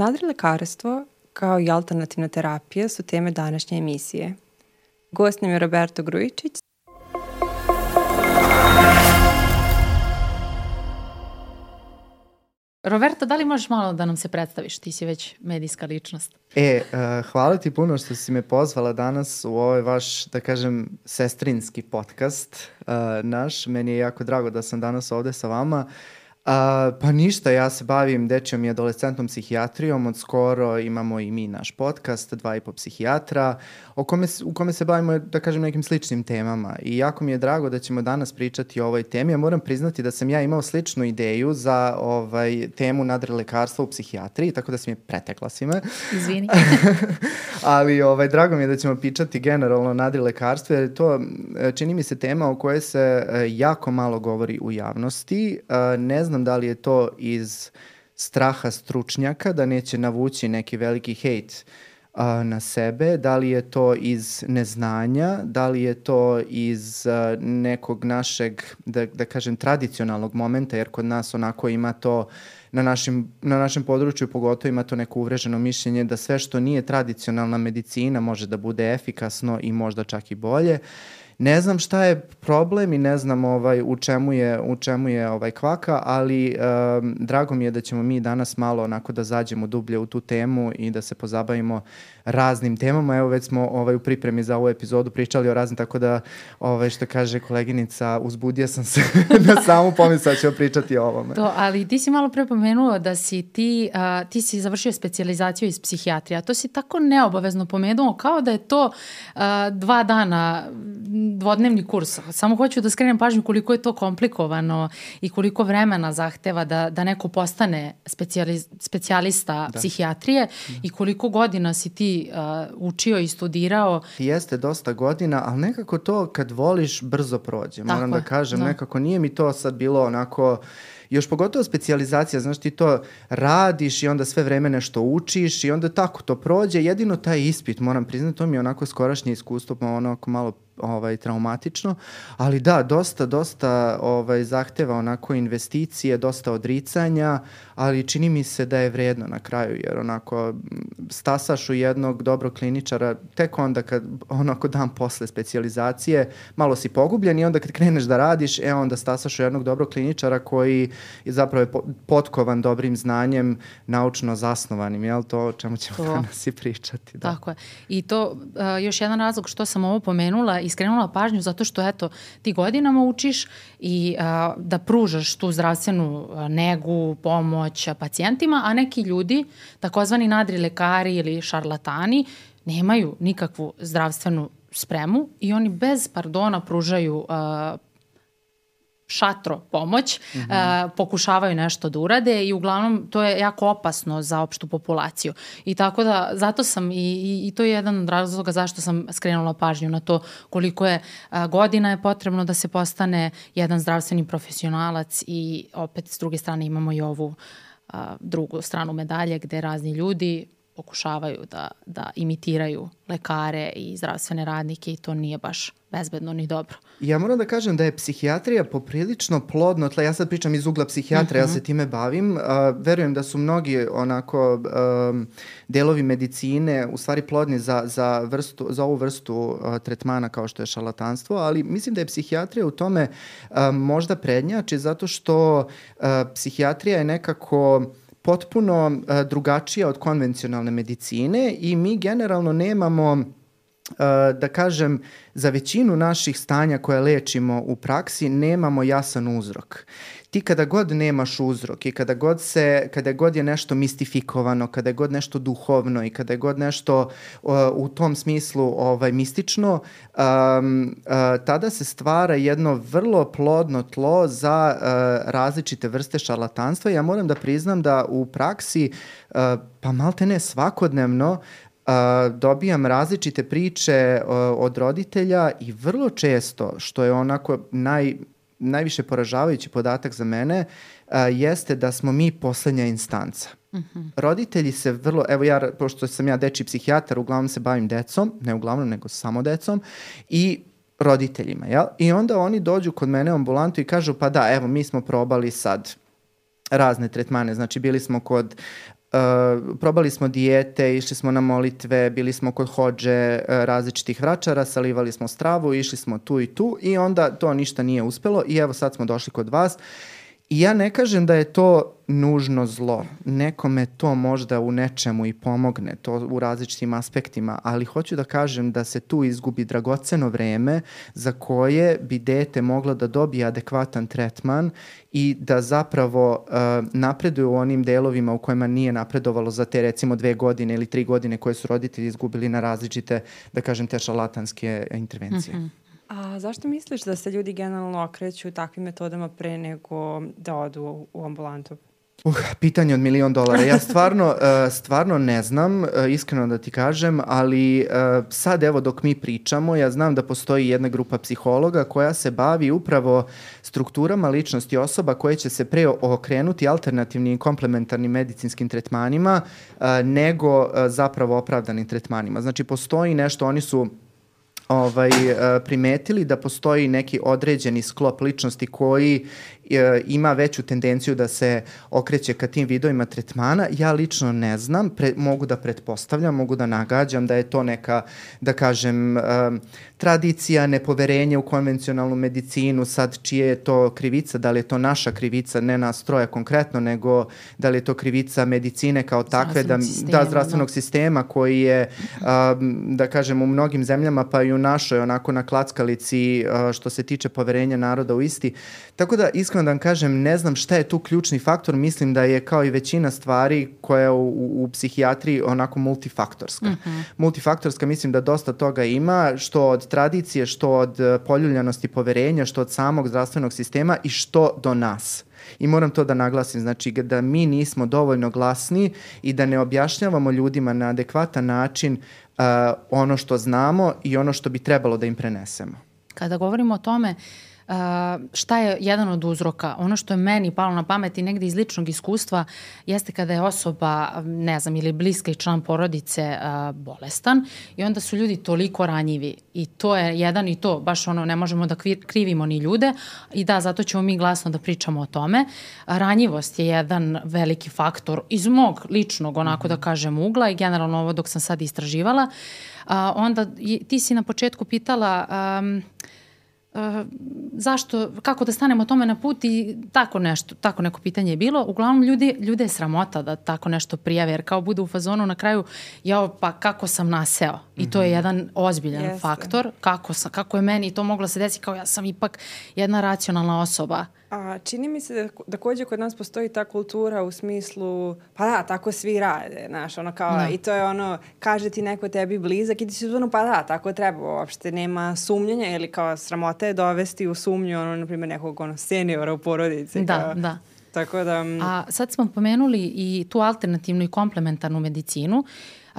Nadrilekarstvo kao i alternativna terapija su teme današnje emisije. Gost nam je Roberto Grujičić, Roberto, da li možeš malo da nam se predstaviš? Ti si već medijska ličnost. E, uh, hvala ti puno što si me pozvala danas u ovaj vaš, da kažem, sestrinski podcast uh, naš. Meni je jako drago da sam danas ovde sa vama. Uh, A, pa ništa, ja se bavim dečjom i adolescentnom psihijatrijom, od skoro imamo i mi naš podcast, dva i po psihijatra, o kome, u kome se bavimo, da kažem, nekim sličnim temama. I jako mi je drago da ćemo danas pričati o ovoj temi. Ja moram priznati da sam ja imao sličnu ideju za ovaj, temu nadrelekarstva u psihijatriji, tako da si mi pretekla si me. Izvini. Ali ovaj, drago mi je da ćemo pričati generalno o nadrilekarstvu, jer to čini mi se tema o kojoj se e, jako malo govori u javnosti. E, ne znam da li je to iz straha stručnjaka da neće navući neki veliki hejt a, na sebe, da li je to iz neznanja, da li je to iz nekog našeg, da, da kažem, tradicionalnog momenta, jer kod nas onako ima to na našem, na našem području pogotovo ima to neko uvreženo mišljenje da sve što nije tradicionalna medicina može da bude efikasno i možda čak i bolje. Ne znam šta je problem i ne znam ovaj u čemu je u čemu je ovaj kvaka, ali um, drago mi je da ćemo mi danas malo onako da zađemo dublje u tu temu i da se pozabavimo raznim temama. Evo već smo ovaj u pripremi za ovu epizodu pričali o raznim tako da ovaj što kaže koleginica uzbudio sam se na samu pomisao da ćemo pričati o ovome. To, ali ti si malo pre pomenuo da si ti uh, ti si završio specijalizaciju iz psihijatrije. To si tako neobavezno pomenuo kao da je to uh, dva dana dvodnevni kurs. Samo hoću da skrenem pažnju koliko je to komplikovano i koliko vremena zahteva da, da neko postane specijali, specijalista da. psihijatrije da. i koliko godina si ti uh, učio i studirao. Jeste dosta godina, ali nekako to kad voliš brzo prođe. Tako Moram da kažem, da. nekako nije mi to sad bilo onako još pogotovo specijalizacija, znaš ti to radiš i onda sve vreme nešto učiš i onda tako to prođe, jedino taj ispit, moram priznati, to mi je onako skorašnje iskustvo, pa onako malo ovaj traumatično, ali da, dosta, dosta ovaj, zahteva onako investicije, dosta odricanja, ali čini mi se da je vredno na kraju, jer onako stasaš u jednog dobrog kliničara, tek onda kad onako dan posle specializacije, malo si pogubljen i onda kad kreneš da radiš, e onda stasaš u jednog dobrog kliničara koji je zapravo je potkovan dobrim znanjem, naučno zasnovanim, jel to o čemu ćemo to. danas i pričati. Da. Tako je. I to uh, još jedan razlog što sam ovo pomenula i skrenula pažnju zato što eto ti godinama učiš i a, da pružaš tu zdravstvenu negu, pomoć pacijentima, a neki ljudi, takozvani nadri lekari ili šarlatani, nemaju nikakvu zdravstvenu spremu i oni bez pardona pružaju a, šatro pomoć, mm -hmm. uh, pokušavaju nešto da urade i uglavnom to je jako opasno za opštu populaciju. I tako da, zato sam i, i, i to je jedan od razloga zašto sam skrenula pažnju na to koliko je uh, godina je potrebno da se postane jedan zdravstveni profesionalac i opet s druge strane imamo i ovu uh, drugu stranu medalje gde razni ljudi pokušavaju da, da imitiraju lekare i zdravstvene radnike i to nije baš bezbedno ni dobro. Ja moram da kažem da je psihijatrija poprilično plodno tle. Ja sad pričam iz ugla psihijatra, mm -hmm. ja se mhm. time bavim. Uh, verujem da su mnogi onako um, delovi medicine u stvari plodni za, za, vrstu, za ovu vrstu uh, tretmana kao što je šalatanstvo, ali mislim da je psihijatrija u tome uh, možda prednjači zato što uh, psihijatrija je nekako potpuno uh, drugačija od konvencionalne medicine i mi generalno nemamo da kažem, za većinu naših stanja koje lečimo u praksi nemamo jasan uzrok ti kada god nemaš uzrok i kada god se, kada god je nešto mistifikovano, kada je god nešto duhovno i kada je god nešto uh, u tom smislu ovaj, mistično, um, uh, tada se stvara jedno vrlo plodno tlo za uh, različite vrste šarlatanstva. Ja moram da priznam da u praksi, uh, pa malte ne svakodnevno, dobijam različite priče od roditelja i vrlo često, što je onako naj, najviše poražavajući podatak za mene jeste da smo mi poslednja instanca. Mhm. -huh. Roditelji se vrlo, evo ja, pošto sam ja deči psihijatar, uglavnom se bavim decom, ne uglavnom, nego samo decom, i roditeljima, jel? I onda oni dođu kod mene u ambulantu i kažu, pa da, evo, mi smo probali sad razne tretmane, znači bili smo kod Uh, probali smo dijete, išli smo na molitve, bili smo kod hođe uh, različitih vračara, salivali smo stravu, išli smo tu i tu i onda to ništa nije uspelo i evo sad smo došli kod vas I ja ne kažem da je to nužno zlo. Nekome to možda u nečemu i pomogne, to u različitim aspektima, ali hoću da kažem da se tu izgubi dragoceno vreme za koje bi dete moglo da dobije adekvatan tretman i da zapravo uh, napreduje u onim delovima u kojima nije napredovalo za te recimo dve godine ili tri godine koje su roditelji izgubili na različite, da kažem, te šalatanske intervencije. Mm -hmm. A zašto misliš da se ljudi generalno okreću takvim metodama pre nego da odu u ambulantu? Uh, pitanje od milion dolara. Ja stvarno, uh, stvarno ne znam, uh, iskreno da ti kažem, ali uh, sad evo dok mi pričamo, ja znam da postoji jedna grupa psihologa koja se bavi upravo strukturama ličnosti osoba koje će se pre okrenuti alternativnim i komplementarnim medicinskim tretmanima nego zapravo opravdanim tretmanima. Znači postoji nešto, oni su ovaj, e, primetili da postoji neki određeni sklop ličnosti koji e, ima veću tendenciju da se okreće ka tim vidovima tretmana. Ja lično ne znam, pre, mogu da pretpostavljam, mogu da nagađam da je to neka, da kažem, um, tradicija, nepoverenje u konvencionalnu medicinu, sad čije je to krivica, da li je to naša krivica, ne nas troja konkretno, nego da li je to krivica medicine kao takve, da, sistema, da, zdravstvenog da. sistema koji je, um, da kažem, u mnogim zemljama, pa i u našoj, onako na klackalici, uh, što se tiče poverenja naroda u isti. Tako da, iskreno da vam kažem, ne znam šta je tu ključni faktor, mislim da je kao i većina stvari koja u, u, u psihijatriji onako multifaktorska. Mm -hmm. Multifaktorska, mislim da dosta toga ima, što od tradicije, što od e, poljuljanosti poverenja, što od samog zdravstvenog sistema i što do nas. I moram to da naglasim, znači da mi nismo dovoljno glasni i da ne objašnjavamo ljudima na adekvatan način uh, ono što znamo i ono što bi trebalo da im prenesemo. Kada govorimo o tome, uh, Uh, šta je jedan od uzroka? Ono što je meni palo na pamet i negde iz ličnog iskustva jeste kada je osoba, ne znam, ili bliska i član porodice uh, bolestan i onda su ljudi toliko ranjivi i to je jedan i to, baš ono, ne možemo da krivimo ni ljude i da, zato ćemo mi glasno da pričamo o tome. Ranjivost je jedan veliki faktor iz mog ličnog, onako da kažem, ugla i generalno ovo dok sam sad istraživala. Uh, onda ti si na početku pitala um, Uh, zašto, kako da stanemo tome na put i tako nešto, tako neko pitanje je bilo. Uglavnom ljudi, ljude je sramota da tako nešto prijave, jer kao bude u fazonu na kraju, ja pa kako sam naseo. I to je mhm. jedan ozbiljan Jeste. faktor, kako, sam, kako je meni to moglo se desiti, kao ja sam ipak jedna racionalna osoba. A čini mi se da takođe kod nas postoji ta kultura u smislu, pa da, tako svi rade, znaš, ono kao, da. i to je ono, kaže ti neko tebi blizak i ti si uzmano, pa da, tako treba, uopšte nema sumnjenja ili kao sramota je dovesti u sumnju, ono, na primjer, nekog ono, seniora u porodici. Da, kao, da. Tako da... A sad smo pomenuli i tu alternativnu i komplementarnu medicinu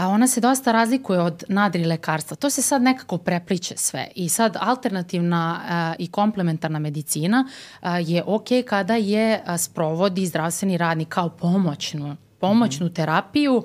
a ona se dosta razlikuje od nadri lekarstva. To se sad nekako prepliče sve i sad alternativna a, i komplementarna medicina a, je ok kada je a, sprovodi zdravstveni radnik kao pomoćnu, pomoćnu mm terapiju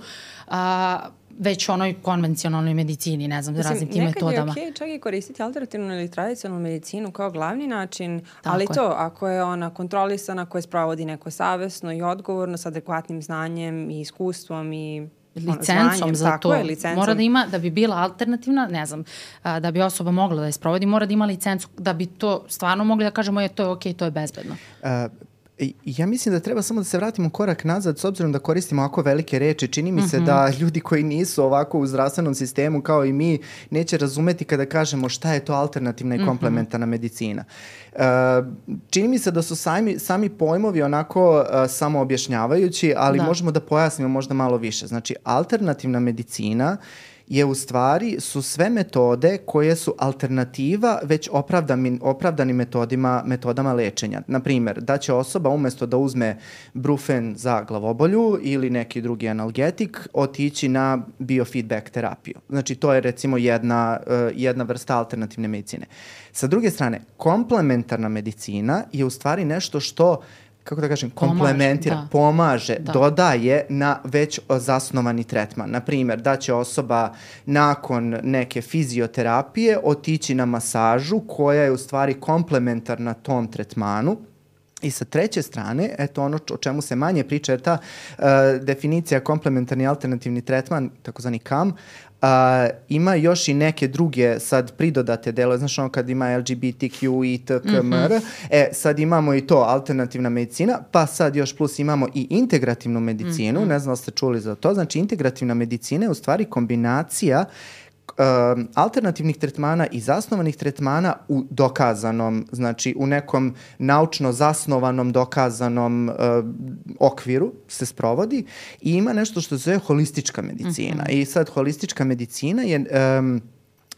a, već onoj konvencionalnoj medicini, ne znam, Mislim, raznim tim metodama. Nekad je okej okay čak i koristiti alternativnu ili tradicionalnu medicinu kao glavni način, Tako ali je. to, ako je ona kontrolisana, koja sprovodi neko savesno i odgovorno sa adekvatnim znanjem i iskustvom i licencom za to. Je, licencom. Mora da ima, da bi bila alternativna, ne znam, da bi osoba mogla da je sprovodi, mora da ima licencu da bi to stvarno mogli da kažemo je to je okej, okay, to je bezbedno. Uh, Ja mislim da treba samo da se vratimo korak nazad s obzirom da koristimo ovako velike reči. Čini mi se mm -hmm. da ljudi koji nisu ovako u zdravstvenom sistemu kao i mi neće razumeti kada kažemo šta je to alternativna i mhm. komplementarna mm -hmm. medicina. Uh, čini mi se da su sami, sami pojmovi onako uh, samo objašnjavajući, ali da. možemo da pojasnimo možda malo više. Znači, alternativna medicina je u stvari su sve metode koje su alternativa već opravdanim, opravdanim metodima, metodama lečenja. Naprimer, da će osoba umesto da uzme brufen za glavobolju ili neki drugi analgetik otići na biofeedback terapiju. Znači, to je recimo jedna, uh, jedna vrsta alternativne medicine. Sa druge strane, komplementarna medicina je u stvari nešto što kako da kažem, komplementira, da. pomaže, da. dodaje na već zasnovani tretman. Naprimer, da će osoba nakon neke fizioterapije otići na masažu koja je u stvari komplementarna tom tretmanu I sa treće strane, eto ono o čemu se manje priča je ta uh, definicija komplementarni alternativni tretman, takozvani KAM, Uh, ima još i neke druge sad pridodate delo, znaš ono kad ima LGBTQ i TKMR, mm -hmm. e sad imamo i to alternativna medicina, pa sad još plus imamo i integrativnu medicinu, mm -hmm. ne znam da ste čuli za to, znači integrativna medicina je u stvari kombinacija uh, alternativnih tretmana i zasnovanih tretmana u dokazanom, znači u nekom naučno zasnovanom, dokazanom uh, okviru se sprovodi i ima nešto što se zove holistička medicina. Mm -hmm. I sad holistička medicina je, um,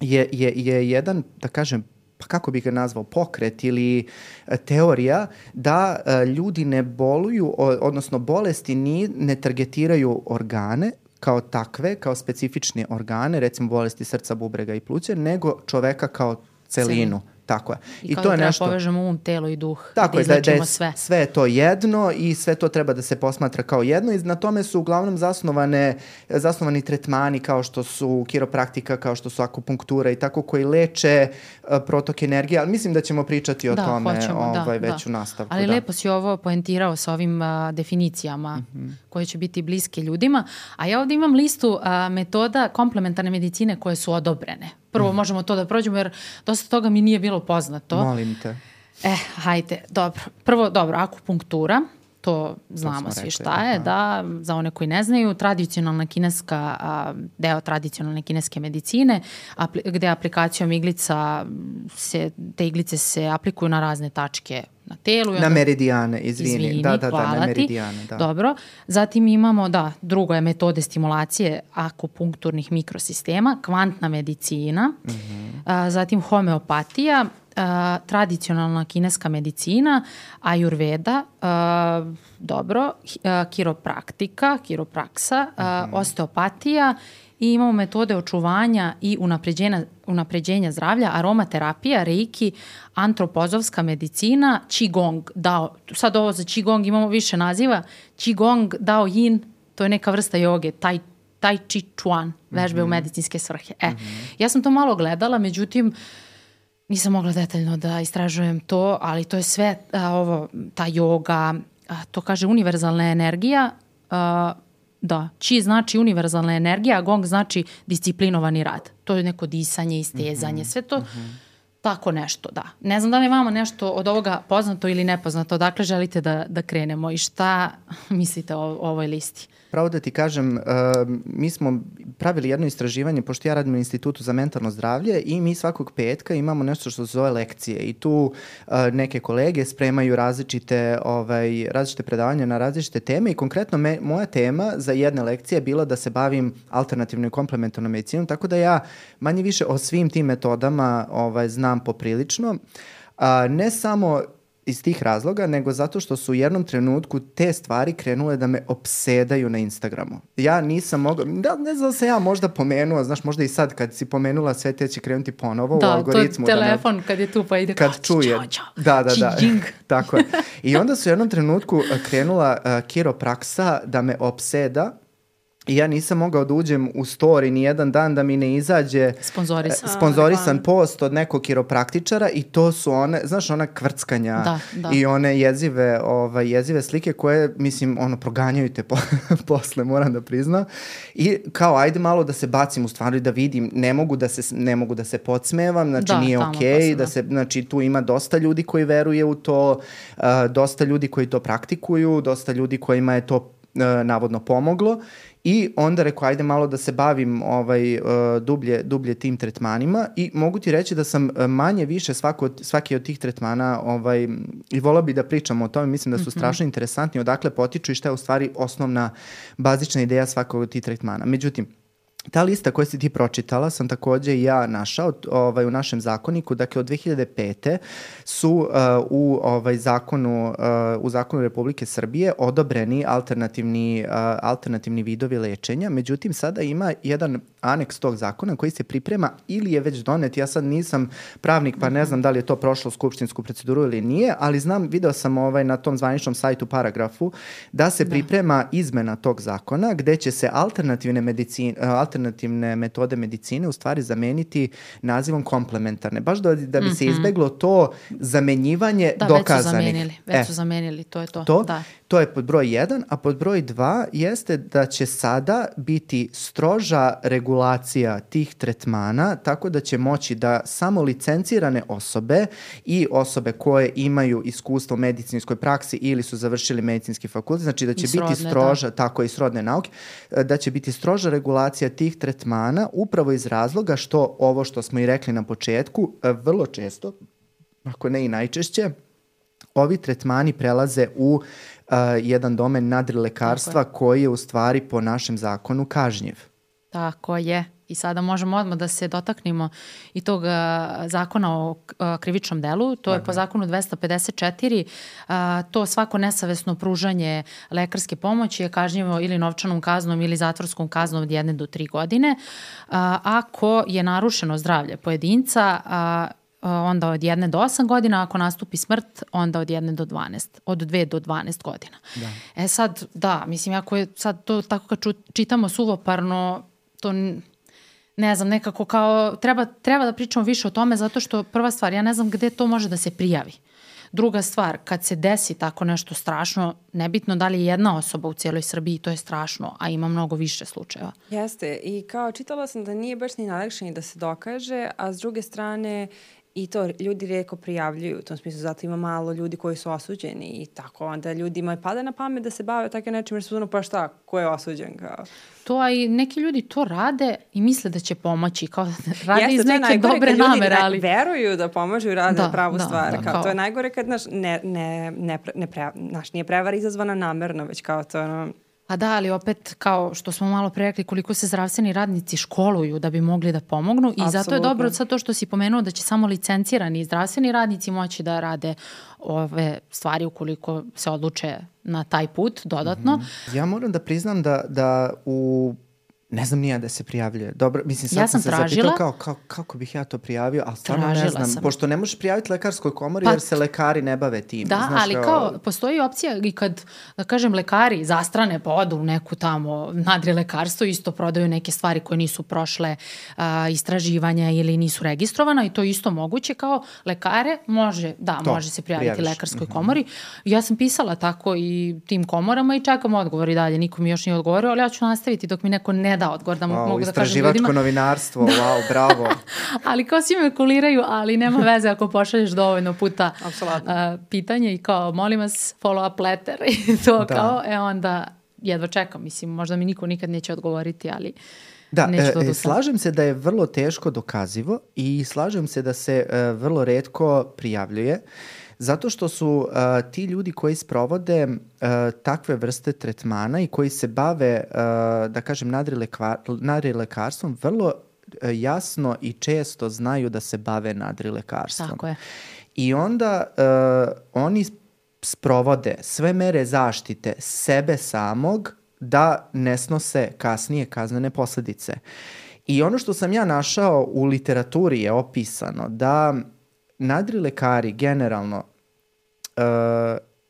je, je, je jedan, da kažem, pa kako bih ga nazvao, pokret ili e, teorija da e, ljudi ne boluju, odnosno bolesti ni, ne targetiraju organe, kao takve, kao specifične organe, recimo bolesti srca, bubrega i pluća, nego čoveka kao celinu. celinu. Tako je. I, I to je da nešto... povežemo um, telo i duh. Tako da je, da, da je sve. sve je to jedno i sve to treba da se posmatra kao jedno i na tome su uglavnom zasnovane, zasnovani tretmani kao što su kiropraktika, kao što su akupunktura i tako koji leče uh, protok energije, ali mislim da ćemo pričati o da, tome hoćemo, da, ovaj, da, već da. u nastavku. Ali da. lepo si ovo poentirao sa ovim uh, definicijama mm -hmm. Koje će biti bliske ljudima, a ja ovde imam listu uh, metoda komplementarne medicine koje su odobrene prvo možemo to da prođemo jer dosta toga mi nije bilo poznato. Molim te. E, hajde, dobro. Prvo, dobro, akupunktura, to znamo to svi šta je, da, za one koji ne znaju, tradicionalna kineska, a, deo tradicionalne kineske medicine, apli, gde aplikacijom iglica se, te iglice se aplikuju na razne tačke na telu. Na meridijane, izvini. izvini da, da, da, na meridijane. Da. Dobro. Zatim imamo, da, drugo je metode stimulacije akupunkturnih mikrosistema, kvantna medicina, mm -hmm. a, zatim homeopatija, a, tradicionalna kineska medicina, ajurveda, a, dobro, a, kiropraktika, kiropraksa, a, mm -hmm. osteopatija i imamo metode očuvanja i unapređenja, unapređenja zdravlja, aromaterapija, reiki, antropozovska medicina, qigong, dao, sad ovo za qigong imamo više naziva, qigong, dao yin, to je neka vrsta joge, tai, tai chi chuan, vežbe mm -hmm. u mhm. medicinske svrhe. E, mm -hmm. ja sam to malo gledala, međutim, nisam mogla detaljno da istražujem to, ali to je sve a, ovo, ta joga, a, to kaže univerzalna energija, a, Da, chi znači univerzalna energija, a gong znači disciplinovani rad. To je neko disanje, istezanje, mm -hmm. sve to mm -hmm. tako nešto, da. Ne znam da li je vama nešto od ovoga poznato ili nepoznato, dakle želite da, da krenemo i šta mislite o, o ovoj listi? Pravo da ti kažem, uh, mi smo pravili jedno istraživanje, pošto ja radim na Institutu za mentalno zdravlje i mi svakog petka imamo nešto što se zove lekcije i tu uh, neke kolege spremaju različite, ovaj, različite predavanja na različite teme i konkretno me, moja tema za jedne lekcije je bila da se bavim alternativnom i komplementarnom medicinom, tako da ja manje više o svim tim metodama ovaj, znam poprilično. Uh, ne samo iz tih razloga, nego zato što su u jednom trenutku te stvari krenule da me opsedaju na Instagramu. Ja nisam mogao, da, ne znam da se ja možda pomenuo, znaš, možda i sad kad si pomenula sve te će krenuti ponovo da, u algoritmu. Da, to je telefon da me, kad je tu pa ide kad kao, čuje. Čao, čao. Da, da, da. Tako je. I onda su u jednom trenutku krenula uh, kiropraksa da me opseda I ja nisam mogao da uđem u story ni jedan dan da mi ne izađe sponzorisan, e, sponzorisan post od nekog kiropraktičara i to su one, znaš, ona kvrckanja da, da. i one jezive, ovaj, jezive slike koje, mislim, ono, proganjaju te po, posle, moram da priznam. I kao, ajde malo da se bacim u stvari da vidim, ne mogu da se, ne mogu da se podsmevam, znači da, nije okej, okay, da se, znači tu ima dosta ljudi koji veruje u to, uh, dosta ljudi koji to praktikuju, dosta ljudi kojima je to uh, navodno pomoglo I onda rekao, ajde malo da se bavim ovaj, uh, dublje, dublje tim tretmanima i mogu ti reći da sam uh, manje više svako, svaki od tih tretmana ovaj, i volao bi da pričam o tome, mislim da su mm -hmm. strašno interesantni, odakle potiču i šta je u stvari osnovna bazična ideja svakog od tih tretmana. Međutim, Ta lista koju si ti pročitala sam takođe i ja našao ovaj, u našem zakoniku. Dakle, od 2005. su uh, u ovaj, zakonu, uh, u zakonu Republike Srbije odobreni alternativni, uh, alternativni vidovi lečenja. Međutim, sada ima jedan aneks tog zakona koji se priprema ili je već donet. Ja sad nisam pravnik pa ne znam da li je to prošlo skupštinsku proceduru ili nije, ali znam, video sam ovaj, na tom zvaničnom sajtu paragrafu da se da. priprema izmena tog zakona gde će se alternativne medicine, alternativne alternativne metode medicine u stvari zameniti nazivom komplementarne, baš da, da bi mm -hmm. se mhm. izbeglo to zamenjivanje da, dokazanih. Da, već su zamenili, već e, su zamenili, to je to. To, da. to je pod broj 1, a pod broj 2 jeste da će sada biti stroža regulacija tih tretmana, tako da će moći da samo licencirane osobe i osobe koje imaju iskustvo u medicinskoj praksi ili su završili medicinski fakultet, znači da će srodne, biti da. stroža, da. tako i srodne nauke, da će biti stroža regulacija tih tretmana upravo iz razloga što ovo što smo i rekli na početku, e, vrlo često, ako ne i najčešće, ovi tretmani prelaze u uh, jedan domen nadrilekarstva koji je u stvari po našem zakonu kažnjiv. Tako je. I sada možemo odmah da se dotaknemo i tog zakona o krivičnom delu. To je po zakonu 254. Uh, to svako nesavesno pružanje lekarske pomoći je kažnjivo ili novčanom kaznom ili zatvorskom kaznom od jedne do tri godine. Ako je narušeno zdravlje pojedinca, onda od jedne do osam godina, ako nastupi smrt, onda od jedne do 12, od dve do 12 godina. Da. E sad, da, mislim, ako je sad to tako kad čitamo suvoparno, to ne znam, nekako kao, treba, treba da pričamo više o tome zato što prva stvar, ja ne znam gde to može da se prijavi. Druga stvar, kad se desi tako nešto strašno, nebitno da li je jedna osoba u cijeloj Srbiji, to je strašno, a ima mnogo više slučajeva. Jeste, i kao čitala sam da nije baš ni najlakše ni da se dokaže, a s druge strane i to ljudi reko prijavljuju, u tom smislu zato ima malo ljudi koji su osuđeni i tako onda ljudima pada na pamet da se bave tako nečim jer su ono pa šta, ko je osuđen kao. To, a i neki ljudi to rade i misle da će pomoći, kao rade Jeste, iz neke dobre namere, ali... veruju da pomažu i rade da, pravu da, stvar, da, kao, kao, to je najgore kad naš, ne, ne, ne, ne pre, naš, nije prevara izazvana namerno, već kao to ono, Pa da, ali opet kao što smo malo pre rekli koliko se zdravstveni radnici školuju da bi mogli da pomognu i Absolutno. zato je dobro sad to što si pomenuo da će samo licencirani zdravstveni radnici moći da rade ove stvari ukoliko se odluče na taj put dodatno. Mm -hmm. Ja moram da priznam da, da u Ne znam nija da se prijavljuje. Dobro, mislim, sad ja sam, sam se tražila, zapitao kao, kao, kako bih ja to prijavio, ali stvarno ne znam. Sam. Pošto ne možeš prijaviti lekarskoj komori pa, jer se lekari ne bave tim. Da, znaš, ali kao... kao, postoji opcija i kad, da kažem, lekari zastrane pa odu u neku tamo nadri lekarstvo, isto prodaju neke stvari koje nisu prošle a, istraživanja ili nisu registrovana i to isto moguće kao lekare može, da, to, može se prijaviti prijaviš. lekarskoj mm -hmm. komori. Ja sam pisala tako i tim komorama i čekam odgovor i dalje. Niko mi još nije odgovorio, ali ja ću nastaviti dok mi neko ne da odgovor da wow, mogu da kažem ljudima. Istraživačko novinarstvo, da. wow, bravo. ali kao svi me kuliraju, ali nema veze ako pošalješ dovoljno puta uh, pitanje i kao molim vas follow up letter i to da. kao, e onda jedva čekam, mislim, možda mi niko nikad neće odgovoriti, ali Da, e, slažem se da je vrlo teško dokazivo i slažem se da se e, vrlo redko prijavljuje. Uh, Zato što su uh, ti ljudi koji sprovode uh, takve vrste tretmana i koji se bave, uh, da kažem, nadrilekarstvom, vrlo uh, jasno i često znaju da se bave nadrilekarstvom. Tako je. I onda uh, oni sprovode sve mere zaštite sebe samog da ne snose kasnije kaznene posledice. I ono što sam ja našao u literaturi je opisano da nadri lekari generalno uh,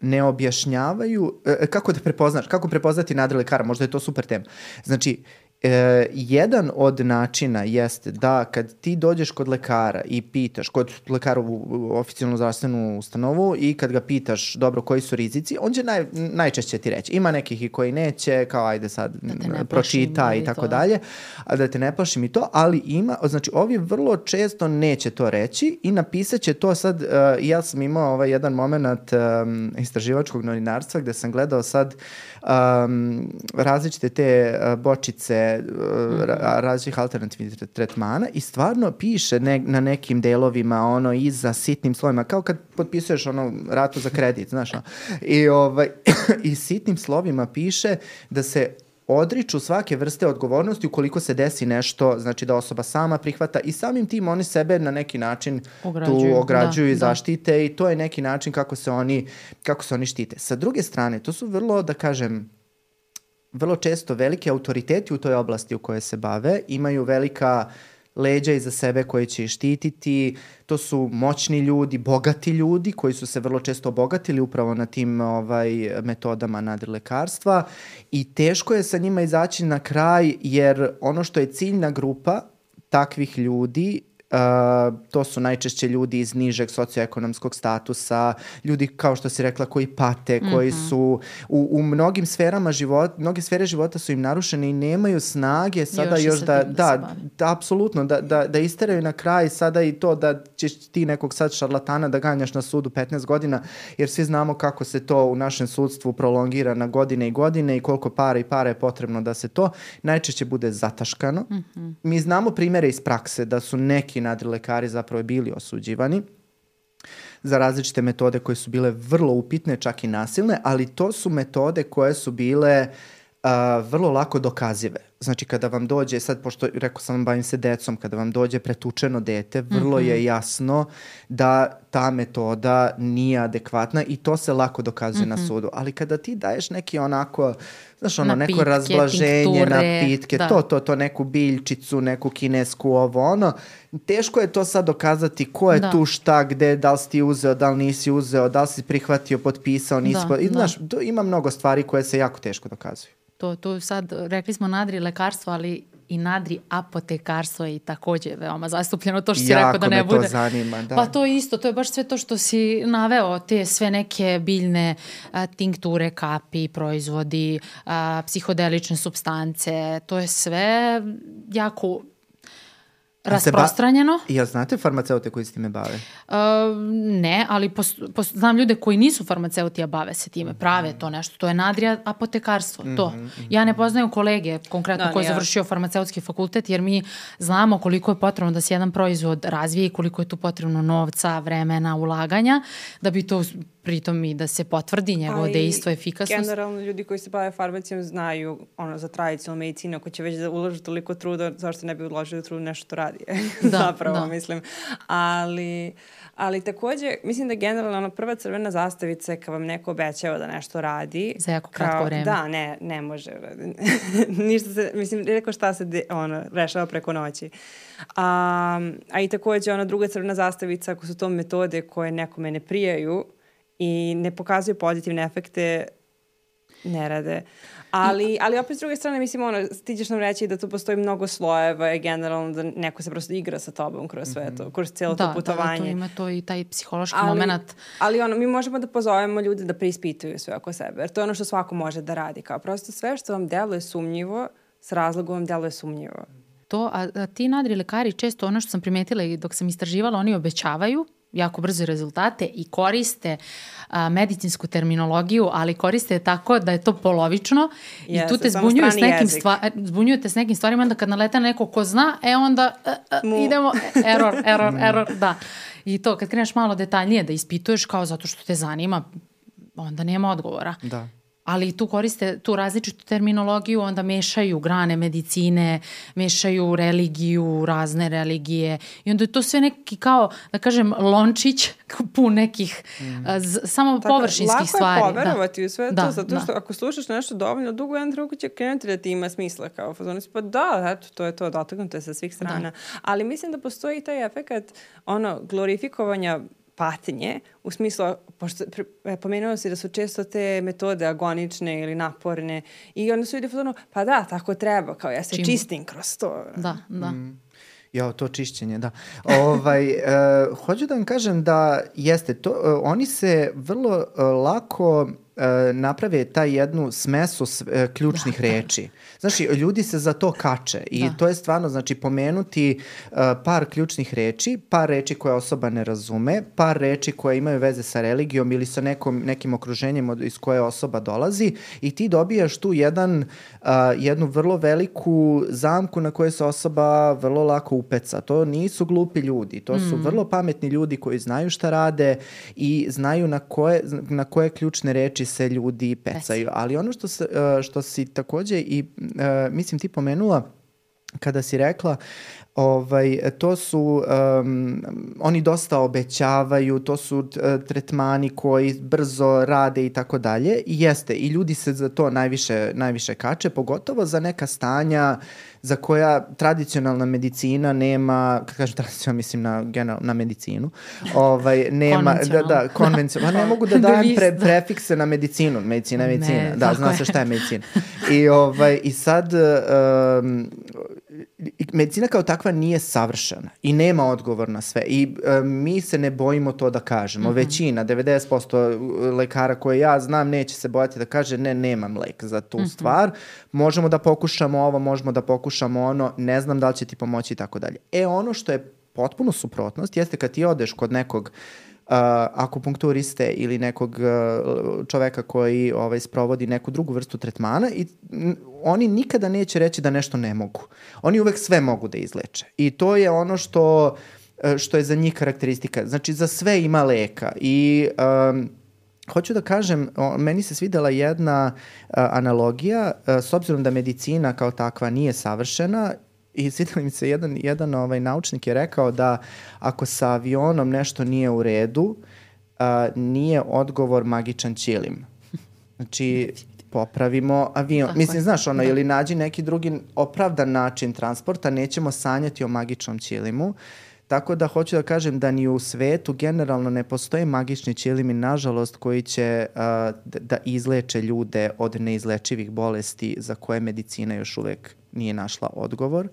ne objašnjavaju, uh, kako da prepoznaš, kako prepoznati nadri lekara, možda je to super tema. Znači, E, jedan od načina jeste da kad ti dođeš kod lekara i pitaš, kod lekara u oficijalnu zdravstvenu ustanovu i kad ga pitaš, dobro, koji su rizici, on će naj, najčešće ti reći. Ima nekih i koji neće, kao ajde sad da pročita i tako to. dalje, a da te ne plašim i to, ali ima, znači ovi vrlo često neće to reći i napisat će to sad, uh, ja sam imao ovaj jedan moment um, istraživačkog novinarstva gde sam gledao sad um, različite te uh, bočice mm. različitih alternativnih tretmana i stvarno piše ne, na nekim delovima ono iza sitnim slovima, kao kad potpisuješ ono ratu za kredit, znaš. No? I, ovaj, I sitnim slovima piše da se odriču svake vrste odgovornosti ukoliko se desi nešto, znači da osoba sama prihvata i samim tim oni sebe na neki način ograđuju, tu ograđuju da, i da. zaštite da. i to je neki način kako se oni kako se oni štite. Sa druge strane, to su vrlo da kažem vrlo često veliki autoriteti u toj oblasti u kojoj se bave imaju velika leđa iza sebe koje će ih štititi, to su moćni ljudi, bogati ljudi koji su se vrlo često obogatili upravo na tim ovaj, metodama nadrilekarstva. I teško je sa njima izaći na kraj jer ono što je ciljna grupa takvih ljudi to su najčešće ljudi iz nižeg socioekonomskog statusa, ljudi kao što si rekla koji pate, koji mm -hmm. su u, u mnogim sferama života, mnoge sfere života su im narušene i nemaju snage sada još, još da, da, da, da, apsolutno, da, da, da isteraju na kraj sada i to da ćeš ti nekog sad šarlatana da ganjaš na sudu 15 godina, jer svi znamo kako se to u našem sudstvu prolongira na godine i godine i koliko para i para je potrebno da se to najčešće bude zataškano. Mm -hmm. Mi znamo primere iz prakse da su neki neki nadrilekari zapravo bili osuđivani za različite metode koje su bile vrlo upitne, čak i nasilne, ali to su metode koje su bile uh, vrlo lako dokazive. Znači, kada vam dođe, sad, pošto rekao sam, bavim se decom, kada vam dođe pretučeno dete, vrlo mm -hmm. je jasno da ta metoda nije adekvatna i to se lako dokazuje mm -hmm. na mhm. sudu. Ali kada ti daješ neki onako, znaš, ono, napitke, neko razblaženje, tinkture, napitke, da. to, to, to, neku biljčicu, neku kinesku, ovo, ono, teško je to sad dokazati ko je da. tu šta, gde, da li si ti uzeo, da li nisi uzeo, da li si prihvatio, potpisao, nisi, da, i, znaš, da. ima mnogo stvari koje se jako teško dokazuju. To, to sad, rekli smo nadri lekarstvo, ali i nadri apotekarstvo je i takođe veoma zastupljeno, to što si rekao da ne bude. Jako me to zanima, da. Pa to isto, to je baš sve to što si naveo, te sve neke biljne a, tinkture, kapi, proizvodi, a, psihodelične substance, to je sve jako rasprostranjeno. Ba, ja znate farmaceute koji se time bave? Uh, ne, ali pos, pos, znam ljude koji nisu farmaceuti, a bave se time, prave to nešto. To je nadrija apotekarstvo, mm -hmm, to. Mm -hmm. Ja ne poznaju kolege konkretno da, koji je završio farmaceutski fakultet, jer mi znamo koliko je potrebno da se jedan proizvod razvije i koliko je tu potrebno novca, vremena, ulaganja, da bi to pritom i da se potvrdi njegovo Ali, dejstvo, efikasnost. Generalno ljudi koji se bave farmacijom znaju ono, za tradicionalnu medicinu, ako će već da uloži toliko truda, zašto ne bi uložili trud nešto što radi? Da, Zapravo, da. mislim. Ali, ali takođe, mislim da generalno ono, prva crvena zastavica je kad vam neko obećava da nešto radi. Za jako kratko kao, vreme. Da, ne, ne može. Ništa se, mislim, rekao šta se de, ono, rešava preko noći. A, a i takođe, ona druga crvena zastavica, ako su to metode koje nekome ne prijaju, i ne pokazuju pozitivne efekte, ne rade. Ali, ali opet s druge strane, mislim, ono, ti ćeš nam reći da tu postoji mnogo slojeva i generalno da neko se prosto igra sa tobom kroz sve to, mhm. kroz cijelo da, to putovanje. Da, to ima to i taj psihološki ali, moment. Ali ono, mi možemo da pozovemo ljude da preispituju sve oko sebe, jer to je ono što svako može da radi. Kao prosto sve što vam deluje sumnjivo, s razlogom vam deluje sumnjivo. To, a, a ti nadri lekari često ono što sam primetila i dok sam istraživala, oni obećavaju jako brzo rezultate i koriste a, medicinsku terminologiju, ali koriste tako da je to polovično yes, i tu te zbunjuju s, nekim stva, zbunjuju te s nekim stvarima, onda kad nalete neko ko zna, e onda a, a, idemo, error, error, error, da. I to, kad kreneš malo detaljnije da ispituješ kao zato što te zanima, onda nema odgovora. Da ali tu koriste tu različitu terminologiju, onda mešaju grane medicine, mešaju religiju, razne religije i onda je to sve neki kao, da kažem, lončić pun nekih mm. z, samo Tako, površinskih stvari. Lako je da. poverovati da. u sve da, to, zato da. što da. ako slušaš nešto dovoljno dugo, jedan drugo će krenuti da ti ima smisla kao fazon. Pa da, eto, to je to, dotaknuto je sa svih strana. Da. Ali mislim da postoji taj efekt ono, glorifikovanja patnje, u smislu, pošto e, pomenuo si da su često te metode agonične ili naporne i onda su ljudi ono, pa da, tako treba, kao ja se Čim... čistim kroz to. Da, da. Mm. Ja, to čišćenje, da. ovaj, uh, hoću da vam kažem da jeste, to, uh, oni se vrlo uh, lako E, naprave taj jednu smesu e, ključnih da, reči. Znači, ljudi se za to kače i da. to je stvarno, znači, pomenuti uh, par ključnih reči, par reči koje osoba ne razume, par reči koje imaju veze sa religijom ili sa nekom, nekim okruženjem od, iz koje osoba dolazi i ti dobijaš tu jedan, uh, jednu vrlo veliku zamku na kojoj se osoba vrlo lako upeca. To nisu glupi ljudi, to su mm. vrlo pametni ljudi koji znaju šta rade i znaju na koje, na koje ključne reči se ljudi pecaju. Ali ono što, se, e, što si takođe i, e, mislim, ti pomenula, kada si rekla Ovaj, to su, um, oni dosta obećavaju, to su uh, tretmani koji brzo rade i tako dalje. I jeste, i ljudi se za to najviše, najviše kače, pogotovo za neka stanja za koja tradicionalna medicina nema, kad kažem tradicionalna, mislim na, general, na medicinu, ovaj, nema, da, da, konvencionalno, ne mogu da dajem pre, prefikse na medicinu, medicina je medicina, ne, da, zna se šta je medicina. I, ovaj, i sad, um, medicina kao takva nije savršena i nema odgovor na sve i e, mi se ne bojimo to da kažemo. Mm -hmm. Većina, 90% lekara koje ja znam neće se bojati da kaže ne, nemam lek za tu mm -hmm. stvar. Možemo da pokušamo ovo, možemo da pokušamo ono, ne znam da li će ti pomoći i tako dalje. E ono što je potpuno suprotnost jeste kad ti odeš kod nekog uh, uh, akupunkturiste ili nekog uh, čoveka koji ovaj, sprovodi neku drugu vrstu tretmana i oni nikada neće reći da nešto ne mogu. Oni uvek sve mogu da izleče. I to je ono što, uh, što je za njih karakteristika. Znači, za sve ima leka i um, Hoću da kažem, meni se svidela jedna analogija, a, s obzirom da medicina kao takva nije savršena i svideli mi se jedan, jedan ovaj, naučnik je rekao da ako sa avionom nešto nije u redu, a, nije odgovor magičan čilim. Znači, popravimo avion. Tako Mislim, znaš, ono, da. ili nađi neki drugi opravdan način transporta, nećemo sanjati o magičnom ćilimu. Tako da hoću da kažem da ni u svetu generalno ne postoje magični ćilimi, nažalost, koji će uh, da izleče ljude od neizlečivih bolesti za koje medicina još uvek nije našla odgovor.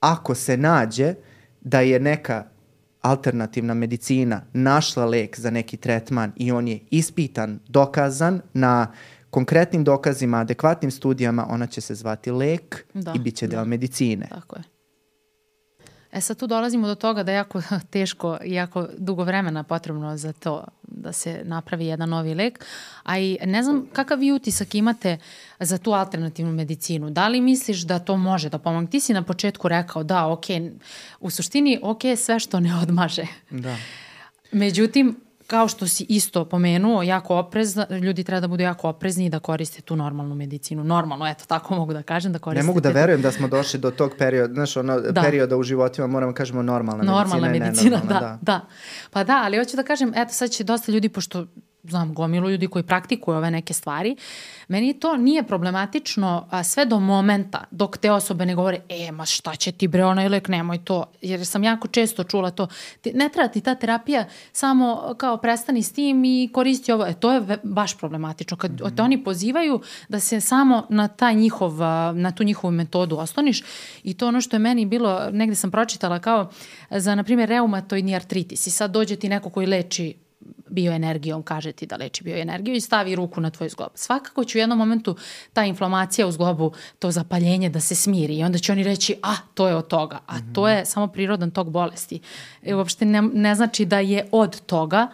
Ako se nađe da je neka alternativna medicina našla lek za neki tretman i on je ispitan, dokazan na konkretnim dokazima, adekvatnim studijama, ona će se zvati lek da, i bit će da. deo medicine. Tako je. E sad tu dolazimo do toga da je jako teško i jako dugo vremena potrebno za to da se napravi jedan novi lek, a i ne znam kakav vi utisak imate za tu alternativnu medicinu. Da li misliš da to može da pomogne? Ti si na početku rekao da, ok, u suštini ok sve što ne odmaže. Da. Međutim, kao što si isto pomenuo, jako oprezna, ljudi treba da budu jako oprezni i da koriste tu normalnu medicinu. Normalno, eto, tako mogu da kažem, da koriste. Ne mogu da verujem da smo došli do tog perioda, znaš, ono, da. perioda u životima, moramo da kažemo normalna, normalna medicina. Normalna medicina, da, da, da. Pa da, ali hoću da kažem, eto, sad će dosta ljudi, pošto znam gomilu ljudi koji praktikuju ove neke stvari, meni to nije problematično a, sve do momenta dok te osobe ne govore, e, ma šta će ti bre, onaj lek, nemoj to, jer sam jako često čula to, ti, ne treba ti ta terapija, samo kao prestani s tim i koristi ovo, e, to je baš problematično, kad mm -hmm. te oni pozivaju da se samo na taj njihov, na tu njihovu metodu osloniš. I to ono što je meni bilo, negde sam pročitala kao za, na primjer, reumatoidni artritis. I sad dođe ti neko koji leči bioenergijom, kaže ti da leči bioenergiju i stavi ruku na tvoj zglob. Svakako će u jednom momentu ta inflamacija u zglobu, to zapaljenje da se smiri i onda će oni reći, a, to je od toga, a mm -hmm. to je samo prirodan tok bolesti. I uopšte ne, ne znači da je od toga,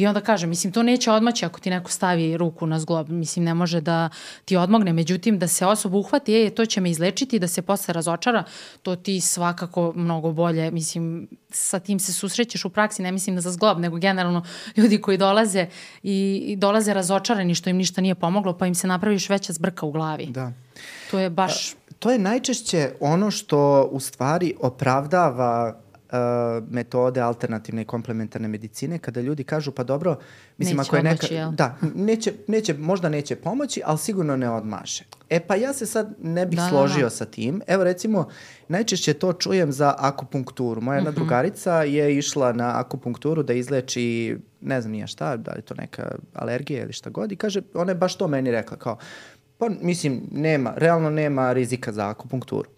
I onda kaže, mislim, to neće odmaći ako ti neko stavi ruku na zglob, mislim, ne može da ti odmogne, međutim, da se osoba uhvati, je, to će me izlečiti, da se posle razočara, to ti svakako mnogo bolje, mislim, sa tim se susrećeš u praksi, ne mislim da za zglob, nego generalno ljudi koji dolaze i, i dolaze razočarani što im ništa nije pomoglo, pa im se napraviš veća zbrka u glavi. Da. To je baš... A, to je najčešće ono što u stvari opravdava metode alternativne i komplementarne medicine kada ljudi kažu pa dobro, mislim neće ako je neka odmoći, da, neće, neće, možda neće pomoći, ali sigurno ne odmaše. E pa ja se sad ne bih da, složio da, da. sa tim. Evo recimo, najčešće to čujem za akupunkturu. Moja jedna mhm. -huh. drugarica je išla na akupunkturu da izleči ne znam nije šta, da li to neka alergija ili šta god i kaže, ona je baš to meni rekla kao, pa mislim, nema, realno nema rizika za akupunkturu.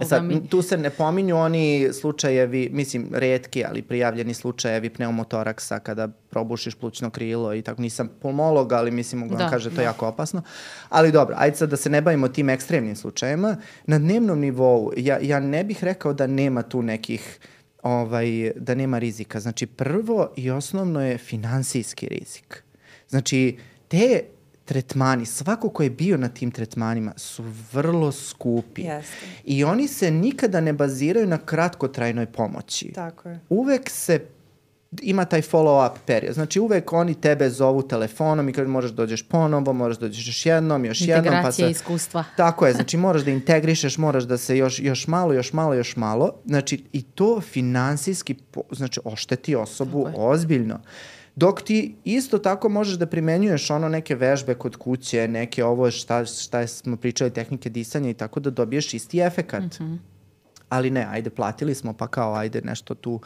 E sad, tu se ne pominju oni slučajevi, mislim, redki, ali prijavljeni slučajevi pneumotoraksa kada probušiš plućno krilo i tako. Nisam pulmolog, ali mislim, mogu da, vam kaže, to je da. jako opasno. Ali dobro, ajde sad da se ne bavimo tim ekstremnim slučajevima. Na dnevnom nivou, ja, ja ne bih rekao da nema tu nekih ovaj, da nema rizika. Znači, prvo i osnovno je finansijski rizik. Znači, te tretmani, svako ko je bio na tim tretmanima su vrlo skupi. Jeste. I oni se nikada ne baziraju na kratkotrajnoj pomoći. Tako je. Uvek se ima taj follow-up period. Znači uvek oni tebe zovu telefonom i kažu možeš da dođeš ponovo, možeš da dođeš još jednom, još jednom. Pa Integracija pa iskustva. Tako je, znači moraš da integrišeš, moraš da se još, još malo, još malo, još malo. Znači i to finansijski, znači ošteti osobu ozbiljno. Dok ti isto tako možeš da primenjuješ ono neke vežbe kod kuće, neke ovo šta, šta smo pričali, tehnike disanja i tako da dobiješ isti efekat. Mm -hmm. Ali ne, ajde, platili smo, pa kao ajde nešto tu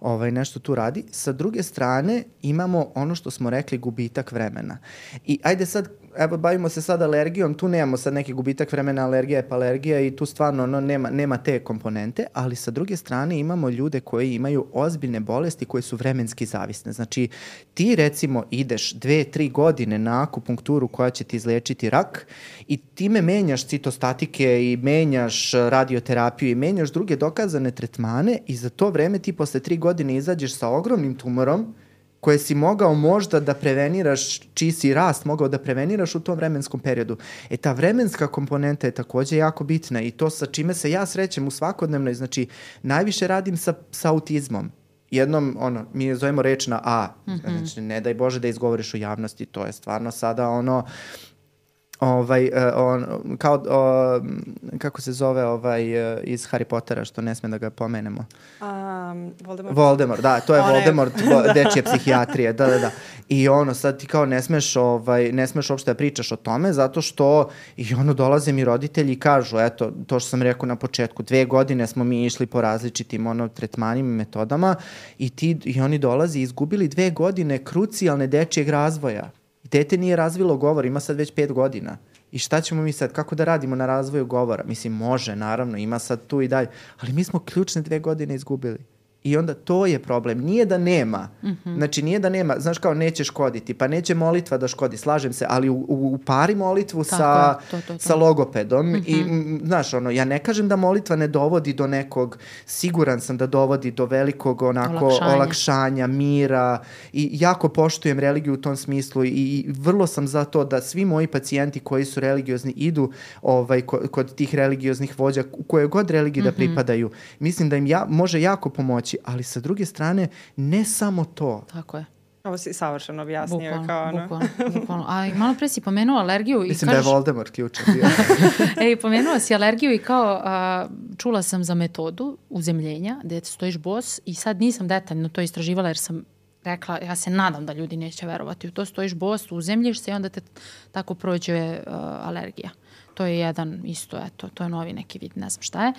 ovaj, nešto tu radi. Sa druge strane imamo ono što smo rekli gubitak vremena. I ajde sad, evo bavimo se sad alergijom, tu nemamo sad neki gubitak vremena, alergija pa alergija i tu stvarno ono, nema, nema te komponente, ali sa druge strane imamo ljude koji imaju ozbiljne bolesti koje su vremenski zavisne. Znači ti recimo ideš dve, tri godine na akupunkturu koja će ti izlečiti rak i time menjaš citostatike i menjaš radioterapiju i menjaš druge dokazane tretmane i za to vreme ti posle tri godine izađeš sa ogromnim tumorom koje si mogao možda da preveniraš, čiji si rast mogao da preveniraš u tom vremenskom periodu. E ta vremenska komponenta je takođe jako bitna i to sa čime se ja srećem u svakodnevnoj, znači najviše radim sa, sa autizmom jednom, ono, mi je zovemo reč na A, mm -hmm. znači ne daj Bože da izgovoriš u javnosti, to je stvarno sada ono, ovaj, uh, on, kao, uh, kako se zove ovaj, uh, iz Harry Pottera, što ne sme da ga pomenemo. Um, Voldemort. Voldemort, da, to je One... Voldemort, dečije psihijatrije, da, da, da. I ono, sad ti kao ne smeš, ovaj, ne smeš uopšte da pričaš o tome, zato što i ono, dolaze mi roditelji i kažu, eto, to što sam rekao na početku, dve godine smo mi išli po različitim ono, tretmanima i metodama i, ti, i oni dolazi izgubili dve godine krucijalne dečijeg razvoja dete nije razvilo govor, ima sad već pet godina. I šta ćemo mi sad, kako da radimo na razvoju govora? Mislim, može, naravno, ima sad tu i dalje. Ali mi smo ključne dve godine izgubili. I onda to je problem. Nije da nema. Mm -hmm. Znači nije da nema, znaš kao neće škoditi, pa neće molitva da škodi, slažem se, ali u, u pari molitvu Tako sa, to, to, to. sa logopedom mm -hmm. i m, znaš ono, ja ne kažem da molitva ne dovodi do nekog, siguran sam da dovodi do velikog onako olakšanja, olakšanja mira i jako poštujem religiju u tom smislu i, i vrlo sam za to da svi moji pacijenti koji su religiozni idu ovaj, kod, kod tih religioznih vođa, u koje god religiji mm -hmm. da mhm. pripadaju. Mislim da im ja, može jako pomoći pomoći, ali sa druge strane ne samo to. Tako je. Ovo si savršeno objasnio bukvalno, kao ono. Bukvalno, bukvalno. A malo pre si pomenuo alergiju i Mislim kažeš... da je Voldemort ključan bio. Ej, pomenuo si alergiju i kao a, čula sam za metodu uzemljenja gde stojiš bos i sad nisam detaljno to istraživala jer sam rekla, ja se nadam da ljudi neće verovati u to, stojiš bos, uzemljiš se i onda te tako prođe uh, alergija. To je jedan isto, eto, to je novi neki vid, ne znam šta je. Uh,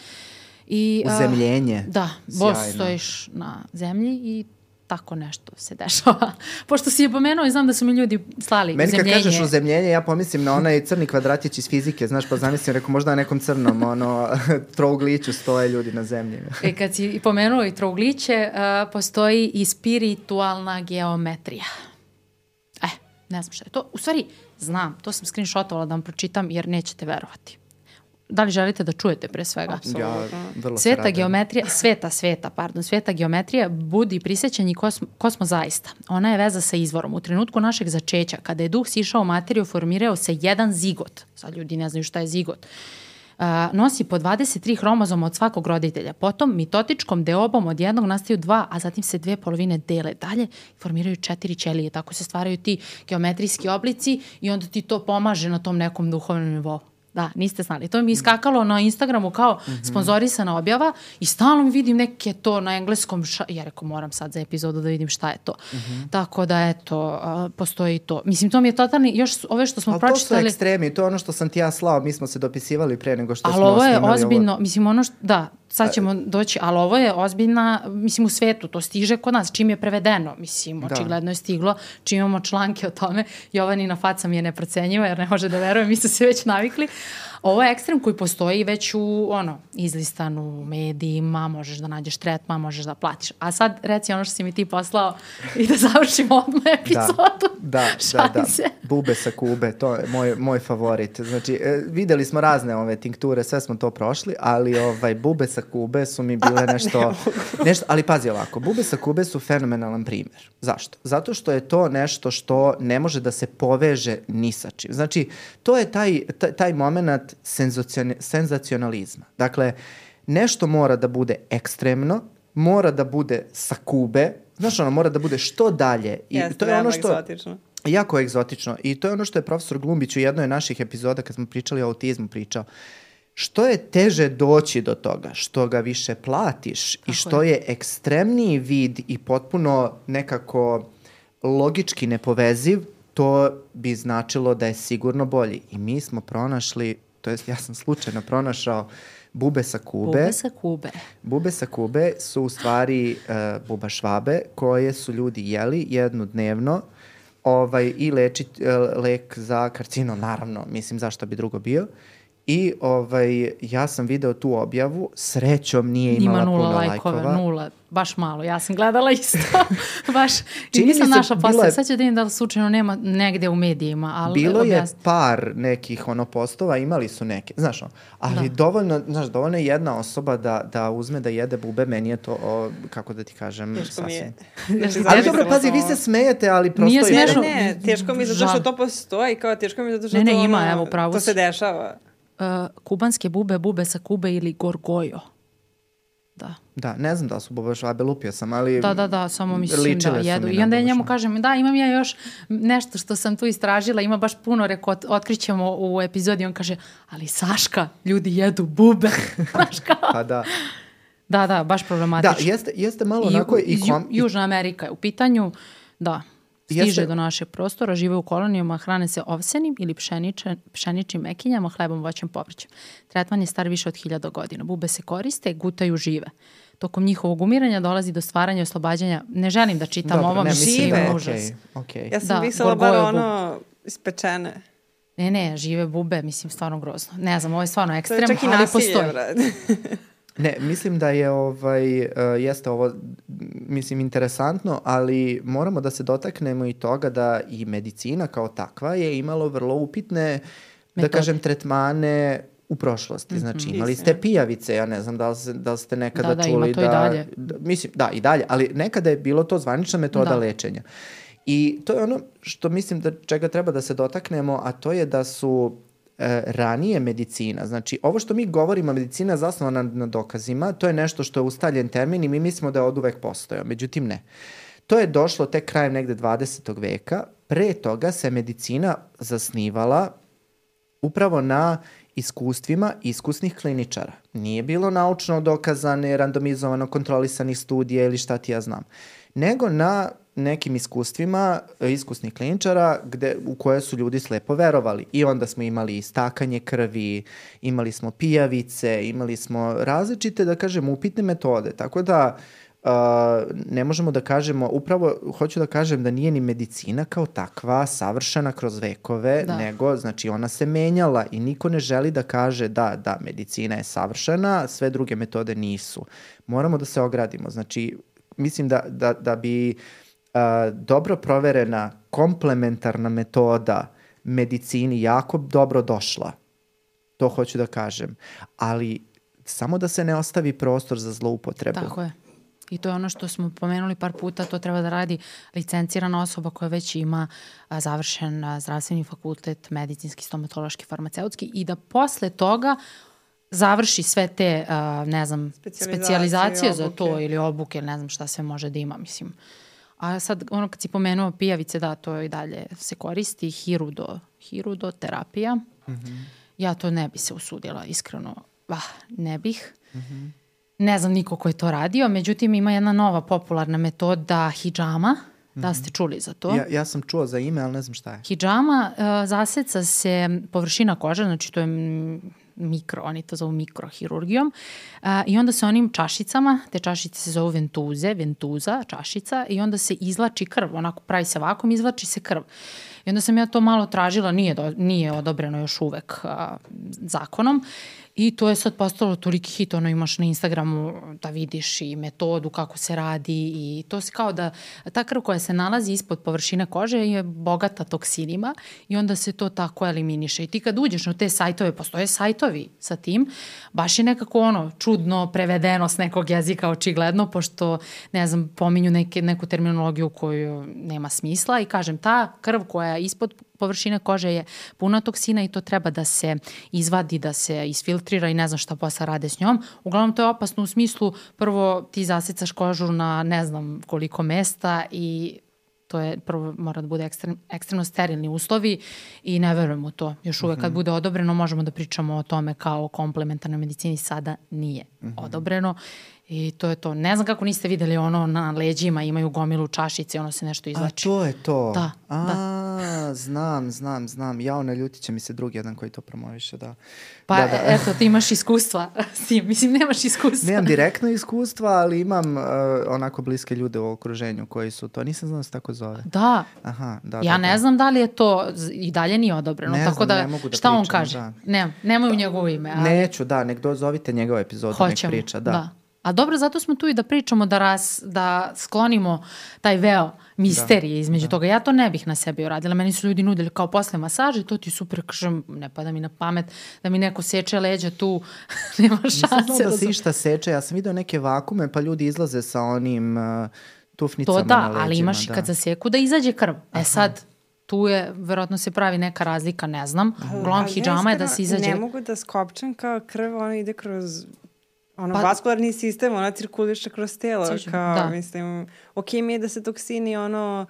I, Uzemljenje. Uh, da, bos stojiš na zemlji i tako nešto se dešava. Pošto si je pomenuo i znam da su mi ljudi slali Meni uzemljenje. Meni kad kažeš uzemljenje, ja pomislim na onaj crni kvadratić iz fizike, znaš, pa zamislim, rekao, možda na nekom crnom, ono, trougliću stoje ljudi na zemlji. e, kad si pomenuo i trougliće, uh, postoji i spiritualna geometrija. E, ne znam šta je to. U stvari, znam, to sam screenshotovala da vam pročitam jer nećete verovati da li želite da čujete pre svega? Absolutno. Ja, vrlo sveta geometrija, sveta, sveta, pardon, sveta geometrija budi prisjećanje ko, smo, ko smo zaista. Ona je veza sa izvorom. U trenutku našeg začeća, kada je duh sišao u materiju, formirao se jedan zigot. Sad ljudi ne znaju šta je zigot. Uh, nosi po 23 hromozoma od svakog roditelja. Potom mitotičkom deobom od jednog nastaju dva, a zatim se dve polovine dele dalje i formiraju četiri ćelije. Tako se stvaraju ti geometrijski oblici i onda ti to pomaže na tom nekom duhovnom nivou. Da, niste znali. To mi je iskakalo na Instagramu kao mm -hmm. sponzorisana objava i stalno mi vidim neke to na engleskom. Ša... Ja rekao, moram sad za epizodu da vidim šta je to. Mm -hmm. Tako da, eto, uh, postoji to. Mislim, to mi je totalni, još ove što smo Ali pročitali... Ali to su ekstremi, to je ono što sam ti ja slao, mi smo se dopisivali pre nego što Ali smo ovo je ozbiljno, ovo. mislim, ono što, da, sad ćemo doći, ali ovo je ozbiljna, mislim u svetu, to stiže kod nas, čim je prevedeno, mislim, da. očigledno je stiglo, čim imamo članke o tome, Jovanina faca mi je neprocenjiva jer ne može da veruje, mi su se već navikli. Ovo je ekstrem koji postoji već u, ono, izlistanu u medijima, možeš da nađeš tretman, možeš da platiš. A sad, reci ono što si mi ti poslao i da završimo odmah da, epizodu. Da, da, da, da. Bube sa Kube, to je moj, moj favorit. Znači, e, videli smo razne ove tinkture, sve smo to prošli, ali ovaj, bube sa Kube su mi bile nešto, nešto, ali pazi ovako, bube sa Kube su fenomenalan primjer. Zašto? Zato što je to nešto što ne može da se poveže ni sa čim. Znači, to je taj, taj, taj moment senzacionalizma. Dakle, nešto mora da bude ekstremno, mora da bude sa Kube, znaš ono, mora da bude što dalje. I Jeste, to je ono što, egzotično. Jako egzotično. I to je ono što je profesor Glumbić u jednoj naših epizoda kad smo pričali o autizmu pričao. Što je teže doći do toga? Što ga više platiš Tako i što je. je ekstremniji vid i potpuno nekako logički nepoveziv, to bi značilo da je sigurno bolji. I mi smo pronašli, to jest ja sam slučajno pronašao bube sa Kube. Bube sa Kube. Bube sa Kube su u stvari uh, buba švabe koje su ljudi jeli jednu dnevno ovaj, i leči, uh, lek za karcinom, naravno, mislim zašto bi drugo bio. I ovaj, ja sam video tu objavu, srećom nije imala Ima nula puno lajkova. lajkova. Nula, baš malo. Ja sam gledala isto. baš. I nisam našla posle. Je... Sad ću da im da slučajno nema negde u medijima. Ali bilo objasni. je par nekih ono postova, imali su neke. Znaš, on, ali da. dovoljno, znaš, dovoljno je jedna osoba da, da uzme da jede bube. Meni je to, o, kako da ti kažem, teško sasvim. mi je. ali dobro, pazi, vi se smejete, ali prosto Nije smešno. Ne, ne, teško mi je zato što to postoji. Kao teško mi je zato što ne, ne, to, ima, ono, evo, pravo to se dešava kubanske bube, bube sa Kube ili gorgojo. Da. Da, ne znam da su bube švabe, lupio sam, ali Da, da, da, samo mislim da jedu. I onda ja njemu kažem, da, imam ja još nešto što sam tu istražila, ima baš puno, reko, otkrićemo u epizodi, on kaže, ali Saška, ljudi jedu bube. Znaš kao? pa da. Da, da, baš problematično. Da, jeste, jeste malo I, onako... I, kom... Južna Amerika je u pitanju, da stiže Jeste... do našeg prostora, žive u kolonijama, hrane se ovsenim ili pšeniče, pšeničnim mekinjama, hlebom, voćem, povrćem. Tretman je star više od hiljada godina. Bube se koriste, gutaju žive. Tokom njihovog umiranja dolazi do stvaranja i oslobađanja. Ne želim da čitam Dobro, ovo, ne, mislim žive. Okay, užas. Okay. Ja sam da, mislila bar ono ispečene. Ne, ne, žive bube, mislim, stvarno grozno. Ne znam, ovo je stvarno ekstrem, ali postoji. Ne, mislim da je ovaj, uh, jeste ovo, mislim, interesantno, ali moramo da se dotaknemo i toga da i medicina kao takva je imalo vrlo upitne, da Metod. da kažem, tretmane u prošlosti. Znači, mm -hmm. imali ste pijavice, ja ne znam da li, da li ste nekada da, da, čuli da... Da, ima to i dalje. Da, mislim, da, i dalje, ali nekada je bilo to zvanična metoda da. lečenja. I to je ono što mislim da čega treba da se dotaknemo, a to je da su e, ranije medicina, znači ovo što mi govorimo, medicina zasnovana na, na dokazima, to je nešto što je ustaljen termin i mi mislimo da je od uvek postojao, međutim ne. To je došlo tek krajem negde 20. veka, pre toga se medicina zasnivala upravo na iskustvima iskusnih kliničara. Nije bilo naučno dokazane, randomizovano kontrolisanih studija ili šta ti ja znam, nego na nekim iskustvima e, iskusnih kliničara gde, u koje su ljudi slepo verovali. I onda smo imali stakanje krvi, imali smo pijavice, imali smo različite, da kažem, upitne metode. Tako da uh, ne možemo da kažemo, upravo hoću da kažem da nije ni medicina kao takva savršena kroz vekove, da. nego znači ona se menjala i niko ne želi da kaže da, da, medicina je savršena, sve druge metode nisu. Moramo da se ogradimo. Znači, mislim da, da, da bi uh, a, dobro proverena komplementarna metoda medicini jako dobro došla. To hoću da kažem. Ali samo da se ne ostavi prostor za zloupotrebu. Tako je. I to je ono što smo pomenuli par puta, to treba da radi licencirana osoba koja već ima a, završen a, zdravstveni fakultet, medicinski, stomatološki, farmaceutski i da posle toga završi sve te, a, ne znam, specijalizacije za to ili obuke ili ne znam šta sve može da ima, mislim. Uh, A sad, ono kad si pomenuo pijavice, da, to i dalje se koristi, hirudo, hirudoterapija. Mm -hmm. Ja to ne bi se usudila, iskreno. Ah, ne bih. Mm -hmm. Ne znam niko ko je to radio, međutim ima jedna nova popularna metoda hijama. Da ste mhm. čuli za to? Ja, ja sam čuo za ime, ali ne znam šta je. Hijama uh, zaseca se površina kože, znači to je mikro, oni to zovu mikrohirurgijom. A, I onda se onim čašicama, te čašice se zovu ventuze, ventuza, čašica, i onda se izlači krv, onako pravi se vakum, izlači se krv. I onda sam ja to malo tražila, nije, do, nije odobreno još uvek a, zakonom. I to je sad postalo toliki hit, ono imaš na Instagramu da vidiš i metodu kako se radi i to se kao da ta krv koja se nalazi ispod površine kože je bogata toksinima i onda se to tako eliminiše. I ti kad uđeš na te sajtove, postoje sajtovi sa tim, baš je nekako ono čudno prevedeno s nekog jezika očigledno, pošto ne znam, pominju neke, neku terminologiju koju nema smisla i kažem ta krv koja je ispod površine kože je puna toksina i to treba da se izvadi, da se isfiltrira i ne znam šta posle rade s njom. Uglavnom to je opasno u smislu prvo ti zasecaš kožu na ne znam koliko mesta i to je prvo mora da bude ekstrem, ekstremno sterilni uslovi i ne verujem u to. Još uvek kad mhm. bude odobreno možemo da pričamo o tome kao o komplementarnoj medicini, sada nije mm -hmm. odobreno I to je to. Ne znam kako niste videli ono na leđima imaju gomilu čašice ono se nešto izlači. A to je to? Da. A, da. znam, znam, znam. Ja ono ljuti će mi se drugi jedan koji to promoviše, da. Pa da, da. eto, ti imaš iskustva s tim. Mislim, nemaš iskustva. Nemam direktno iskustva, ali imam uh, onako bliske ljude u okruženju koji su to. Nisam znao da se tako zove. Da. Aha, da. Ja da, ne da. znam da li je to i dalje nije odobreno. Ne tako znam, da, ne mogu da šta pričam, on kaže? Da. Ne, nemoj u njegovo ime. Ali... Neću, da, nek dozovite njegove epizode, Hoćemo, nek priča, da. da. A dobro, zato smo tu i da pričamo, da, ras, da sklonimo taj veo misterije da, između da. toga. Ja to ne bih na sebi uradila. Meni su ljudi nudili kao posle masaže, to ti super, kažem, ne pada mi na pamet da mi neko seče leđa tu, nema šanse. Nisam znao da se išta seče, ja sam video neke vakume, pa ljudi izlaze sa onim uh, tufnicama To da, na leđima, ali imaš da. i kad zaseku da izađe krv. E Aha. sad, tu je, verovatno se pravi neka razlika, ne znam. Uglavnom hijama je da se izađe... Ne mogu da skopčam kao krv, ono ide kroz ono, pa, vaskularni sistem, ona cirkuliše kroz telo, Cižem, kao, da. mislim, ok mi je da se toksini, ono,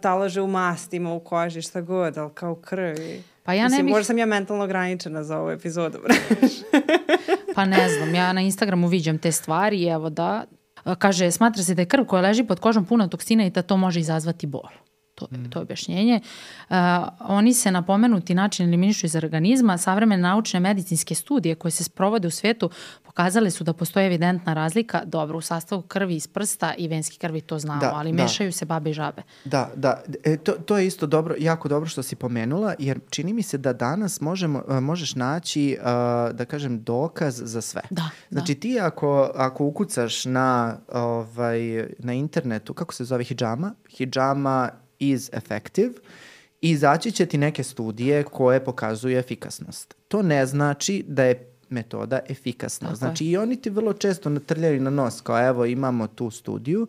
talože u mastima, u koži, šta god, ali kao krvi. Pa ja Mislim, ne bih... možda sam ja mentalno ograničena za ovu epizodu. pa ne znam, ja na Instagramu viđam te stvari i evo da, kaže, smatra se da je krv koja leži pod kožom puna toksina i da to može izazvati bol. To mm. to je objašnjenje. Uh, oni se na pomenuti način eliminišu iz organizma. Savremene naučne medicinske studije koje se sprovode u svetu pokazale su da postoje evidentna razlika, dobro, u sastavu krvi iz prsta i venski krvi to znamo, da, ali da. mešaju se babe i žabe. Da, da. E, to, to je isto dobro, jako dobro što si pomenula, jer čini mi se da danas možemo, e, možeš naći, uh, da kažem, dokaz za sve. Da, znači da. ti ako, ako ukucaš na, ovaj, na internetu, kako se zove hijama? Hijama is effective, i izaći će ti neke studije koje pokazuju efikasnost. To ne znači da je metoda efikasna. Tako znači i oni ti vrlo često natrljaju na nos kao evo imamo tu studiju.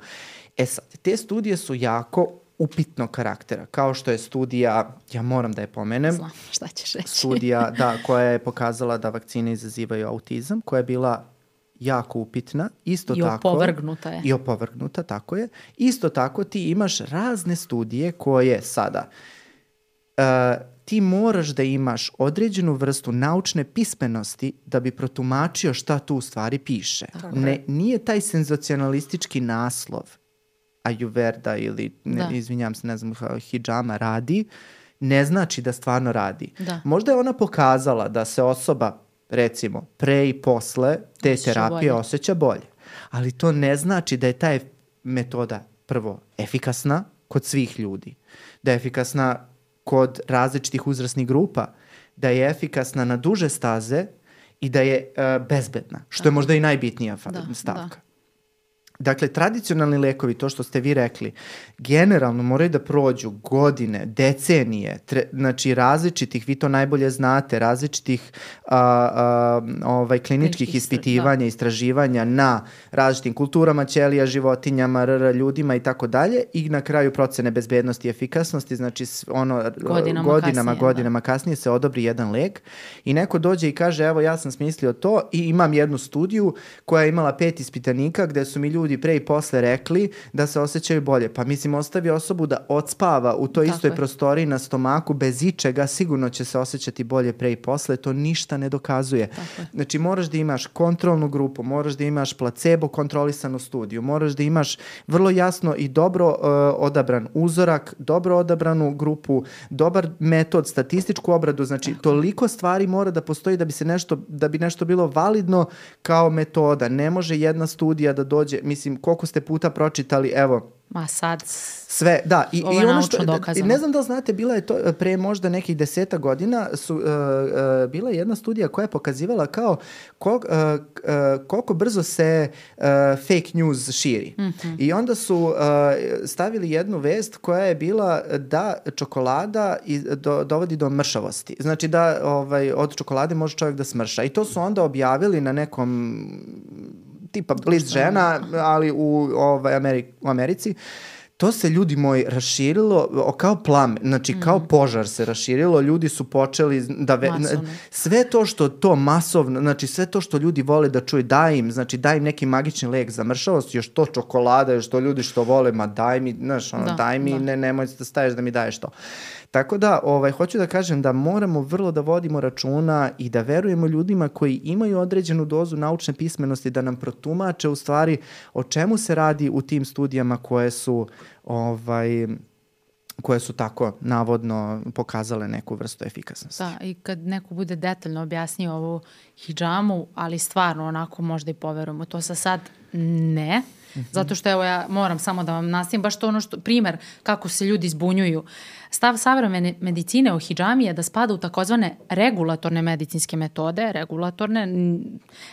E sad, te studije su jako upitnog karaktera, kao što je studija, ja moram da je pomenem. Znam šta ćeš reći. Studija, da, koja je pokazala da vakcine izazivaju autizam, koja je bila jako upitna. Isto I tako, opovrgnuta je. I opovrgnuta, tako je. Isto tako ti imaš razne studije koje sada uh, ti moraš da imaš određenu vrstu naučne pismenosti da bi protumačio šta tu u stvari piše. Ne, nije taj senzacionalistički naslov Ayurveda ili, ne, da. izvinjam se, ne znam, hijama radi, ne znači da stvarno radi. Da. Možda je ona pokazala da se osoba, recimo, pre i posle te osjeća terapije bolje. osjeća bolje. Ali to ne znači da je ta metoda prvo efikasna kod svih ljudi. Da je efikasna kod različitih uzrasnih grupa, da je efikasna na duže staze i da je uh, bezbedna, što je možda i najbitnija da, stavka. Da. Dakle, tradicionalni lekovi, to što ste vi rekli, generalno moraju da prođu godine, decenije, tre, znači različitih, vi to najbolje znate, različitih a, a, ovaj, kliničkih ispitivanja, da. istraživanja na različitim kulturama, ćelija, životinjama, rr, ljudima i tako dalje i na kraju procene bezbednosti i efikasnosti, znači ono, godinama, godinama, kasnije, godinama da. kasnije se odobri jedan lek i neko dođe i kaže evo ja sam smislio to i imam jednu studiju koja je imala pet ispitanika gde su mi ljudi ljudi pre i posle rekli da se osjećaju bolje. Pa mislim, ostavi osobu da odspava u toj Tako istoj je. prostoriji na stomaku bez ičega, sigurno će se osjećati bolje pre i posle. To ništa ne dokazuje. Tako znači, moraš da imaš kontrolnu grupu, moraš da imaš placebo kontrolisanu studiju, moraš da imaš vrlo jasno i dobro uh, odabran uzorak, dobro odabranu grupu, dobar metod, statističku obradu, znači Tako. toliko stvari mora da postoji da bi se nešto, da bi nešto bilo validno kao metoda. Ne može jedna studija da dođe, mislim, mislim, koliko ste puta pročitali, evo, Ma sad... Sve, da. I, i ono što, dokazano. ne znam da li znate, bila je to e, pre možda nekih deseta godina, su, uh, uh, bila je jedna studija koja je pokazivala kao kol, uh, uh, koliko brzo se uh, fake news širi. Mm -hmm. I onda su uh, stavili jednu vest koja je bila da čokolada i, do, dovodi do mršavosti. Znači da ovaj, od čokolade može čovjek da smrša. I to su onda objavili na nekom tipa bliz žena, ali u, ovaj, Ameri u Americi to se ljudi moji raširilo o, kao plame, znači mm. kao požar se raširilo, ljudi su počeli da ve, masovno. sve to što to masovno, znači sve to što ljudi vole da čuju, daj im, znači daj im neki magični lek za mršavost, još to čokolada, još to ljudi što vole, ma daj mi, znaš, ono, da, daj mi, da. ne, nemoj da staješ da mi daješ to. Tako da, ovaj, hoću da kažem da moramo vrlo da vodimo računa i da verujemo ljudima koji imaju određenu dozu naučne pismenosti da nam protumače u stvari o čemu se radi u tim studijama koje su ovaj, koje su tako navodno pokazale neku vrstu efikasnosti. Da, i kad neko bude detaljno objasnio ovu hijjamu, ali stvarno onako možda i poverujemo to sa sad ne, -hmm. Zato što evo ja moram samo da vam nastavim baš to ono što, primer kako se ljudi zbunjuju. Stav savremene medicine o hijjami je da spada u takozvane regulatorne medicinske metode. Regulatorne,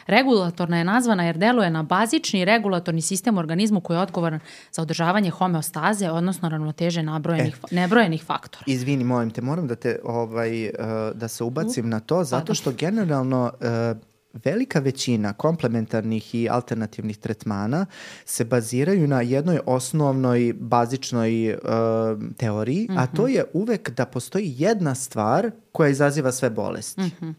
regulatorna je nazvana jer deluje na bazični regulatorni sistem u organizmu koji je odgovoran za održavanje homeostaze, odnosno ravnoteže nabrojenih, e, nebrojenih faktora. Izvini, molim te, moram da te ovaj, uh, da se ubacim uh, na to, zato što generalno uh, velika većina komplementarnih i alternativnih tretmana se baziraju na jednoj osnovnoj bazičnoj uh, teoriji, mm -hmm. a to mhm. je uvek da postoji jedna stvar koja izaziva sve bolesti. Mm -hmm.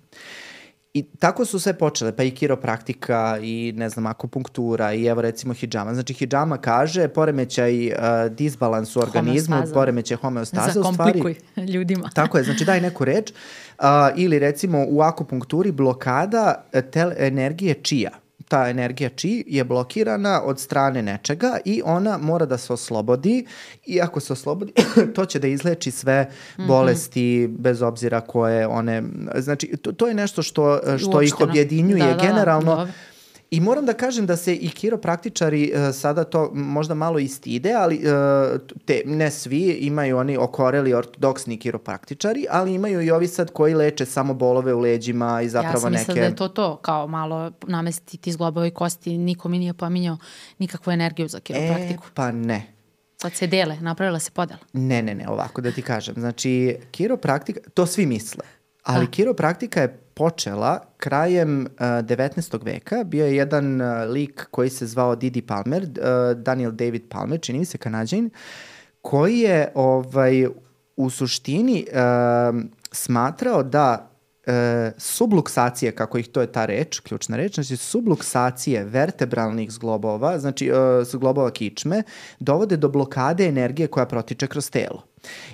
I tako su sve počele, pa i kiropraktika i ne znam, akupunktura i evo recimo hijama. Znači hijama kaže poremećaj uh, disbalans u organizmu, homeostaza. poremećaj homeostaze. Zakomplikuj ljudima. Tako je, znači daj neku reč. Uh, ili recimo u akupunkturi blokada tel energije čija ta energija či je blokirana od strane nečega i ona mora da se oslobodi i ako se oslobodi to će da izleči sve mhm. bolesti mm -hmm. bez obzira koje one znači to, to je nešto što što ih objedinjuje da, da, da, generalno da, I moram da kažem da se i kiropraktičari uh, sada to možda malo istide, ali uh, te, ne svi, imaju oni okoreli ortodoksni kiropraktičari, ali imaju i ovi sad koji leče samo bolove u leđima i zapravo neke... Ja sam mislila da je to to, kao malo namestiti zglobove kosti, niko mi nije pominjao nikakvu energiju za kiropraktiku. E, pa ne. Sad se dele, napravila se podela. Ne, ne, ne, ovako da ti kažem. Znači, kiropraktika, to svi misle, ali A. kiropraktika je počela krajem uh, 19. veka. Bio je jedan uh, lik koji se zvao Didi Palmer, uh, Daniel David Palmer, čini mi se kanadžin, koji je ovaj, u suštini uh, smatrao da e, subluksacije, kako ih to je ta reč, ključna reč, znači subluksacije vertebralnih zglobova, znači e, zglobova kičme, dovode do blokade energije koja protiče kroz telo.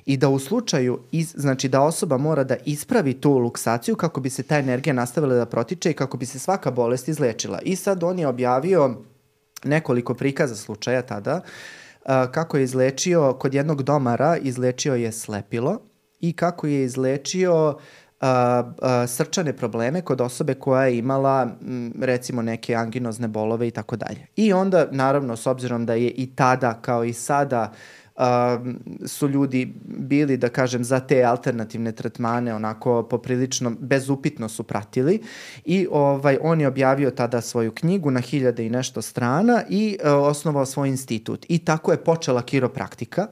I da u slučaju, iz, znači da osoba mora da ispravi tu luksaciju kako bi se ta energija nastavila da protiče i kako bi se svaka bolest izlečila. I sad on je objavio nekoliko prikaza slučaja tada, kako je izlečio, kod jednog domara izlečio je slepilo i kako je izlečio a, a, srčane probleme kod osobe koja je imala m, recimo neke anginozne bolove i tako dalje. I onda naravno s obzirom da je i tada kao i sada su ljudi bili, da kažem, za te alternativne tretmane onako poprilično bezupitno su pratili i ovaj, on je objavio tada svoju knjigu na hiljade i nešto strana i uh, osnovao svoj institut. I tako je počela kiropraktika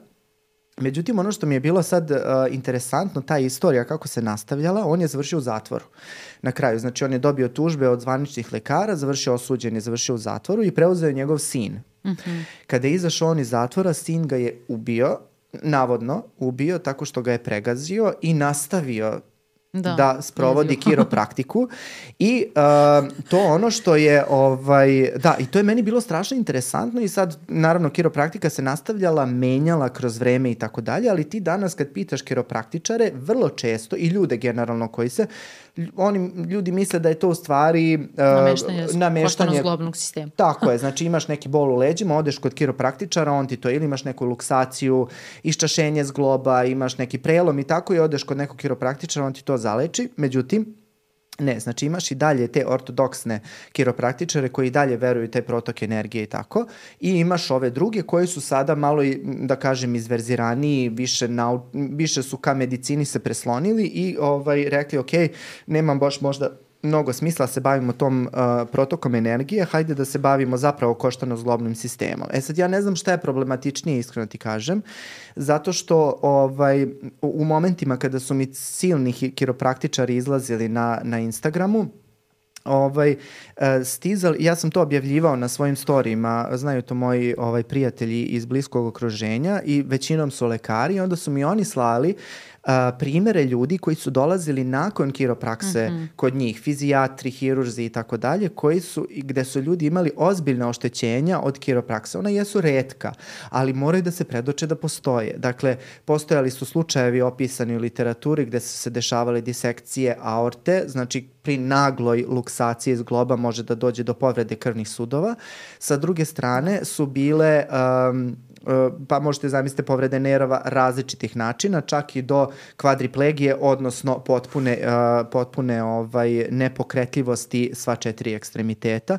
Međutim, ono što mi je bilo sad uh, interesantno, ta istorija kako se nastavljala, on je završio u zatvoru na kraju. Znači, on je dobio tužbe od zvaničnih lekara, završio osuđen je, završio u zatvoru i preuzeo je njegov sin. Mm -hmm. Kada je izašao on iz zatvora, sin ga je ubio, navodno ubio tako što ga je pregazio i nastavio da, da sprovodi kiropraktiku i uh, to ono što je ovaj da i to je meni bilo strašno interesantno i sad naravno kiropraktika se nastavljala, menjala kroz vreme i tako dalje, ali ti danas kad pitaš kiropraktičare vrlo često i ljude generalno koji se oni ljudi misle da je to u stvari uh, nameštanje, nameštanje zglobnog sistema. Tako je, znači imaš neki bol u leđima, odeš kod kiropraktičara, on ti to ili imaš neku luksaciju, iščašenje zgloba, imaš neki prelom i tako i odeš kod nekog kiropraktičara, on ti to zaleči. Međutim, Ne, znači imaš i dalje te ortodoksne kiropraktičare koji i dalje veruju taj protok energije i tako i imaš ove druge koji su sada malo, da kažem, izverziraniji, više, nau, više su ka medicini se preslonili i ovaj, rekli, ok, nemam baš možda mnogo smisla se bavimo tom uh, protokom energije, hajde da se bavimo zapravo koštano-zglobnim sistemom. E sad ja ne znam šta je problematičnije, iskreno ti kažem, zato što ovaj, u, momentima kada su mi silni kiropraktičari izlazili na, na Instagramu, ovaj, e, stizali, ja sam to objavljivao na svojim storijima, znaju to moji ovaj, prijatelji iz bliskog okruženja i većinom su lekari, onda su mi oni slali a, primere ljudi koji su dolazili nakon kiroprakse mm -hmm. kod njih, fizijatri, hirurzi i tako dalje, koji su, gde su ljudi imali ozbiljne oštećenja od kiroprakse. Ona jesu redka, ali moraju da se predoče da postoje. Dakle, postojali su slučajevi opisani u literaturi gde su se dešavale disekcije aorte, znači pri nagloj luksaciji iz globa može da dođe do povrede krvnih sudova. Sa druge strane su bile um, pa možete zamisliti povrede nerava različitih načina, čak i do kvadriplegije, odnosno potpune, uh, potpune ovaj, nepokretljivosti sva četiri ekstremiteta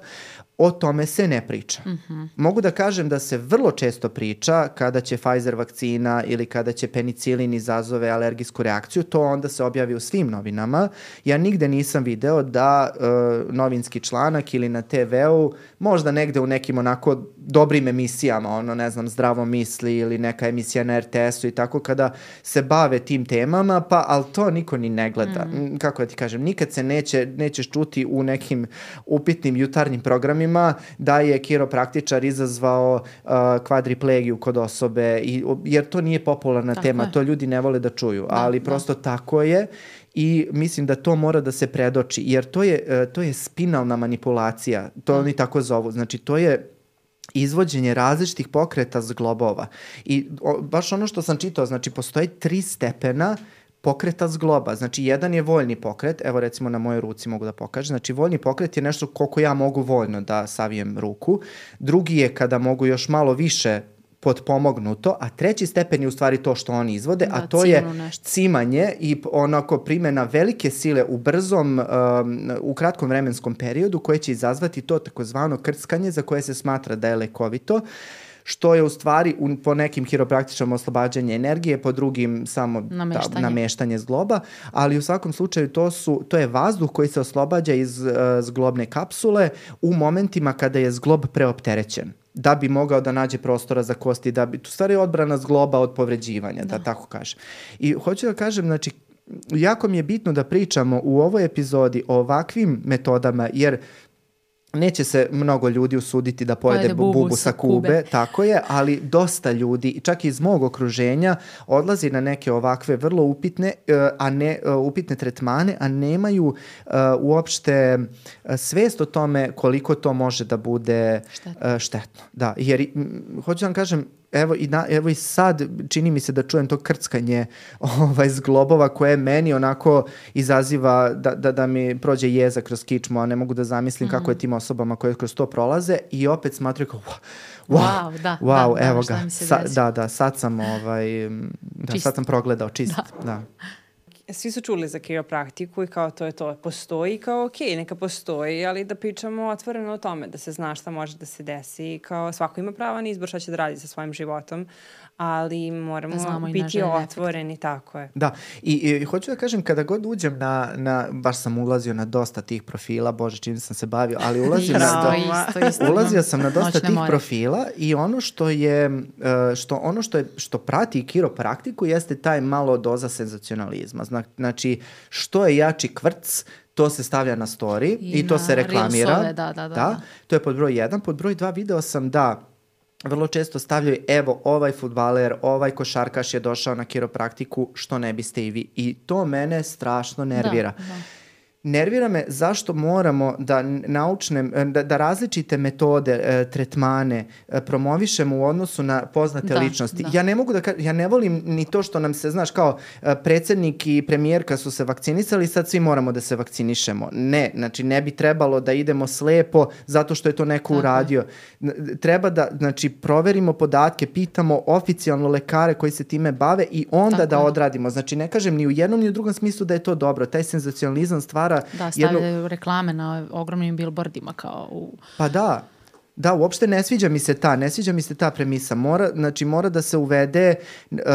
o tome se ne priča. Mm -hmm. Mogu da kažem da se vrlo često priča kada će Pfizer vakcina ili kada će penicilin izazove alergijsku reakciju, to onda se objavi u svim novinama. Ja nigde nisam video da uh, novinski članak ili na TV-u, možda negde u nekim onako dobrim emisijama, ono ne znam, zdravo misli ili neka emisija na RTS-u i tako, kada se bave tim temama, pa, ali to niko ni ne gleda. Mm. Kako da ti kažem, nikad se neće, nećeš čuti u nekim upitnim jutarnjim programima ljudima da je kiropraktičar izazvao uh, kvadriplegiju kod osobe, i, jer to nije popularna tako tema, je. to ljudi ne vole da čuju, da, ali da. prosto tako je i mislim da to mora da se predoči, jer to je, uh, to je spinalna manipulacija, to da. oni tako zovu, znači to je izvođenje različitih pokreta zglobova. I o, baš ono što sam čitao, znači postoje tri stepena pokreta zgloba. Znači, jedan je voljni pokret, evo recimo na mojoj ruci mogu da pokažem, znači voljni pokret je nešto koliko ja mogu voljno da savijem ruku. Drugi je kada mogu još malo više potpomognuto, a treći stepen je u stvari to što oni izvode, da, a to je nešto. cimanje i onako primena velike sile u brzom, um, u kratkom vremenskom periodu koje će izazvati to takozvano krckanje za koje se smatra da je lekovito. Uh, što je u stvari u, po nekim hiropraktičnom oslobađanje energije, po drugim samo nameštanje. Da, nameštanje zgloba, ali u svakom slučaju to, su, to je vazduh koji se oslobađa iz uh, zglobne kapsule u momentima kada je zglob preopterećen da bi mogao da nađe prostora za kosti, da bi, tu stvari odbrana zgloba od povređivanja, da, da tako kažem. I hoću da kažem, znači, jako mi je bitno da pričamo u ovoj epizodi o ovakvim metodama, jer neće se mnogo ljudi usuditi da pojede, pojede bubu, bubu sa kube, kube, tako je, ali dosta ljudi, čak iz mog okruženja, odlazi na neke ovakve vrlo upitne, e, a ne, e, upitne tretmane, a nemaju uh, uopšte svest o tome koliko to može da bude štetno. Štetno. Da, jer hoću da vam kažem, evo i, na, evo i sad čini mi se da čujem to krckanje ovaj, zglobova koje meni onako izaziva da, da, da mi prođe jeza kroz kičmu, a ne mogu da zamislim mm. kako je tim osobama koje kroz to prolaze i opet smatruju kao wow, wow, da, wow da, evo da, ga, Sa, da, da, sad sam ovaj, da, sad sam progledao čist, da. da svi su čuli za kiropraktiku i kao to je to. Postoji kao ok, neka postoji, ali da pričamo otvoreno o tome, da se zna šta može da se desi i kao svako ima pravo na izbor šta će da radi sa svojim životom, ali moramo da biti otvoreni, efekt. tako je. Da, I, i hoću da kažem, kada god uđem na, na, baš sam ulazio na dosta tih profila, bože, čim sam se bavio, ali ulazio, na, isto, isto, ulazio sam na dosta tih more. profila i ono što je, e, što, ono što, je, što prati kiropraktiku jeste taj malo doza senzacionalizma. Znači, što je jači kvrc, to se stavlja na story i, i to se reklamira. Reelsove, da, da, da, da. da. To je pod broj jedan. Pod broj dva video sam da vrlo često stavljaju evo ovaj futbaler, ovaj košarkaš je došao na kiropraktiku, što ne biste i vi. I to mene strašno nervira. Da, da nervira me zašto moramo da naučne, da, da različite metode, e, tretmane e, promovišemo u odnosu na poznate da, ličnosti. Da. Ja ne mogu da ka, ja ne volim ni to što nam se, znaš, kao e, predsednik i premijerka su se vakcinisali, sad svi moramo da se vakcinišemo. Ne, znači ne bi trebalo da idemo slepo zato što je to neko Tako. uradio. Treba da, znači, proverimo podatke, pitamo oficijalno lekare koji se time bave i onda Tako da odradimo. Znači, ne kažem ni u jednom ni u drugom smislu da je to dobro. Taj senzacionalizam stvara stvara... Da, stavljaju jednu... reklame na ogromnim billboardima kao u... Pa da, Da, uopšte ne sviđa mi se ta, ne sviđa mi se ta premisa. Mora, znači, mora da se uvede, uh, uh,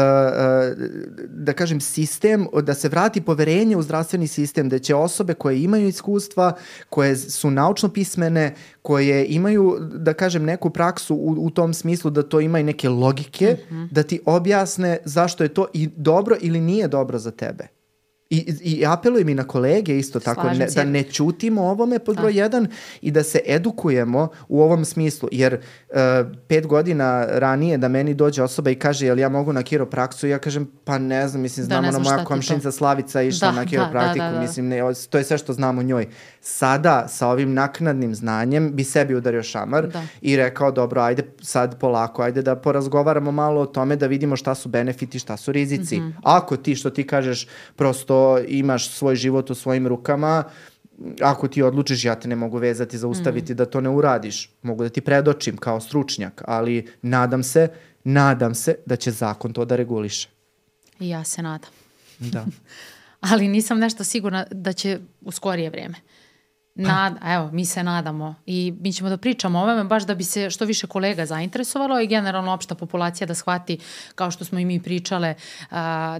da kažem, sistem, da se vrati poverenje u zdravstveni sistem, da će osobe koje imaju iskustva, koje su naučno pismene, koje imaju, da kažem, neku praksu u, u tom smislu da to ima i neke logike, mm -hmm. da ti objasne zašto je to i dobro ili nije dobro za tebe I, i apelujem i na kolege isto tako, ne, da ne ćutimo ovome pod broj da. jedan i da se edukujemo u ovom smislu, jer uh, pet godina ranije da meni dođe osoba i kaže jel ja mogu na kiropraksu, ja kažem pa ne znam, mislim da, znam, da, ono moja komšinica Slavica išla da, na kiropraktiku, da, da, da, da. mislim ne, to je sve što znam o njoj. Sada sa ovim naknadnim znanjem bi sebi udario šamar da. i rekao dobro, ajde sad polako, ajde da porazgovaramo malo o tome da vidimo šta su benefiti, šta su rizici. Mm -hmm. Ako ti što ti kažeš prosto imaš svoj život u svojim rukama, ako ti odlučiš, ja te ne mogu vezati, zaustaviti mm. da to ne uradiš. Mogu da ti predočim kao stručnjak, ali nadam se, nadam se da će zakon to da reguliše. I ja se nadam. Da. ali nisam nešto sigurna da će u skorije vreme. Nad, evo, mi se nadamo. I mi ćemo da pričamo o ovome baš da bi se što više kolega zainteresovalo i generalno opšta populacija da shvati, kao što smo i mi pričale,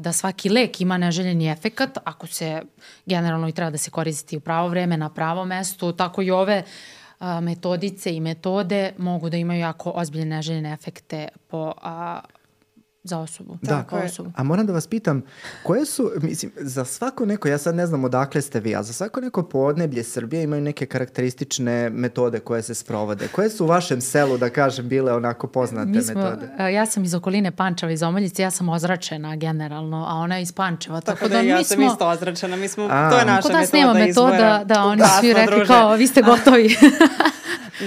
da svaki lek ima neželjeni efekat, ako se generalno i treba da se koristi u pravo vreme, na pravo mesto, tako i ove metodice i metode mogu da imaju jako ozbiljne neželjene efekte po za osobu. Da, kao osobu. a moram da vas pitam, koje su, mislim, za svako neko, ja sad ne znam odakle ste vi, a za svako neko podneblje Srbije imaju neke karakteristične metode koje se sprovode. Koje su u vašem selu, da kažem, bile onako poznate Mi smo, metode? Ja sam iz okoline Pančeva, iz Omoljice, ja sam ozračena generalno, a ona je iz Pančeva. Tako, tako da, da ja mi sam isto ozračena, mi smo, a, to je naša metoda. Kod nas nema metoda, da, oni svi rekli druže. kao, vi ste gotovi.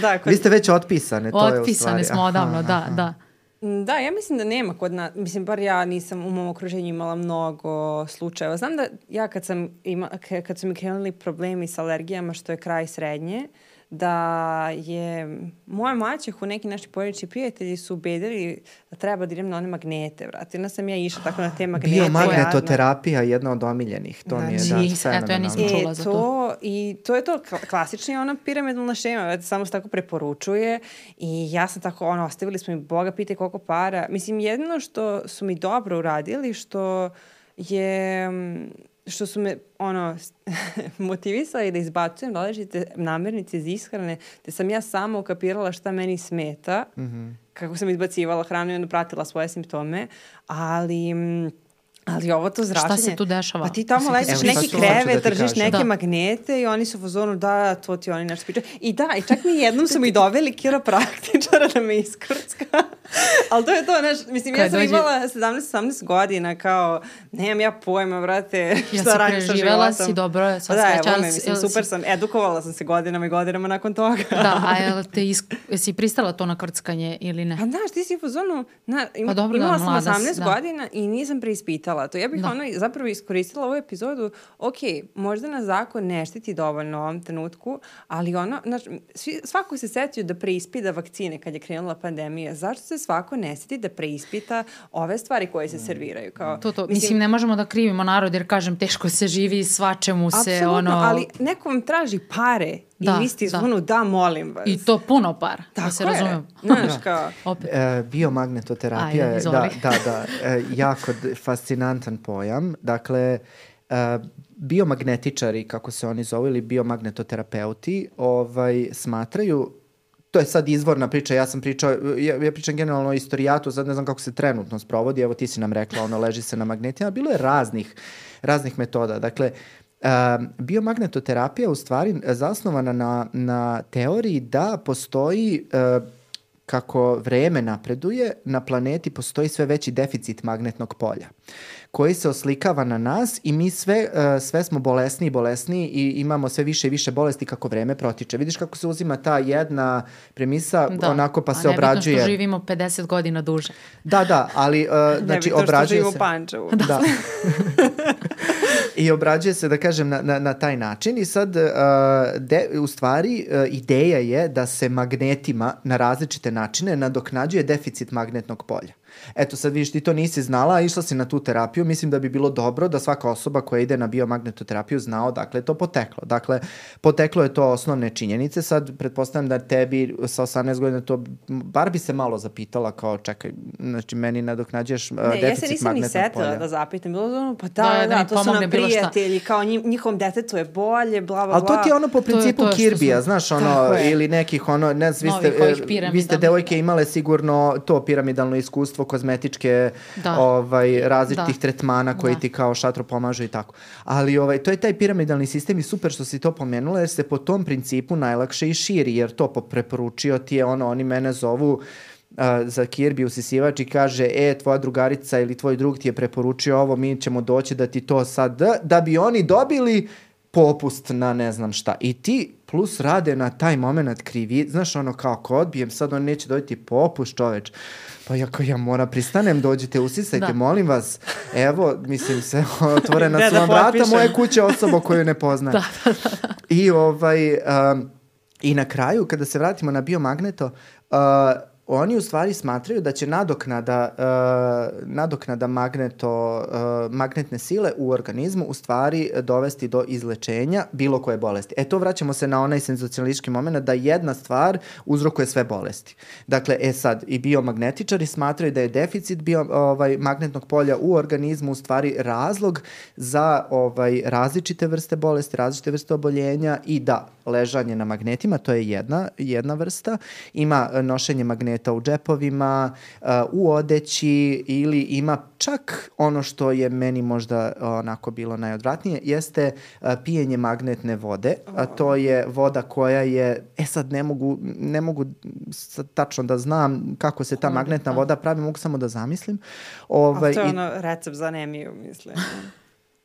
da, kod... Vi ste već otpisane, to otpisane je u stvari. Otpisane smo odavno, aha, da, aha. da. Da, ja mislim da nema kod nas, mislim, bar ja nisam u mom okruženju imala mnogo slučajeva. Znam da ja kad sam, ima, kad su mi krenuli problemi sa alergijama, što je kraj srednje, uh, da je moja maćeh u neki naši porodični prijatelji su ubedili da treba da idem na one magnete, vrati. Onda sam ja išla tako na te magnete. Biomagnetoterapija je jedna od omiljenih. To mi je znači, da, fenomenalno. Eto, ja nisam čula e, za to. to. I to je to klasični ona piramidalna šema, vrati, samo se tako preporučuje i ja sam tako, ono, ostavili smo mi Boga pite koliko para. Mislim, jedno što su mi dobro uradili, što je što su me ono motivisali da izbacujem različite namirnice iz ishrane, te sam ja sama ukapirala šta meni smeta, mm -hmm. kako sam izbacivala hranu i onda pratila svoje simptome, ali Ali ovo to zračenje... Šta se tu dešava? Pa ti tamo ležiš neki krevet, da držiš neke da. magnete i oni su u fazonu da, to ti oni nešto pričaju. I da, i čak mi jednom su mi doveli kiropraktičara da me iskrcka. Ali to je to, znaš, mislim, Kad ja sam dođe... imala 17-18 godina, kao, nemam ja pojma, brate, šta radim sa životom. Ja si dobro, sva da, sveća. Da, mislim, super sam, edukovala sam se godinama i godinama nakon toga. da, a jel te isk... jesi pristala to na krckanje ili ne? Pa znaš, ti si u fazonu, na, im, pa dobro, imala da, sam 18 da. godina i nisam preispitala to. Ja bih da. ono zapravo iskoristila ovu epizodu, ok, možda na zakon ne štiti dovoljno u ovom trenutku, ali ono, znaš, svi, svako se setio da preispita vakcine kad je krenula pandemija. Zašto se svako ne seti da preispita ove stvari koje se serviraju? Kao, to, to. Mislim, mislim, ne možemo da krivimo narod jer, kažem, teško se živi, svačemu se, ono... ali neko vam traži pare Da, I vi ste izvonu, da. da, molim vas. I to puno par, Tako da se razumemo. Znaš, kao... Opet. E, biomagnetoterapija je, da, da, da, e, jako fascinantan pojam. Dakle, e, biomagnetičari, kako se oni zovu, ili biomagnetoterapeuti, ovaj, smatraju to je sad izvorna priča, ja sam pričao, ja, ja pričam generalno o istorijatu, sad ne znam kako se trenutno sprovodi, evo ti si nam rekla, ono leži se na magnetima, bilo je raznih, raznih metoda. Dakle, Uh, biomagnetoterapija u stvari zasnovana na, na teoriji da postoji uh, kako vreme napreduje, na planeti postoji sve veći deficit magnetnog polja koji se oslikava na nas i mi sve, uh, sve smo bolesni i bolesni i imamo sve više i više bolesti kako vreme protiče. Vidiš kako se uzima ta jedna premisa da. onako pa se obrađuje. Da, što živimo 50 godina duže. Da, da, ali uh, znači obrađuje se. Ne bi to što u Pančevu. Da. da. I obrađuje se, da kažem, na, na, na taj način i sad, uh, de, u stvari, uh, ideja je da se magnetima na različite načine nadoknađuje deficit magnetnog polja. Eto, sad vidiš, ti to nisi znala, a išla si na tu terapiju, mislim da bi bilo dobro da svaka osoba koja ide na biomagnetoterapiju zna odakle je to poteklo. Dakle, poteklo je to osnovne činjenice, sad pretpostavljam da tebi sa 18 godina to, bar bi se malo zapitala kao, čekaj, znači meni nadoknađuješ uh, ne, deficit magnetnog polja. Ne, ja se nisam ni setila da zapitam, bilo ono, pa da, da, da, da to su nam prijatelji, kao njim, njihovom detetu je bolje, bla, bla, bla. Ali to ti je ono po principu Kirbija, znaš, ono, ili nekih, ono, ne znam, vi ste, vi ste devojke imale sigurno to piramidalno iskustvo kozmetičke da. ovaj, različitih da. tretmana koji da. ti kao šatro pomažu i tako. Ali ovaj, to je taj piramidalni sistem i super što si to pomenula jer se po tom principu najlakše i širi jer to preporučio ti je ono, oni mene zovu a, za Kirby usisivač i kaže, e, tvoja drugarica ili tvoj drug ti je preporučio ovo, mi ćemo doći da ti to sad, da bi oni dobili popust na ne znam šta. I ti plus rade na taj moment krivi, znaš ono kao ako odbijem, sad on neće dobiti popust čoveč. Pa ja ja moram pristanem, dođite, usisajte, da. molim vas. Evo, mislim se, otvorena su vam vrata moje kuće osoba koju ne poznajem. da, da, da. I ovaj, um, i na kraju, kada se vratimo na biomagneto, uh, oni u stvari smatraju da će nadoknada, uh, nadoknada magneto, uh, magnetne sile u organizmu u stvari dovesti do izlečenja bilo koje bolesti. E to vraćamo se na onaj senzacionalistički moment da jedna stvar uzrokuje sve bolesti. Dakle, e sad, i biomagnetičari smatraju da je deficit bio, ovaj, magnetnog polja u organizmu u stvari razlog za ovaj, različite vrste bolesti, različite vrste oboljenja i da ležanje na magnetima, to je jedna, jedna vrsta, ima nošenje magneta magneta u džepovima, uh, u odeći ili ima čak ono što je meni možda onako bilo najodvratnije, jeste uh, pijenje magnetne vode, a to je voda koja je, e sad ne mogu, ne mogu tačno da znam kako se ta magnetna voda pravi, mogu samo da zamislim. Ovaj, a to je ono recept za anemiju, mislim.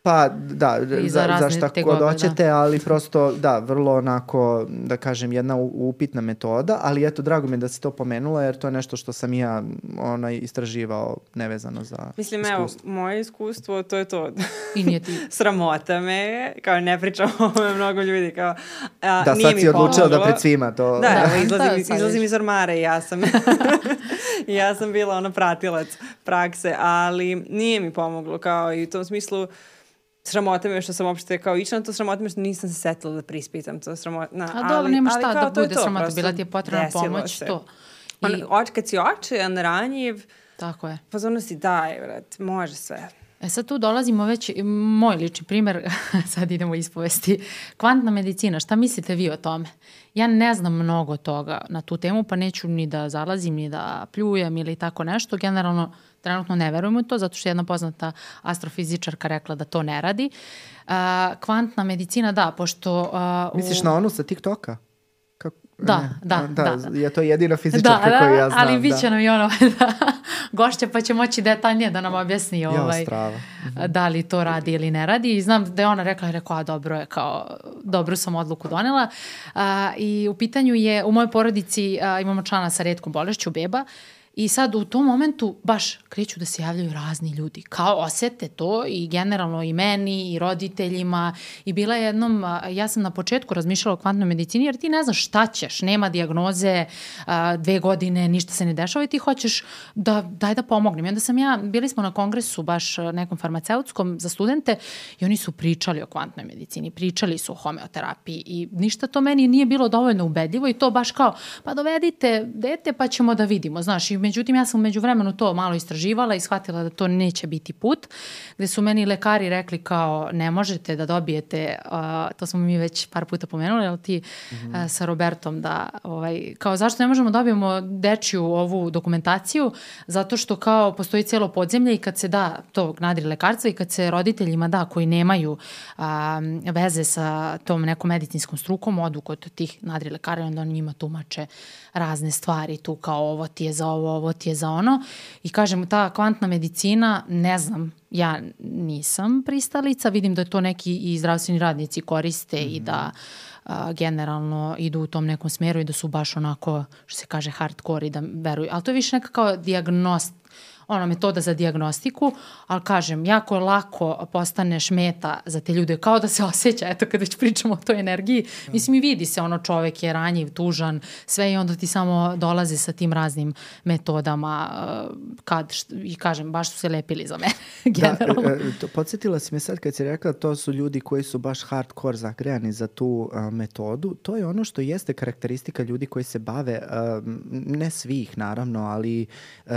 Pa da, za, za, za šta god da. hoćete, da. ali prosto da, vrlo onako, da kažem, jedna upitna metoda, ali eto, drago mi je da si to pomenula, jer to je nešto što sam ja onaj, istraživao nevezano za Mislim, iskustvo. evo, moje iskustvo, to je to. I nije ti. Sramota me, kao ne pričam o ovome mnogo ljudi, kao, a, da, sad si odlučila da pred svima to... Da, da, izlazim, da, izlazim iz ormara i ja sam, ja sam bila ono pratilac prakse, ali nije mi pomoglo, kao i u tom smislu, sramota me što sam uopšte kao išla na to, sramota me što nisam se setila da prispitam to. Sramota, na, A dobro, nema šta da bude to, sramota, bila ti je potrebna pomoć, se. to. I... On, oč, kad si očajan, ranjiv, Tako je. Pa zonu si daj, vrat, može sve. E sad tu dolazimo već, moj lični primer, sad idemo ispovesti, kvantna medicina, šta mislite vi o tome? Ja ne znam mnogo toga na tu temu, pa neću ni da zalazim, ni da pljujem ili tako nešto. Generalno, trenutno ne verujem u to, zato što je jedna poznata astrofizičarka rekla da to ne radi. Uh, kvantna medicina, da, pošto... Uh, Misliš u... na onu sa TikToka? Da, ne, da, da, da. Je to jedina fizičarka da, koju ja znam. Ali bit će da. nam i ono da, gošće pa će moći detaljnije da nam objasni ovaj, strava. Mhm. da li to radi ili ne radi. I znam da je ona rekla, rekao, a dobro je, kao, dobru sam odluku donela. A, I u pitanju je, u mojoj porodici a, imamo člana sa redkom bolešću, beba, I sad u tom momentu baš kreću da se javljaju razni ljudi. Kao osete to i generalno i meni i roditeljima i bila je jednom, ja sam na početku razmišljala o kvantnoj medicini jer ti ne znaš šta ćeš, nema diagnoze, dve godine, ništa se ne dešava i ti hoćeš da daj da pomognem. I onda sam ja, bili smo na kongresu baš nekom farmaceutskom za studente i oni su pričali o kvantnoj medicini, pričali su o homeoterapiji i ništa to meni nije bilo dovoljno ubedljivo i to baš kao, pa dovedite dete pa ćemo da vidimo, znaš, i Međutim, ja sam umeđu vremenu to malo istraživala i shvatila da to neće biti put, gde su meni lekari rekli kao ne možete da dobijete, uh, to smo mi već par puta pomenuli, ali ti mm -hmm. uh, sa Robertom da, ovaj, kao zašto ne možemo da dobijemo dečju ovu dokumentaciju, zato što kao postoji cijelo podzemlje i kad se da to nadri lekarstva i kad se roditeljima da koji nemaju um, veze sa tom nekom medicinskom strukom, odu kod tih nadri lekara i onda oni njima tumače razne stvari tu kao ovo ti je za ovo, ovo ti je za ono. I kažem, ta kvantna medicina, ne znam, ja nisam pristalica, vidim da to neki i zdravstveni radnici koriste mm -hmm. i da a, generalno idu u tom nekom smeru i da su baš onako, što se kaže, hardcore i da veruju. Ali to je više neka kao diagnost, ono, metoda za diagnostiku, ali kažem, jako lako postaneš meta za te ljude, kao da se osjeća, eto kada već pričamo o toj energiji, mislim i vidi se ono čovek je ranjiv, tužan, sve i onda ti samo dolaze sa tim raznim metodama uh, kad, i kažem, baš su se lepili za mene, generalno. Da, e, to, podsjetila si me sad kad si rekla to su ljudi koji su baš hardcore zagrejani za tu uh, metodu, to je ono što jeste karakteristika ljudi koji se bave, uh, ne svih naravno, ali uh,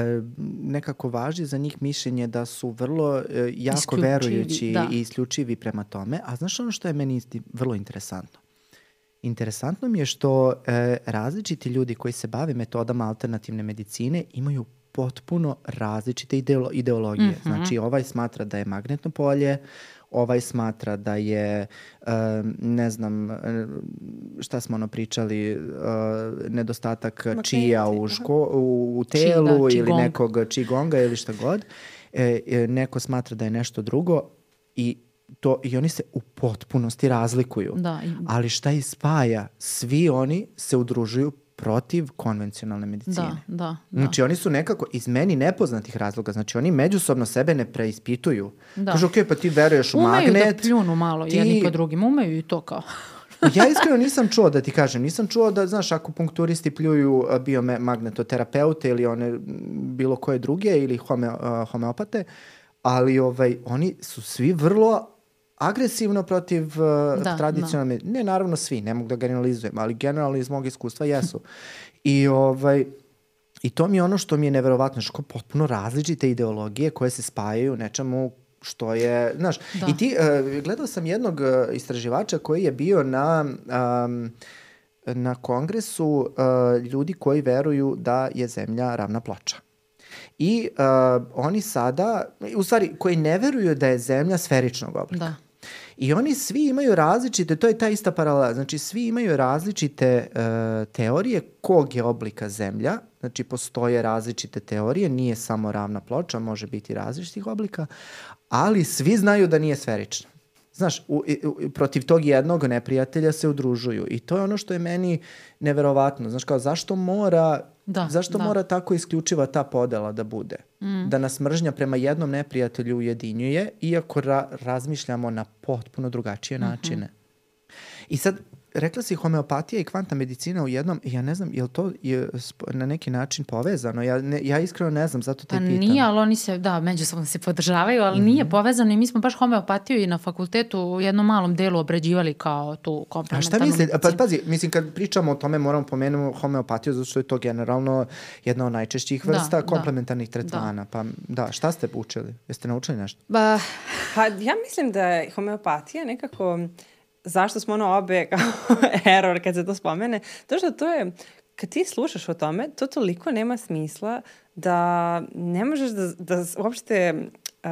nekako nekako važi za njih mišljenje da su vrlo uh, jako isključivi, verujući da. i isključivi prema tome. A znaš ono što je meni vrlo interesantno? Interesantno mi je što e, različiti ljudi koji se bave metodama alternativne medicine imaju potpuno različite ideolo ideologije. Mm -hmm. Znači, ovaj smatra da je magnetno polje, ovaj smatra da je, uh, ne znam, šta smo ono pričali, uh, nedostatak Makenci. čija u, ško, u, u telu Či, da, ili nekog čigonga ili šta god. E, e, neko smatra da je nešto drugo i to i oni se u potpunosti razlikuju. Da. Ali šta ih spaja? Svi oni se udružuju protiv konvencionalne medicine. Da, da, da. Znači oni su nekako iz meni nepoznatih razloga, znači oni međusobno sebe ne preispituju. Da. Kažu, ok, pa ti veruješ u magnet. Umeju da pljunu malo ti... jedni po drugim, umeju i to kao. ja iskreno nisam čuo da ti kažem, nisam čuo da, znaš, akupunkturisti pljuju biomagnetoterapeute ili one bilo koje druge ili home, uh, homeopate, ali ovaj, oni su svi vrlo agresivno protiv uh, da, tradicionalne, da. ne naravno svi, ne mogu da generalizujem, ali generalno iz mog iskustva jesu. I ovaj, I to mi je ono što mi je neverovatno, što potpuno različite ideologije koje se spajaju nečemu što je, znaš, da. i ti, uh, gledao sam jednog uh, istraživača koji je bio na, um, na kongresu uh, ljudi koji veruju da je zemlja ravna ploča. I uh, oni sada, u stvari, koji ne veruju da je zemlja sferičnog oblika. Da. I oni svi imaju različite, to je ta ista paralela, znači svi imaju različite uh, teorije kog je oblika zemlja, znači postoje različite teorije, nije samo ravna ploča, može biti različitih oblika, ali svi znaju da nije sferična. Znaš, u, u, protiv tog jednog neprijatelja se udružuju i to je ono što je meni neverovatno. Znaš, kao zašto mora Da, Zašto da. mora tako isključiva ta podela da bude? Mm. Da nas mržnja prema jednom neprijatelju ujedinjuje, iako ra razmišljamo na potpuno drugačije mm -hmm. načine. I sad, rekla si homeopatija i kvantna medicina u jednom, ja ne znam, je li to je na neki način povezano? Ja, ne, ja iskreno ne znam, zato te pa pitam. Nije, ali oni se, da, međusobno se podržavaju, ali mm -hmm. nije povezano i mi smo baš homeopatiju i na fakultetu u jednom malom delu obrađivali kao tu komplementarnu A šta misli? Pa, pazi, mislim, kad pričamo o tome moramo pomenuti homeopatiju, zato što je to generalno jedna od najčešćih da, vrsta da, komplementarnih da. tretmana. Da. Pa da, šta ste učili? Jeste naučili nešto? Ba, pa ja mislim da je homeopatija nekako zašto smo ono obe kao error kad se to spomene, to što to je, kad ti slušaš o tome, to toliko nema smisla da ne možeš da, da uopšte uh,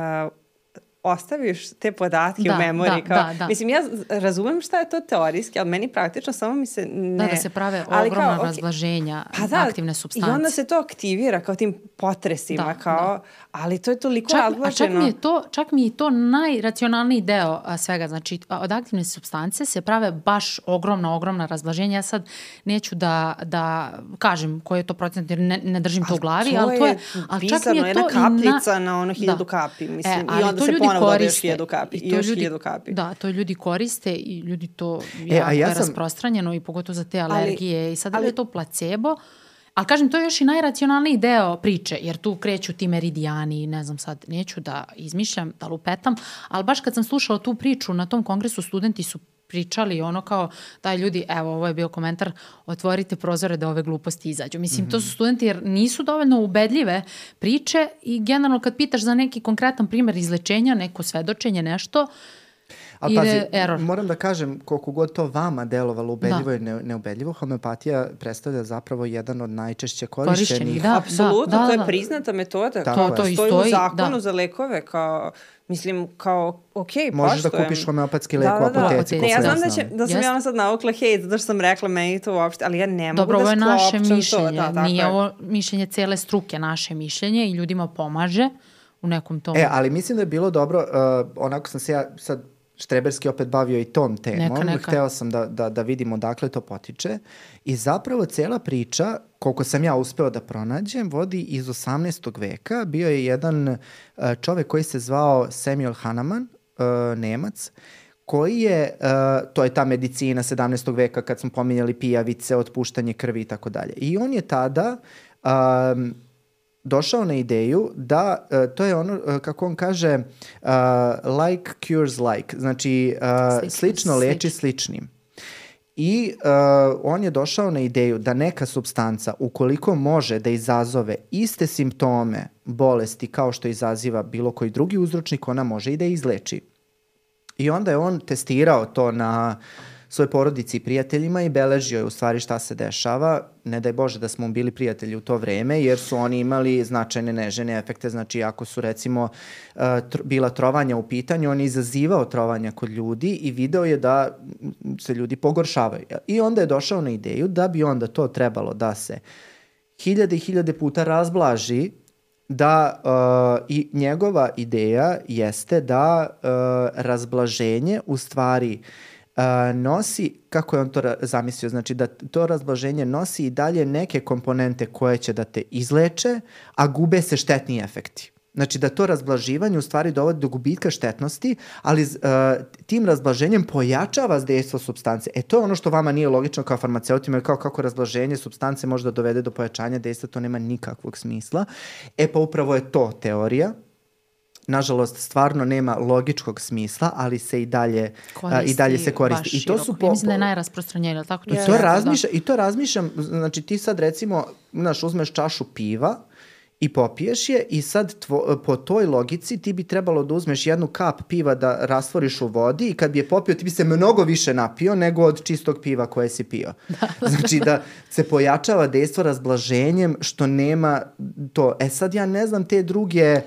ostaviš te podatke da, u memoriji. Da, kao, da, da. Mislim, ja razumem šta je to teorijski, ali meni praktično samo mi se ne... Da, da se prave ali ogromna kao, razlaženja pa da, aktivne substance. I onda se to aktivira kao tim potresima, da, kao, da. Ali to je toliko čak. A čak mi je to, čak mi je to najracionalniji deo a, svega. Znači, od aktivne substance se prave baš ogromna, ogromna razlaženja. Ja sad neću da, da kažem koji je to procent, jer ne, ne držim to u glavi, ali to je... Ali čak mi je to jedna kapljica na, na ono hiljadu da. kapi, mislim, e, i onda se ponovo ponovo koriste. hiljadu kapi. I, i još ljudi, hiljadu kapi. Da, to ljudi koriste i ljudi to e, jako a ja sam... rasprostranjeno i pogotovo za te alergije. Ali, I sad ali, je to placebo. Ali kažem, to je još i najracionalniji deo priče, jer tu kreću ti meridijani, ne znam sad, neću da izmišljam, da lupetam, ali baš kad sam slušala tu priču na tom kongresu, studenti su pričali ono kao daj ljudi, evo ovo je bio komentar, otvorite prozore da ove gluposti izađu. Mislim, mm -hmm. to su studenti jer nisu dovoljno ubedljive priče i generalno kad pitaš za neki konkretan primer izlečenja, neko svedočenje, nešto, Ali pazi, error. moram da kažem, koliko god to vama delovalo ubedljivo da. i ne, neubedljivo, homeopatija predstavlja zapravo jedan od najčešće korišćenih. Da, Apsolutno, da, da, da. to je priznata metoda. Tako to, to i stoji u zakonu da. za lekove kao Mislim, kao, ok, Možeš da kupiš homeopatski lek da, da, da. u apoteci. Ne, ja znam da, će, da sam yes. ja ono sad naukla hej, zato što sam rekla meni to uopšte, ali ja ne mogu Dobro, da sklopčam to. Dobro, ovo je naše mišljenje, to, da, nije je. ovo mišljenje cele struke, naše mišljenje i ljudima pomaže u nekom tom. E, ali mislim da je bilo dobro, uh, onako sam se ja sad štreberski opet bavio i tom temom. Neka, neka. Hteo sam da, da, da vidimo dakle to potiče. I zapravo cela priča, koliko sam ja uspeo da pronađem, vodi iz 18. veka. Bio je jedan uh, čovek koji se zvao Samuel Hahnemann, uh, Nemac, koji je, uh, to je ta medicina 17. veka kad smo pominjali pijavice, otpuštanje krvi i tako dalje. I on je tada um, došao na ideju da uh, to je ono, uh, kako on kaže, uh, like cures like, znači uh, slično leči sličnim. I uh, on je došao na ideju da neka substanca, ukoliko može da izazove iste simptome bolesti kao što izaziva bilo koji drugi uzročnik, ona može i da izleči. I onda je on testirao to na svoje porodici i prijateljima i beležio je u stvari šta se dešava. Ne daj Bože da smo bili prijatelji u to vreme, jer su oni imali značajne nežene efekte. Znači, ako su recimo uh, tr bila trovanja u pitanju, on je izazivao trovanja kod ljudi i video je da se ljudi pogoršavaju. I onda je došao na ideju da bi onda to trebalo da se hiljade i hiljade puta razblaži da uh, i njegova ideja jeste da uh, razblaženje u stvari uh, nosi, kako je on to zamislio, znači da to razblaženje nosi i dalje neke komponente koje će da te izleče, a gube se štetni efekti. Znači da to razblaživanje u stvari dovodi do gubitka štetnosti, ali uh, tim razblaženjem pojačava dejstvo substance. E to je ono što vama nije logično kao farmaceutima, kao kako razblaženje substance može da dovede do pojačanja dejstva, to nema nikakvog smisla. E pa upravo je to teorija, nažalost stvarno nema logičkog smisla, ali se i dalje koristi, i dalje se koristi. I to su po, mislim da je najrasprostranjenije, tako to I to razmišljam, da. i to razmišljam, znači ti sad recimo, znaš, uzmeš čašu piva i popiješ je i sad tvo, po toj logici ti bi trebalo da uzmeš jednu kap piva da rastvoriš u vodi i kad bi je popio ti bi se mnogo više napio nego od čistog piva koje si pio. Da. znači da se pojačava dejstvo razblaženjem što nema to. E sad ja ne znam te druge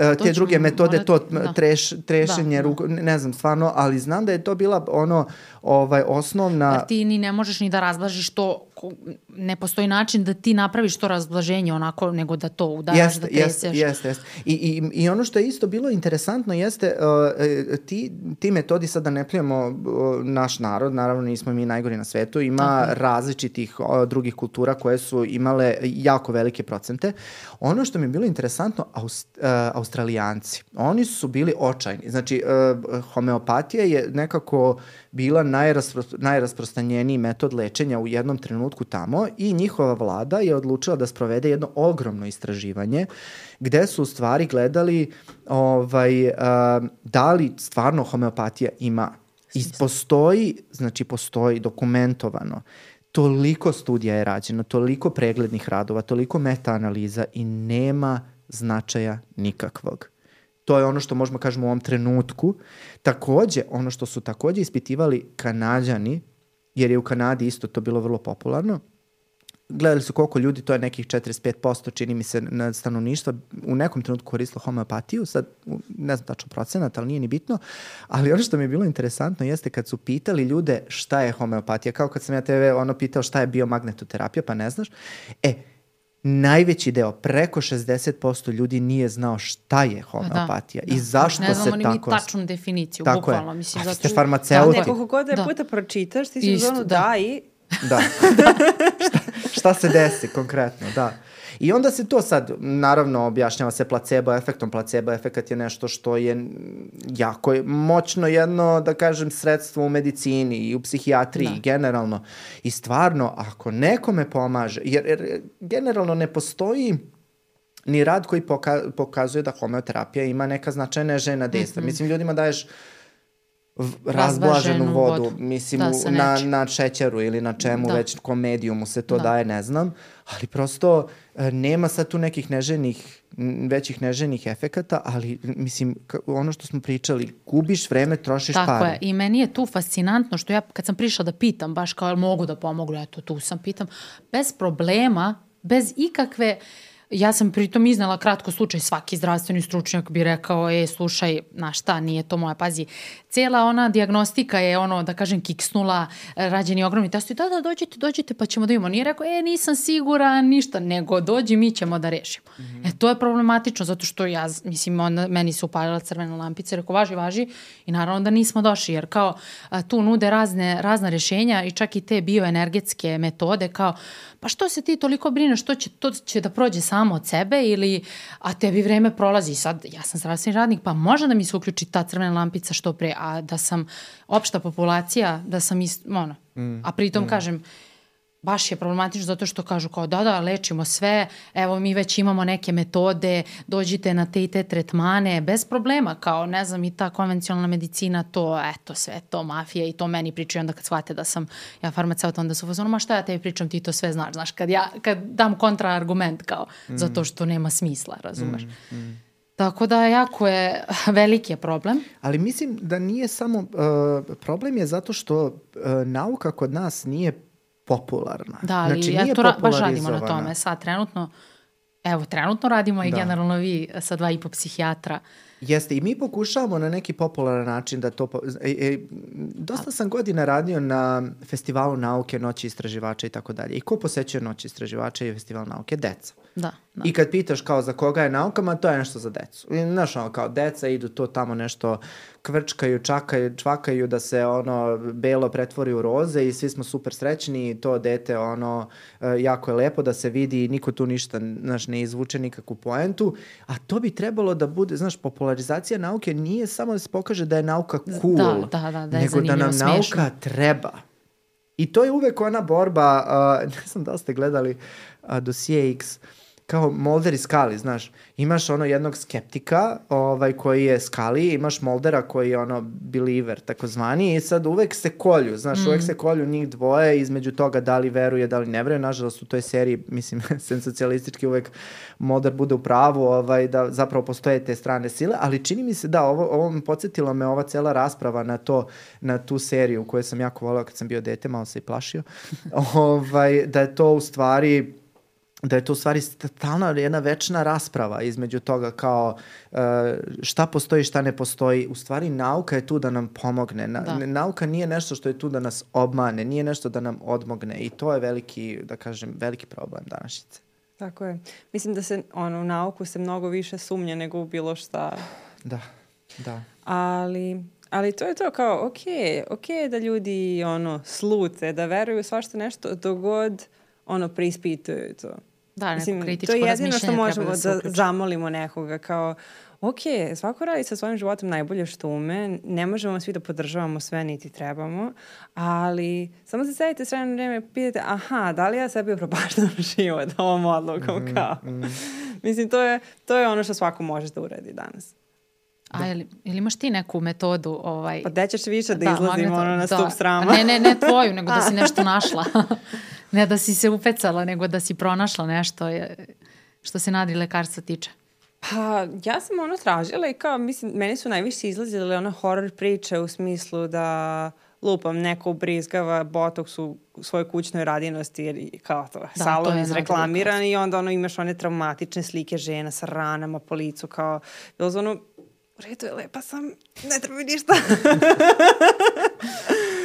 E, te druge metode, to da. treš, trešenje, da, ruku, ne znam stvarno, ali znam da je to bila ono ovaj, osnovna... Jer ti ni ne možeš ni da razblažiš to, ne postoji način da ti napraviš to razblaženje onako, nego da to udaraš, jeste, da treseš. Jeste, jeste. I, i, I ono što je isto bilo interesantno jeste, uh, ti, ti metodi, sad da ne plijemo uh, naš narod, naravno nismo mi najgori na svetu, ima Tako. različitih uh, drugih kultura koje su imale jako velike procente. Ono što mi je bilo interesantno, Aust, uh, Australijanci, oni su bili očajni. Znači, uh, homeopatija je nekako bila najraspro, najrasprostanjeniji metod lečenja u jednom trenutku tamo i njihova vlada je odlučila da sprovede jedno ogromno istraživanje gde su u stvari gledali ovaj, uh, da li stvarno homeopatija ima I postoji, znači postoji dokumentovano toliko studija je rađeno, toliko preglednih radova, toliko meta-analiza i nema značaja nikakvog. To je ono što možemo kažemo u ovom trenutku. Takođe, ono što su takođe ispitivali kanadjani, jer je u Kanadi isto to bilo vrlo popularno, gledali su koliko ljudi, to je nekih 45% čini mi se na stanovništva, u nekom trenutku koristilo homeopatiju, sad ne znam tačno procenat, ali nije ni bitno, ali ono što mi je bilo interesantno jeste kad su pitali ljude šta je homeopatija, kao kad sam ja tebe ono pitao šta je biomagnetoterapija, pa ne znaš, e, najveći deo, preko 60% ljudi nije znao šta je homeopatija da, i da. zašto se tako... Ne znamo ni mi tačnu definiciju, tako bukvalno. Je. Mislim, zato... ste farmaceuti. Da, nekoliko god da, da puta pročitaš, ti si u zonu da. da i... Da. šta, šta se desi konkretno, da. I onda se to sad, naravno, objašnjava se placebo efektom. Placebo efekat je nešto što je jako moćno jedno, da kažem, sredstvo u medicini i u psihijatriji da. generalno. I stvarno, ako nekome pomaže, jer, jer generalno ne postoji ni rad koji poka pokazuje da homeoterapija ima neka značajna žena dejstva. Mm -hmm. Mislim, ljudima daješ razblaženu vodu, vodu. mislim da, na, na šećeru ili na čemu da. već komedijumu se to da. daje, ne znam, ali prosto e, nema sad tu nekih neženih većih neženih efekata, ali mislim ono što smo pričali, gubiš vreme, trošiš Tako pare. Tako je, i meni je tu fascinantno što ja kad sam prišla da pitam, baš kao mogu da pomogu, eto tu sam pitam, bez problema, bez ikakve uh, Ja sam pritom iznala kratko slučaj, svaki zdravstveni stručnjak bi rekao, e, slušaj, na šta, nije to moja, pazi, cela ona diagnostika je ono, da kažem, kiksnula, rađeni ogromni testovi, da, da, dođite, dođite, pa ćemo da imamo. Nije rekao, e, nisam siguran, ništa, nego dođi, mi ćemo da rešimo. Mm -hmm. E, to je problematično, zato što ja, mislim, on, meni se upalila crvena lampica, rekao, važi, važi, i naravno da nismo došli, jer kao a, tu nude razne, razna rešenja i čak i te bioenergetske metode, kao, pa što se ti toliko brineš, što će, to će da prođe samo od sebe ili, a tebi vreme prolazi sad, ja sam zdravstveni radnik, pa može da mi se uključi ta crvena lampica što pre, a da sam opšta populacija, da sam, ist, ono, mm, a pritom mm. kažem, baš je problematično zato što kažu kao da, da, lečimo sve, evo mi već imamo neke metode, dođite na te i te tretmane, bez problema, kao ne znam i ta konvencionalna medicina, to, eto, sve to, mafija i to meni pričaju onda kad shvate da sam ja farmaceut, onda su fazonu, ma šta ja tebi pričam, ti to sve znaš, znaš, kad ja, kad dam kontraargument kao, mm. zato što nema smisla, razumeš. Mm, mm. Tako da jako je veliki je problem. Ali mislim da nije samo, uh, problem je zato što uh, nauka kod nas nije popularna. Da, ali znači, ja to ra baš radimo na tome. Sad trenutno, evo, trenutno radimo i da. generalno vi sa dva i po psihijatra Jeste, i mi pokušavamo na neki popularan način da to... Po... E, e, dosta sam godina radio na festivalu nauke, noći istraživača i tako dalje. I ko posećuje noći istraživača i festival nauke? Deca. Da, da. I kad pitaš kao za koga je nauka, ma to je nešto za decu. I, znaš, ono, kao deca idu to tamo nešto kvrčkaju, čakaju, čvakaju da se ono belo pretvori u roze i svi smo super srećni i to dete ono e, jako je lepo da se vidi i niko tu ništa znaš, ne izvuče nikakvu poentu, a to bi trebalo da bude, znaš, popularizacija nauke nije samo da se pokaže da je nauka cool, da, da, da, da je nego da nam smiješno. nauka treba. I to je uvek ona borba, uh, ne znam da ste gledali uh, dosije X, uh, kao Mulder i Scully, znaš, imaš ono jednog skeptika ovaj, koji je Scully, imaš Muldera koji je ono believer, takozvani, i sad uvek se kolju, znaš, mm. uvek se kolju njih dvoje između toga da li veruje, da li ne veruje, nažalost u toj seriji, mislim, sensacionalistički uvek Mulder bude u pravu, ovaj, da zapravo postoje te strane sile, ali čini mi se da, ovo, ovo me podsjetilo me ova cela rasprava na to, na tu seriju koju sam jako volao kad sam bio dete, malo se i plašio, ovaj, da je to u stvari da je to u stvari stalna jedna večna rasprava između toga kao uh, šta postoji, šta ne postoji. U stvari nauka je tu da nam pomogne. Na, da. Nauka nije nešto što je tu da nas obmane, nije nešto da nam odmogne i to je veliki, da kažem, veliki problem današnjice. Tako je. Mislim da se ono, u nauku se mnogo više sumnja nego u bilo šta. Da, da. Ali, ali to je to kao, ok, ok da ljudi ono, slute, da veruju svašta nešto, dogod ono, preispituju to. Da, neko Mislim, kritičko To je jedino što možemo da, da zamolimo nekoga kao ok, svako radi sa svojim životom najbolje što ume, ne možemo svi da podržavamo sve, niti trebamo, ali samo se sedite sve na vreme i pitate, aha, da li ja sebi upropaštam život ovom odlukom, mm, kao. Mm. Mislim, to je, to je ono što svako može da uradi danas. A ili, ili imaš ti neku metodu? Ovaj... Pa gde ćeš više da, da izlazimo ono, na da. stup srama? Ne, ne, ne tvoju, nego da si nešto našla. ne da si se upecala, nego da si pronašla nešto što se nadi lekarstva tiče. Pa, ja sam ono tražila i kao, mislim, meni su najviše izlazile one horror priče u smislu da lupam, neko ubrizgava botoks u svojoj kućnoj radinosti jer kao to, da, salon to izreklamiran i onda ono imaš one traumatične slike žena sa ranama po licu kao, bilo ono, u redu je lepa sam, ne treba mi ništa.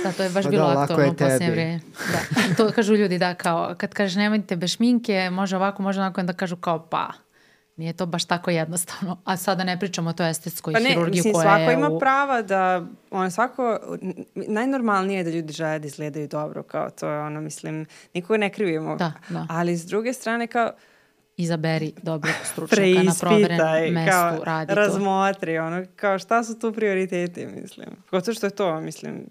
da, to je baš pa bilo da, aktualno u posljednje vreme. Da. To kažu ljudi da kao, kad kažeš nemojte bez šminke, može ovako, može onako, da kažu kao pa. Nije to baš tako jednostavno. A sada ne pričamo o toj estetskoj pa ne, hirurgiji mislim, koja je... svako ima u... prava da, ono, svako, najnormalnije je da ljudi žele da izgledaju dobro, kao to je ono, mislim, nikoga ne krivimo. Da, da. Ali s druge strane, kao, izaberi dobrog stručnjaka na proverenom mestu, kao, radi to. Razmotri, ono, kao šta su tu prioriteti, mislim. Kako što je to, mislim.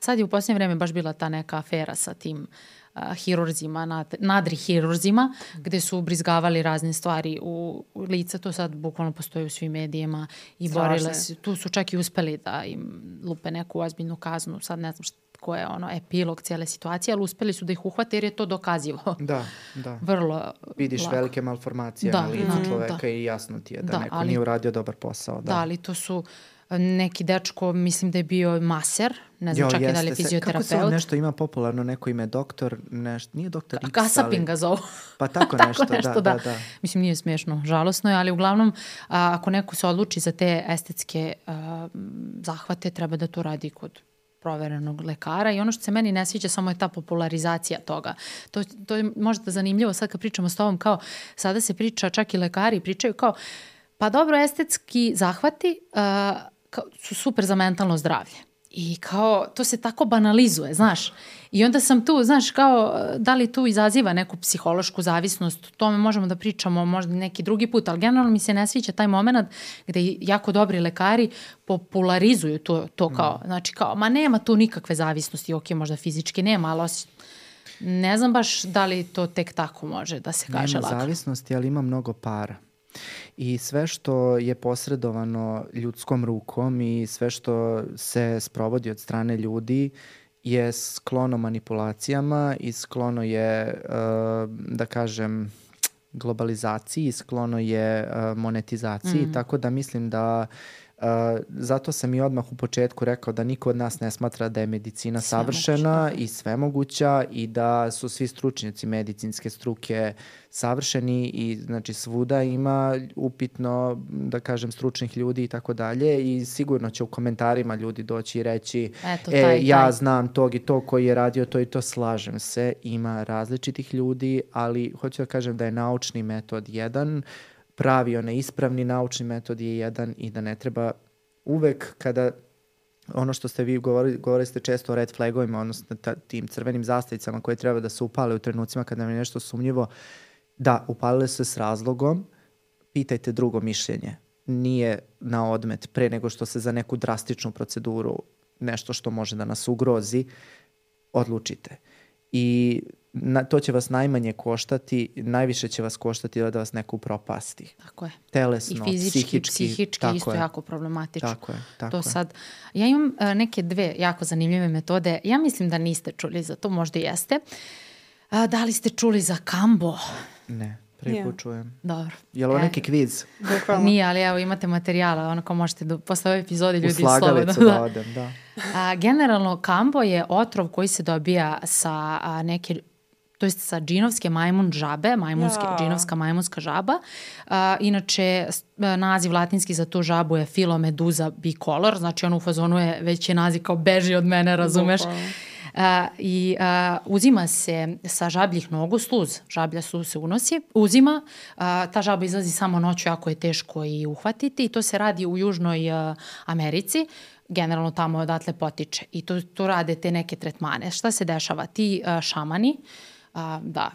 Sad je u posljednje vreme baš bila ta neka afera sa tim uh, hirurzima, nad, nadri hirurzima, gde su ubrizgavali razne stvari u, u lica, to sad bukvalno postoji u svim medijima i Strašne. borile se, tu su čak i uspeli da im lupe neku ozbiljnu kaznu, sad ne znam šta ko je ono epilog cijele situacije, ali uspeli su da ih uhvate jer je to dokazivo. Da, da. Vrlo Vidiš lako. velike malformacije da, na licu da, čoveka da. i jasno ti je da, da neko ali, nije uradio dobar posao. Da. da, ali to su e, neki dečko, mislim da je bio maser, ne znam jo, čak i da li je fizioterapeut. Kako se nešto ima popularno, neko ime doktor, neš, nije doktor X, Kasapin ali... ga zovu. Pa tako, tako nešto, nešto da, da, da, da. Mislim, nije smiješno, žalosno je, ali uglavnom, a, ako neko se odluči za te estetske a, zahvate, treba da to radi kod proverenog lekara i ono što se meni ne sviđa samo je ta popularizacija toga. To, to je možda zanimljivo sad kad pričamo s tobom kao sada se priča, čak i lekari pričaju kao pa dobro estetski zahvati uh, kao, su super za mentalno zdravlje. I kao, to se tako banalizuje, znaš. I onda sam tu, znaš, kao, da li tu izaziva neku psihološku zavisnost, o tome možemo da pričamo možda neki drugi put, ali generalno mi se ne sviđa taj moment gde jako dobri lekari popularizuju to, to kao, mm. znači kao, ma nema tu nikakve zavisnosti, ok, možda fizički nema, ali osi, ne znam baš da li to tek tako može da se kaže lako. Nema zavisnosti, ali ima mnogo para i sve što je posredovano ljudskom rukom i sve što se sprovodi od strane ljudi je sklono manipulacijama i sklono je, uh, da kažem, globalizaciji, sklono je uh, monetizaciji, mm. tako da mislim da Uh, zato sam i odmah u početku rekao da niko od nas ne smatra da je medicina sve savršena moguće. i svemoguća i da su svi stručnjaci medicinske struke savršeni i znači svuda ima upitno da kažem stručnih ljudi i tako dalje i sigurno će u komentarima ljudi doći i reći Eto, e, taj, ja taj. znam tog i to koji je radio to i to slažem se ima različitih ljudi ali hoću da kažem da je naučni metod jedan uh, pravi, onaj ispravni naučni metod je jedan i da ne treba uvek kada ono što ste vi govorili, govorili ste često o red flagovima, odnosno ta, tim crvenim zastavicama koje treba da se upale u trenucima kada nam je nešto sumnjivo, da, upalile se s razlogom, pitajte drugo mišljenje. Nije na odmet pre nego što se za neku drastičnu proceduru nešto što može da nas ugrozi, odlučite. I na, to će vas najmanje koštati, najviše će vas koštati da vas neko upropasti. Tako je. Telesno, I fizički, psihički. psihički isto je. jako problematično. Tako je, tako to je. sad, ja imam uh, neke dve jako zanimljive metode. Ja mislim da niste čuli za to, možda jeste. Uh, da li ste čuli za kambo? Ne. Prvi put čujem. Dobro. Je li ovo e, neki kviz? Bukvalno. Nije, ali evo imate materijala, ono kao možete da, posle ove epizode ljudi slobodno. U slagalicu da, da odem, da. A, generalno, kambo je otrov koji se dobija sa a, neke to jest sa džinovske majmun žabe, majmunske, ja. džinovska majmunska žaba. A, inače, naziv latinski za tu žabu je Filomedusa bicolor, znači on u fazonu je, već je naziv kao beži od mene, razumeš? Uh, I uh, uzima se sa žabljih nogu sluz, žablja su se unosi, uzima, uh, ta žaba izlazi samo noću, jako je teško i uhvatiti i to se radi u Južnoj uh, Americi generalno tamo odatle potiče i to, to rade te neke tretmane. Šta se dešava? Ti uh, šamani uh, a, da,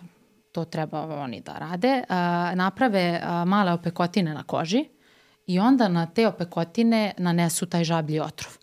to treba oni da rade, a, naprave a, male opekotine na koži i onda na te opekotine nanesu taj žablji otrov.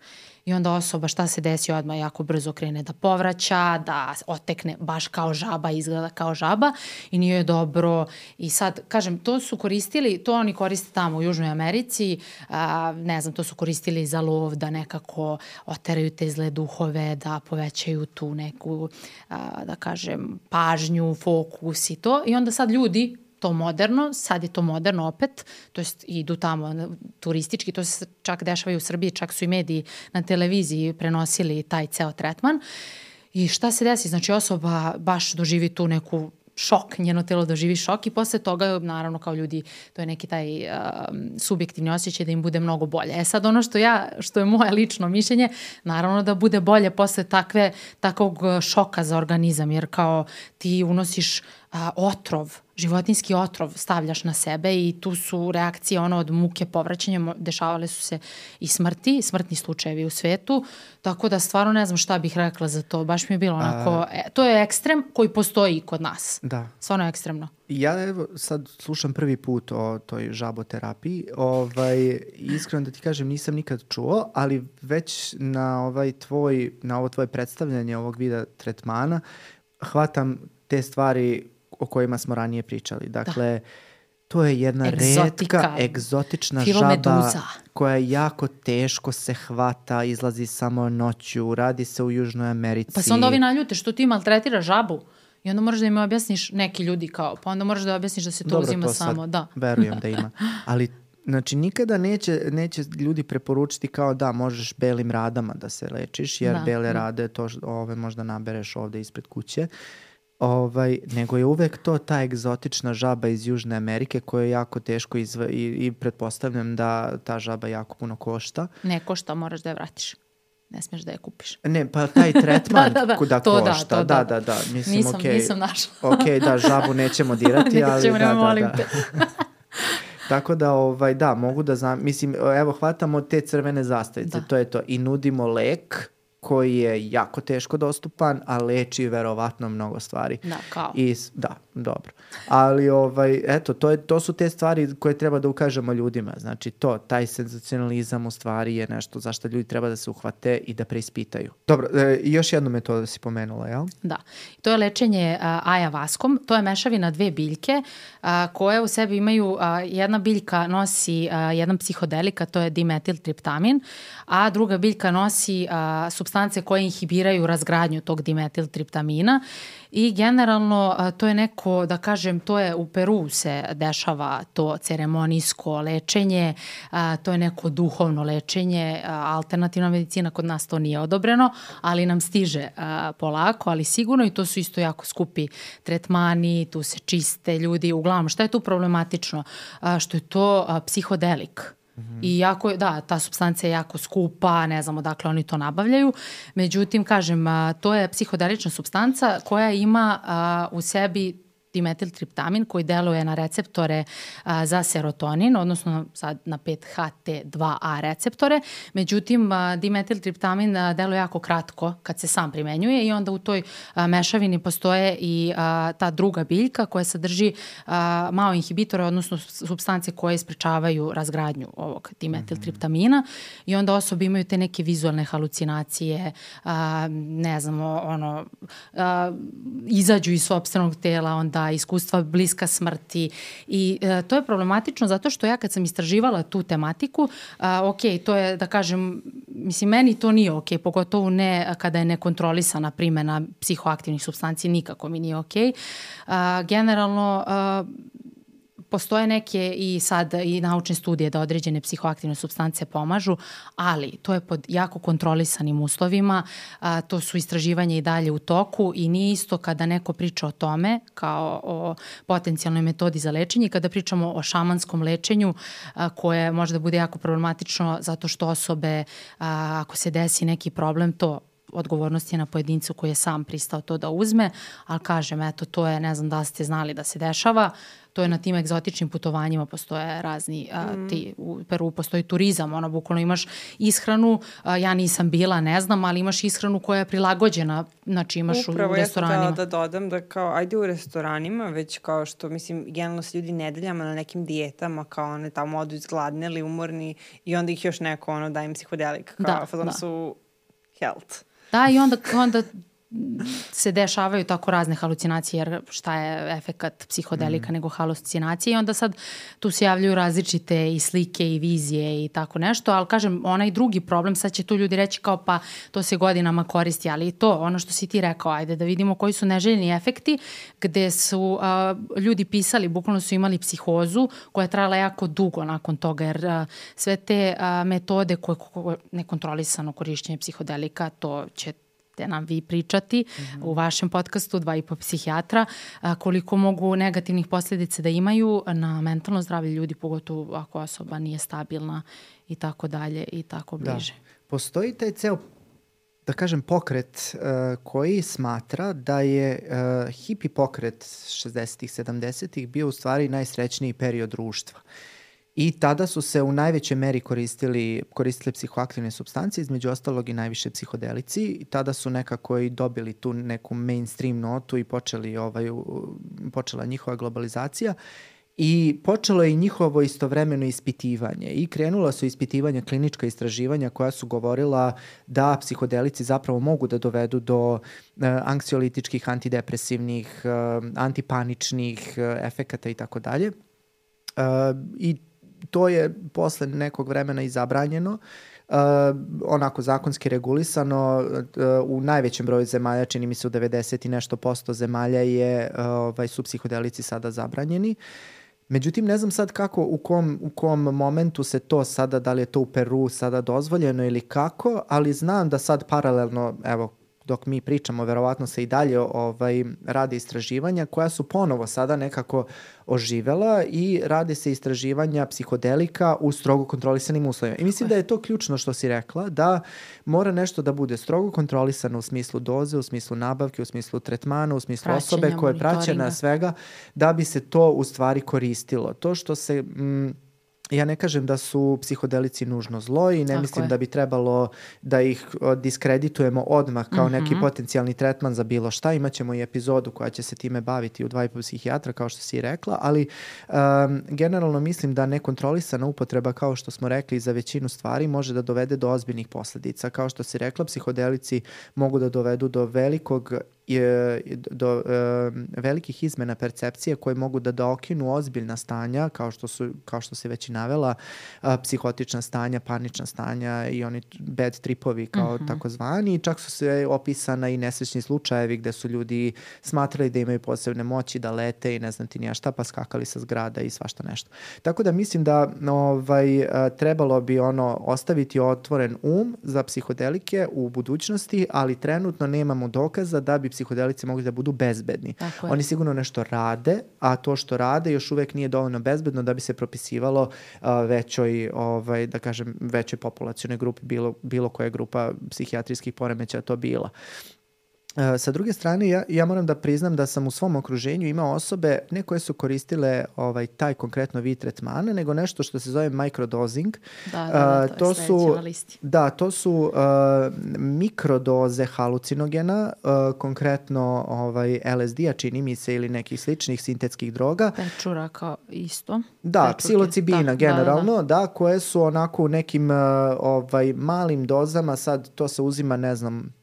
I onda osoba šta se desi odmah jako brzo krene da povraća, da otekne baš kao žaba, izgleda kao žaba i nije dobro. I sad, kažem, to su koristili, to oni koriste tamo u Južnoj Americi, a, ne znam, to su koristili za lov da nekako oteraju te zle duhove, da povećaju tu neku, a, da kažem, pažnju, fokus i to. I onda sad ljudi to moderno, sad je to moderno opet, to jest idu tamo turistički, to se čak dešava i u Srbiji, čak su i mediji na televiziji prenosili taj ceo tretman. I šta se desi? Znači osoba baš doživi tu neku šok, njeno telo doživi šok i posle toga, naravno kao ljudi, to je neki taj uh, subjektivni osjećaj da im bude mnogo bolje. E sad ono što ja, što je moje lično mišljenje, naravno da bude bolje posle takve, takvog šoka za organizam, jer kao ti unosiš uh, otrov, životinski otrov stavljaš na sebe i tu su reakcije ono od muke povraćanja, dešavale su se i smrti, smrtni slučajevi u svetu, tako da stvarno ne znam šta bih rekla za to, baš mi je bilo onako, A... e, to je ekstrem koji postoji kod nas. Da. Stvarno je ekstremno. Ja evo sad slušam prvi put o toj žaboterapiji, ovaj, iskreno da ti kažem nisam nikad čuo, ali već na ovaj tvoj, na ovo tvoje predstavljanje ovog vida tretmana hvatam te stvari o kojima smo ranije pričali. Dakle, da. to je jedna Egzotika. redka, egzotična žaba koja jako teško se hvata, izlazi samo noću, radi se u Južnoj Americi. Pa se onda ovi naljute što ti maltretira žabu. I onda moraš da im objasniš neki ljudi kao, pa onda moraš da objasniš da se to Dobro, uzima to samo, da. verujem da ima. Ali Znači, nikada neće, neće ljudi preporučiti kao da možeš belim radama da se lečiš, jer da. bele da. rade to ove možda nabereš ovde ispred kuće. Ovaj, nego je uvek to ta egzotična žaba iz Južne Amerike koja je jako teško izva, i, i pretpostavljam da ta žaba jako puno košta. Ne košta, moraš da je vratiš. Ne smeš da je kupiš. Ne, pa taj tretman da, da, da. da to košta. Da, to da, da, da. Mislim, nisam, okay, nisam našla. ok, da, žabu nećemo dirati, ali nećemo, da, da, da. Te. Tako da, ovaj, da, mogu da znam, mislim, evo, hvatamo te crvene zastavice, da. to je to, i nudimo lek, koji je jako teško dostupan, a leči verovatno mnogo stvari. Da, kao. I, da, dobro. Ali, ovaj, eto, to, je, to su te stvari koje treba da ukažemo ljudima. Znači, to, taj senzacionalizam u stvari je nešto zašto ljudi treba da se uhvate i da preispitaju. Dobro, e, još jednu metodu si pomenula, jel? Da. To je lečenje a, ajavaskom. To je mešavina dve biljke a, koje u sebi imaju, a, jedna biljka nosi a, jedan psihodelika, to je dimetiltriptamin, a druga biljka nosi a, substance koje inhibiraju razgradnju tog dimetiltriptamina i generalno to je neko, da kažem, to je u Peru se dešava to ceremonijsko lečenje, to je neko duhovno lečenje, alternativna medicina kod nas to nije odobreno, ali nam stiže polako, ali sigurno i to su isto jako skupi tretmani, tu se čiste ljudi, uglavnom šta je tu problematično? Što je to psihodelik -hmm. I jako, da, ta substancija je jako skupa, ne znamo dakle oni to nabavljaju. Međutim, kažem, to je psihodelična substanca koja ima u sebi dimetiltriptamin koji deluje na receptore a, za serotonin, odnosno sad na 5-HT2A receptore. Međutim, a, dimetiltriptamin a, deluje jako kratko kad se sam primenjuje i onda u toj a, mešavini postoje i a, ta druga biljka koja sadrži a, malo inhibitora, odnosno substance koje sprečavaju razgradnju ovog dimetiltriptamina i onda osobe imaju te neke vizualne halucinacije, a, ne znamo, ono, a, izađu iz sobstvenog tela, onda iskustva bliska smrti i e, to je problematično zato što ja kad sam istraživala tu tematiku, a, ok, to je da kažem, mislim meni to nije ok, pogotovo ne kada je nekontrolisana primena psihoaktivnih substanci, nikako mi nije ok. A, generalno, a, postoje neke i sad i naučne studije da određene psihoaktivne substance pomažu, ali to je pod jako kontrolisanim uslovima, a, to su istraživanja i dalje u toku i nije isto kada neko priča o tome kao o potencijalnoj metodi za lečenje, kada pričamo o šamanskom lečenju a, koje može da bude jako problematično zato što osobe, a, ako se desi neki problem, to odgovornost je na pojedincu koji je sam pristao to da uzme, ali kažem, eto, to je, ne znam da ste znali da se dešava, to je na tim egzotičnim putovanjima postoje razni, a, mm. ti, u Peru postoji turizam, ono, bukvalno imaš ishranu, a, ja nisam bila, ne znam, ali imaš ishranu koja je prilagođena, znači imaš Upravo, u, u restoranima. Upravo, ja da dodam da kao, ajde u restoranima, već kao što, mislim, generalno se ljudi nedeljama na nekim dijetama, kao one tamo odu izgladneli, umorni i onda ih još neko, ono, da im psihodelik, kao, da, da. su health. Da, i onda, onda se dešavaju tako razne halucinacije, jer šta je efekat psihodelika mm. nego halucinacije i onda sad tu se javljaju različite i slike i vizije i tako nešto, ali kažem, onaj drugi problem, sad će tu ljudi reći kao pa to se godinama koristi, ali to, ono što si ti rekao, ajde da vidimo koji su neželjeni efekti, gde su a, ljudi pisali, bukvalno su imali psihozu koja je trajala jako dugo nakon toga, jer a, sve te a, metode koje, koje nekontrolisano korišćenje psihodelika, to će ćete nam vi pričati mm -hmm. u vašem podcastu Dva i po psihijatra koliko mogu negativnih posljedice da imaju na mentalno zdravlje ljudi, pogotovo ako osoba nije stabilna i tako dalje i tako da. bliže. Da. Postoji taj ceo da kažem, pokret uh, koji smatra da je uh, hipi pokret 60-ih, 70-ih bio u stvari najsrećniji period društva. Uh, I tada su se u najvećoj meri koristili, koristile psihoaktivne substance, između ostalog i najviše psihodelici. I tada su nekako i dobili tu neku mainstream notu i počeli, ovaj, počela njihova globalizacija. I počelo je njihovo istovremeno ispitivanje i krenulo su ispitivanja klinička istraživanja koja su govorila da psihodelici zapravo mogu da dovedu do uh, anksiolitičkih, antidepresivnih, uh, antipaničnih uh, efekata i tako dalje. Uh, I to je posle nekog vremena i zabranjeno, uh, onako zakonski regulisano, uh, u najvećem broju zemalja, čini mi se u 90 i nešto posto zemalja je, uh, ovaj, su psihodelici sada zabranjeni. Međutim, ne znam sad kako, u kom, u kom momentu se to sada, da li je to u Peru sada dozvoljeno ili kako, ali znam da sad paralelno, evo, dok mi pričamo, verovatno se i dalje ovaj, rade istraživanja koja su ponovo sada nekako oživela i rade se istraživanja psihodelika u strogo kontrolisanim uslovima. I mislim da je to ključno što si rekla, da mora nešto da bude strogo kontrolisano u smislu doze, u smislu nabavke, u smislu tretmana, u smislu Praćenja, osobe koja je praćena svega, da bi se to u stvari koristilo. To što se... Mm, ja ne kažem da su psihodelici nužno zlo i ne Tako mislim je. da bi trebalo da ih diskreditujemo odmah kao mm -hmm. neki potencijalni tretman za bilo šta. Imaćemo i epizodu koja će se time baviti u dva i po psihijatra, kao što si rekla, ali um, generalno mislim da nekontrolisana upotreba, kao što smo rekli, za većinu stvari može da dovede do ozbiljnih posledica. Kao što si rekla, psihodelici mogu da dovedu do velikog do e, velikih izmena percepcije koje mogu da dokinu ozbiljna stanja, kao što, su, kao što se već i navela, a, psihotična stanja, panična stanja i oni bad tripovi kao uh mhm. -huh. takozvani. Čak su se opisana i nesrećni slučajevi gde su ljudi smatrali da imaju posebne moći da lete i ne znam ti nija šta, pa skakali sa zgrada i svašta nešto. Tako da mislim da ovaj, a, trebalo bi ono ostaviti otvoren um za psihodelike u budućnosti, ali trenutno nemamo dokaza da bi psihodelici mogli da budu bezbedni. Tako Oni sigurno nešto rade, a to što rade još uvek nije dovoljno bezbedno da bi se propisivalo uh, većoj, ovaj, da kažem, većoj populacijonoj grupi, bilo, bilo koja grupa psihijatrijskih poremeća to bila. E, sa druge strane, ja, ja moram da priznam da sam u svom okruženju imao osobe, ne koje su koristile ovaj, taj konkretno vid tretmana, nego nešto što se zove microdosing. Da, da, da to, to su, Da, to su uh, mikrodoze halucinogena, uh, konkretno ovaj, LSD-a čini mi se ili nekih sličnih sintetskih droga. Pečura kao isto. Da, Pečurke. psilocibina da, generalno, da, da, da. da, koje su onako u nekim uh, ovaj, malim dozama, sad to se uzima, ne znam,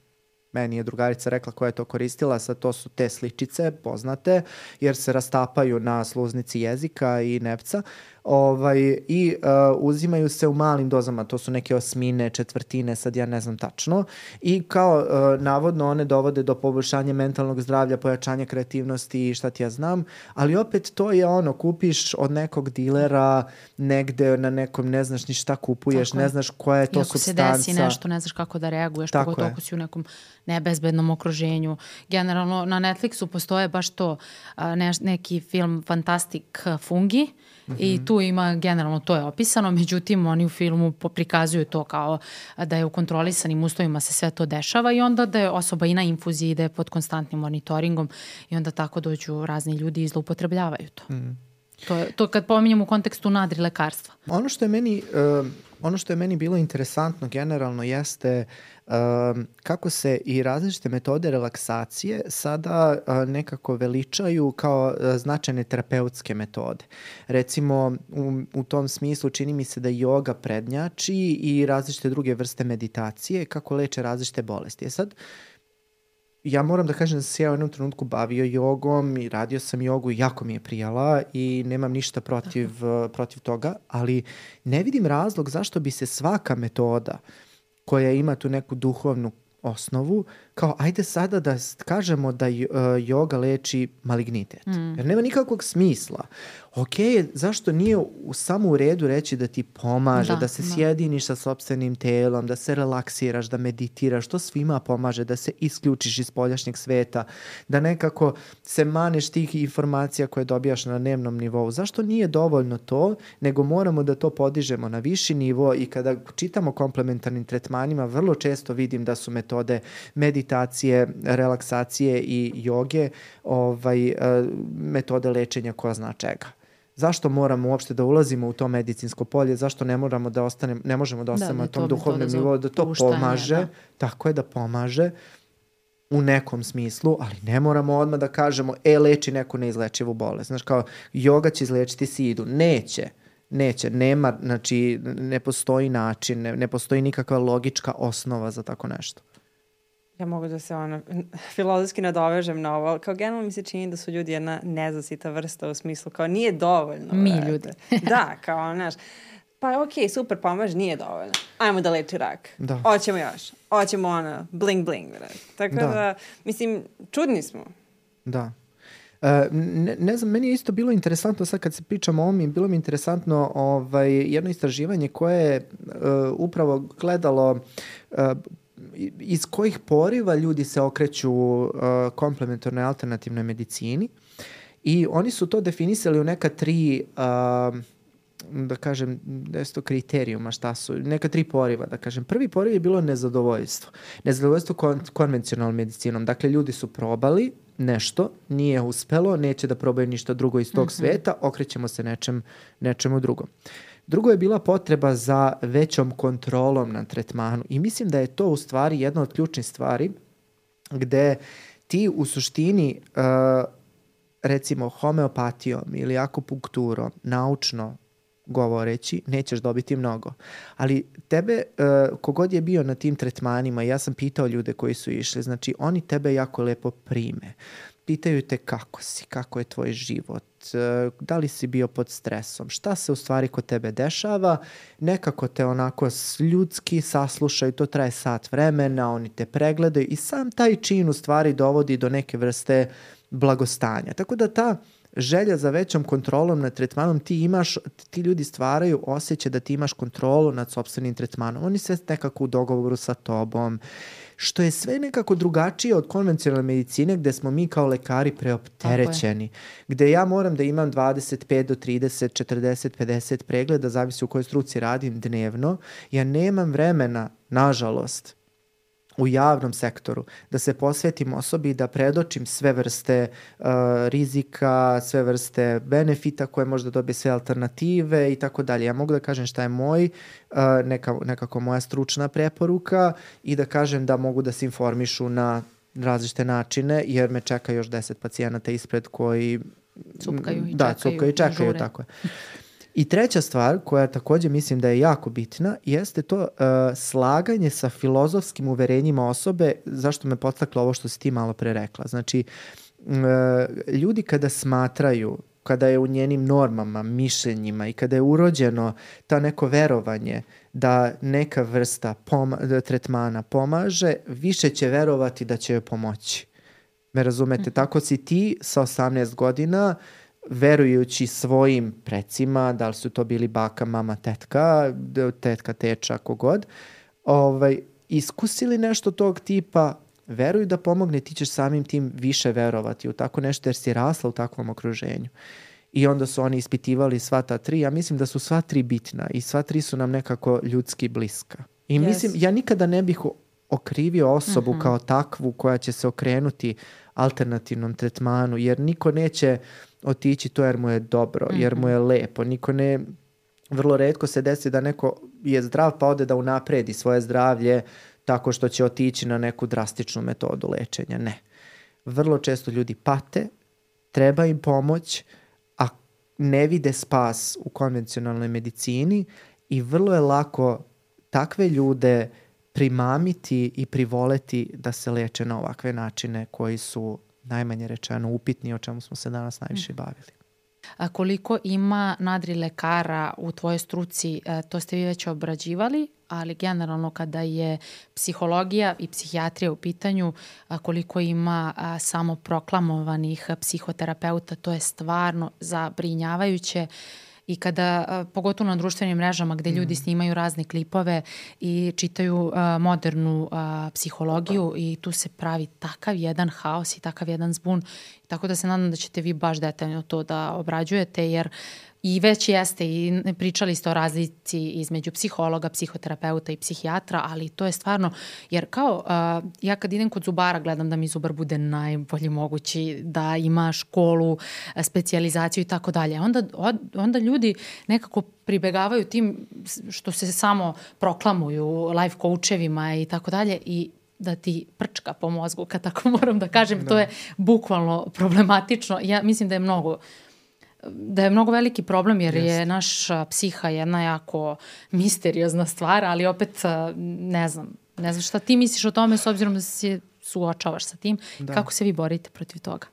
meni je drugarica rekla koja je to koristila, sad to su te sličice poznate, jer se rastapaju na sluznici jezika i nepca ovaj, i uh, uzimaju se u malim dozama, to su neke osmine, četvrtine, sad ja ne znam tačno, i kao uh, navodno one dovode do poboljšanja mentalnog zdravlja, pojačanja kreativnosti i šta ti ja znam, ali opet to je ono, kupiš od nekog dilera negde na nekom, ne znaš ni šta kupuješ, Tako ne znaš koja je to I substanca. se desi nešto, ne znaš kako da reaguješ, Tako pogotovo ako si u nekom nebezbednom okruženju. Generalno na Netflixu postoje baš to, ne, neki film Fantastic Fungi, Mm -hmm. I tu ima, generalno to je opisano, međutim oni u filmu prikazuju to kao da je u kontrolisanim uslovima se sve to dešava i onda da je osoba i na infuziji ide pod konstantnim monitoringom i onda tako dođu razni ljudi i zloupotrebljavaju to. Mm. To, je, to kad pominjem u kontekstu nadri lekarstva. Ono što je meni, uh, ono što je meni bilo interesantno generalno jeste uh, kako se i različite metode relaksacije sada uh, nekako veličaju kao uh, značajne terapeutske metode. Recimo, u, u tom smislu čini mi se da yoga prednjači i različite druge vrste meditacije kako leče različite bolesti. E sad, uh, ja moram da kažem da se ja u jednom trenutku bavio jogom i radio sam jogu i jako mi je prijala i nemam ništa protiv, uh, protiv toga, ali ne vidim razlog zašto bi se svaka metoda koja ima tu neku duhovnu osnovu, kao ajde sada da kažemo da joga leči malignitet. Mm. Jer nema nikakvog smisla ok, zašto nije u samo u redu reći da ti pomaže, da, da se da. sjediniš sa sobstvenim telom, da se relaksiraš, da meditiraš, to svima pomaže, da se isključiš iz poljašnjeg sveta, da nekako se maneš tih informacija koje dobijaš na dnevnom nivou. Zašto nije dovoljno to, nego moramo da to podižemo na viši nivo i kada čitamo komplementarnim tretmanima, vrlo često vidim da su metode meditacije, relaksacije i joge ovaj, eh, metode lečenja koja zna čega zašto moramo uopšte da ulazimo u to medicinsko polje, zašto ne moramo da ostanemo, ne možemo da, da ostanemo da, na tom duhovnom nivou, da to pomaže, da. tako je da pomaže u nekom smislu, ali ne moramo odmah da kažemo, e, leči neku neizlečivu bolest. Znaš, kao, joga će izlečiti sidu. Neće. Neće, nema, znači, ne postoji način, ne, ne postoji nikakva logička osnova za tako nešto ja mogu da se ono, filozofski nadovežem na ovo, kao generalno mi se čini da su ljudi jedna nezasita vrsta u smislu kao nije dovoljno. Mi vrate. ljudi. da, kao, znaš, pa okej, okay, super, pomaž, nije dovoljno. Ajmo da leči rak. Da. Hoćemo još. Hoćemo ono, bling bling, vrate. Tako da. da, mislim, čudni smo. Da. Uh, ne, ne znam, meni je isto bilo interesantno sad kad se pričamo o ovom, bilo mi interesantno ovaj, jedno istraživanje koje je uh, upravo gledalo uh, iz kojih poriva ljudi se okreću uh, komplementarnoj alternativnoj medicini i oni su to definisali u neka tri uh, da kažem, desto kriterijuma šta su, neka tri poriva, da kažem. Prvi poriv je bilo nezadovoljstvo. Nezadovoljstvo kon konvencionalnom medicinom. Dakle, ljudi su probali nešto, nije uspelo, neće da probaju ništa drugo iz tog mm -hmm. sveta, okrećemo se nečem, nečemu drugom. Uh, Drugo je bila potreba za većom kontrolom na tretmanu i mislim da je to u stvari jedna od ključnih stvari gde ti u suštini uh, recimo homeopatijom ili akupunkturom naučno govoreći, nećeš dobiti mnogo. Ali tebe, uh, kogod je bio na tim tretmanima, ja sam pitao ljude koji su išli, znači oni tebe jako lepo prime. Pitaju te kako si, kako je tvoj život, uh, da li si bio pod stresom, šta se u stvari kod tebe dešava, nekako te onako ljudski saslušaju, to traje sat vremena, oni te pregledaju i sam taj čin u stvari dovodi do neke vrste blagostanja. Tako da ta želja za većom kontrolom nad tretmanom, ti imaš, ti ljudi stvaraju osjećaj da ti imaš kontrolu nad sobstvenim tretmanom. Oni sve nekako u dogovoru sa tobom, što je sve nekako drugačije od konvencionalne medicine gde smo mi kao lekari preopterećeni. Gde ja moram da imam 25 do 30, 40, 50 pregleda, zavisi u kojoj struci radim dnevno. Ja nemam vremena, nažalost, u javnom sektoru, da se posvetim osobi i da predočim sve vrste uh, rizika, sve vrste benefita koje možda dobije sve alternative i tako dalje. Ja mogu da kažem šta je moj, uh, neka, nekako moja stručna preporuka i da kažem da mogu da se informišu na različite načine, jer me čeka još 10 pacijenata ispred koji... Cupkaju i da, čekaju. cupkaju i čekaju, žure. tako je. I treća stvar koja takođe mislim da je jako bitna jeste to uh, slaganje sa filozofskim uverenjima osobe, zašto me podstaklo ovo što si ti malo pre rekla. Znači, uh, ljudi kada smatraju kada je u njenim normama, mišljenjima i kada je urođeno ta neko verovanje da neka vrsta poma da tretmana pomaže, više će verovati da će joj pomoći. Me razumete? -hmm. Tako si ti sa 18 godina uh, verujući svojim precima, da li su to bili baka, mama, tetka, tetka, teča, kogod, ovaj, iskusili nešto tog tipa, veruju da pomogne, ti ćeš samim tim više verovati u tako nešto jer si rasla u takvom okruženju. I onda su oni ispitivali sva ta tri. Ja mislim da su sva tri bitna i sva tri su nam nekako ljudski bliska. I yes. mislim, ja nikada ne bih okrivio osobu uh mhm. -huh. kao takvu koja će se okrenuti alternativnom tretmanu, jer niko neće otići to jer mu je dobro, jer mu je mhm. lepo. Niko ne, vrlo redko se desi da neko je zdrav pa ode da unapredi svoje zdravlje tako što će otići na neku drastičnu metodu lečenja. Ne. Vrlo često ljudi pate, treba im pomoć, a ne vide spas u konvencionalnoj medicini i vrlo je lako takve ljude primamiti i privoleti da se leče na ovakve načine koji su najmanje rečeno upitni o čemu smo se danas najviše mm. bavili. A koliko ima nadri lekara u tvojoj struci, e, to ste vi već obrađivali, ali generalno kada je psihologija i psihijatrija u pitanju, koliko ima samo proklamovanih psihoterapeuta, to je stvarno zabrinjavajuće i kada, pogotovo na društvenim mrežama gde ljudi mm. snimaju razne klipove i čitaju modernu psihologiju i tu se pravi takav jedan haos i takav jedan zbun. Tako da se nadam da ćete vi baš detaljno to da obrađujete jer I već jeste i pričali ste o razlici između psihologa, psihoterapeuta i psihijatra, ali to je stvarno, jer kao uh, ja kad idem kod zubara gledam da mi zubar bude najbolji mogući, da ima školu, specijalizaciju i tako dalje. Onda, onda ljudi nekako pribegavaju tim što se samo proklamuju life coachevima i tako dalje i da ti prčka po mozgu, kad tako moram da kažem, da. to je bukvalno problematično. Ja mislim da je mnogo da je mnogo veliki problem jer Jest. je naša psiha jedna jako misteriozna stvar, ali opet ne znam, ne znam šta ti misliš o tome s obzirom da se suočavaš sa tim. Da. Kako se vi borite protiv toga?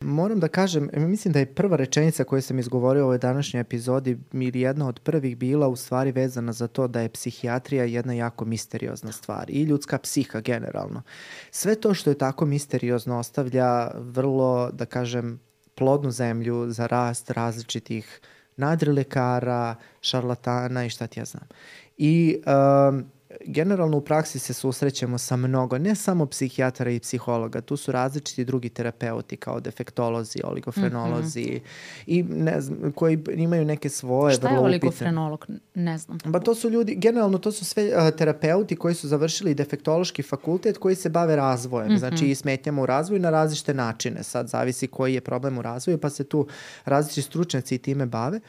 Moram da kažem, mislim da je prva rečenica koju sam izgovorio u ovoj današnjoj epizodi ili jedna od prvih bila u stvari vezana za to da je psihijatrija jedna jako misteriozna stvar i ljudska psiha generalno. Sve to što je tako misteriozno ostavlja vrlo, da kažem, plodnu zemlju za rast različitih nadrilekara, šarlatana i šta ti ja znam. I um, generalno u praksi se susrećemo sa mnogo, ne samo psihijatara i psihologa, tu su različiti drugi terapeuti kao defektolozi, oligofrenolozi mm -hmm. i ne znam, koji imaju neke svoje Šta je oligofrenolog? Ne znam. Ba to su ljudi, generalno to su sve uh, terapeuti koji su završili defektološki fakultet koji se bave razvojem, mm -hmm. znači i smetnjama u razvoju na različite načine. Sad zavisi koji je problem u razvoju, pa se tu različiti stručnjaci i time bave.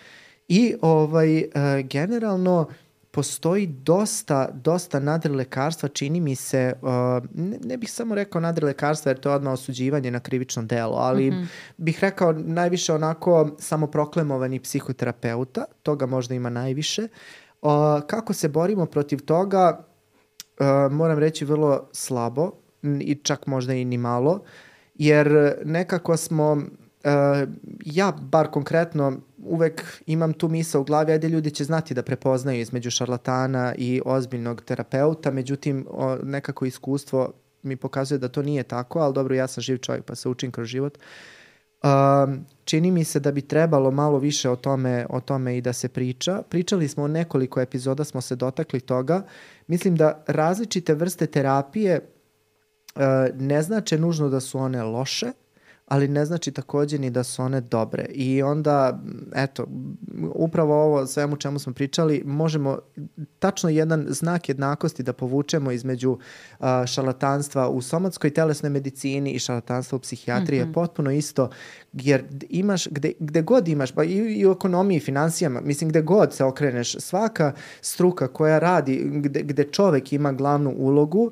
I ovaj, uh, generalno postoji dosta, dosta nadrilekarstva, čini mi se, uh, ne, ne bih samo rekao nadrilekarstva jer to je odmah osuđivanje na krivično delo, ali mm -hmm. bih rekao najviše onako samoproklemovani psihoterapeuta, toga možda ima najviše. Uh, kako se borimo protiv toga, uh, moram reći vrlo slabo i čak možda i ni malo, jer nekako smo Uh, ja, bar konkretno, uvek imam tu misa u glavi, ajde ljudi će znati da prepoznaju između šarlatana i ozbiljnog terapeuta, međutim, o, nekako iskustvo mi pokazuje da to nije tako, ali dobro, ja sam živ čovjek pa se učim kroz život. Uh, čini mi se da bi trebalo malo više o tome, o tome i da se priča. Pričali smo o nekoliko epizoda, smo se dotakli toga. Mislim da različite vrste terapije uh, ne znače nužno da su one loše, ali ne znači takođe ni da su one dobre. I onda, eto, upravo ovo svemu čemu smo pričali, možemo tačno jedan znak jednakosti da povučemo između uh, šalatanstva u somatskoj telesnoj medicini i šalatanstva u psihijatriji mm -hmm. je potpuno isto, jer imaš, gde, gde god imaš, pa i, i u ekonomiji i financijama, mislim gde god se okreneš, svaka struka koja radi, gde, gde čovek ima glavnu ulogu,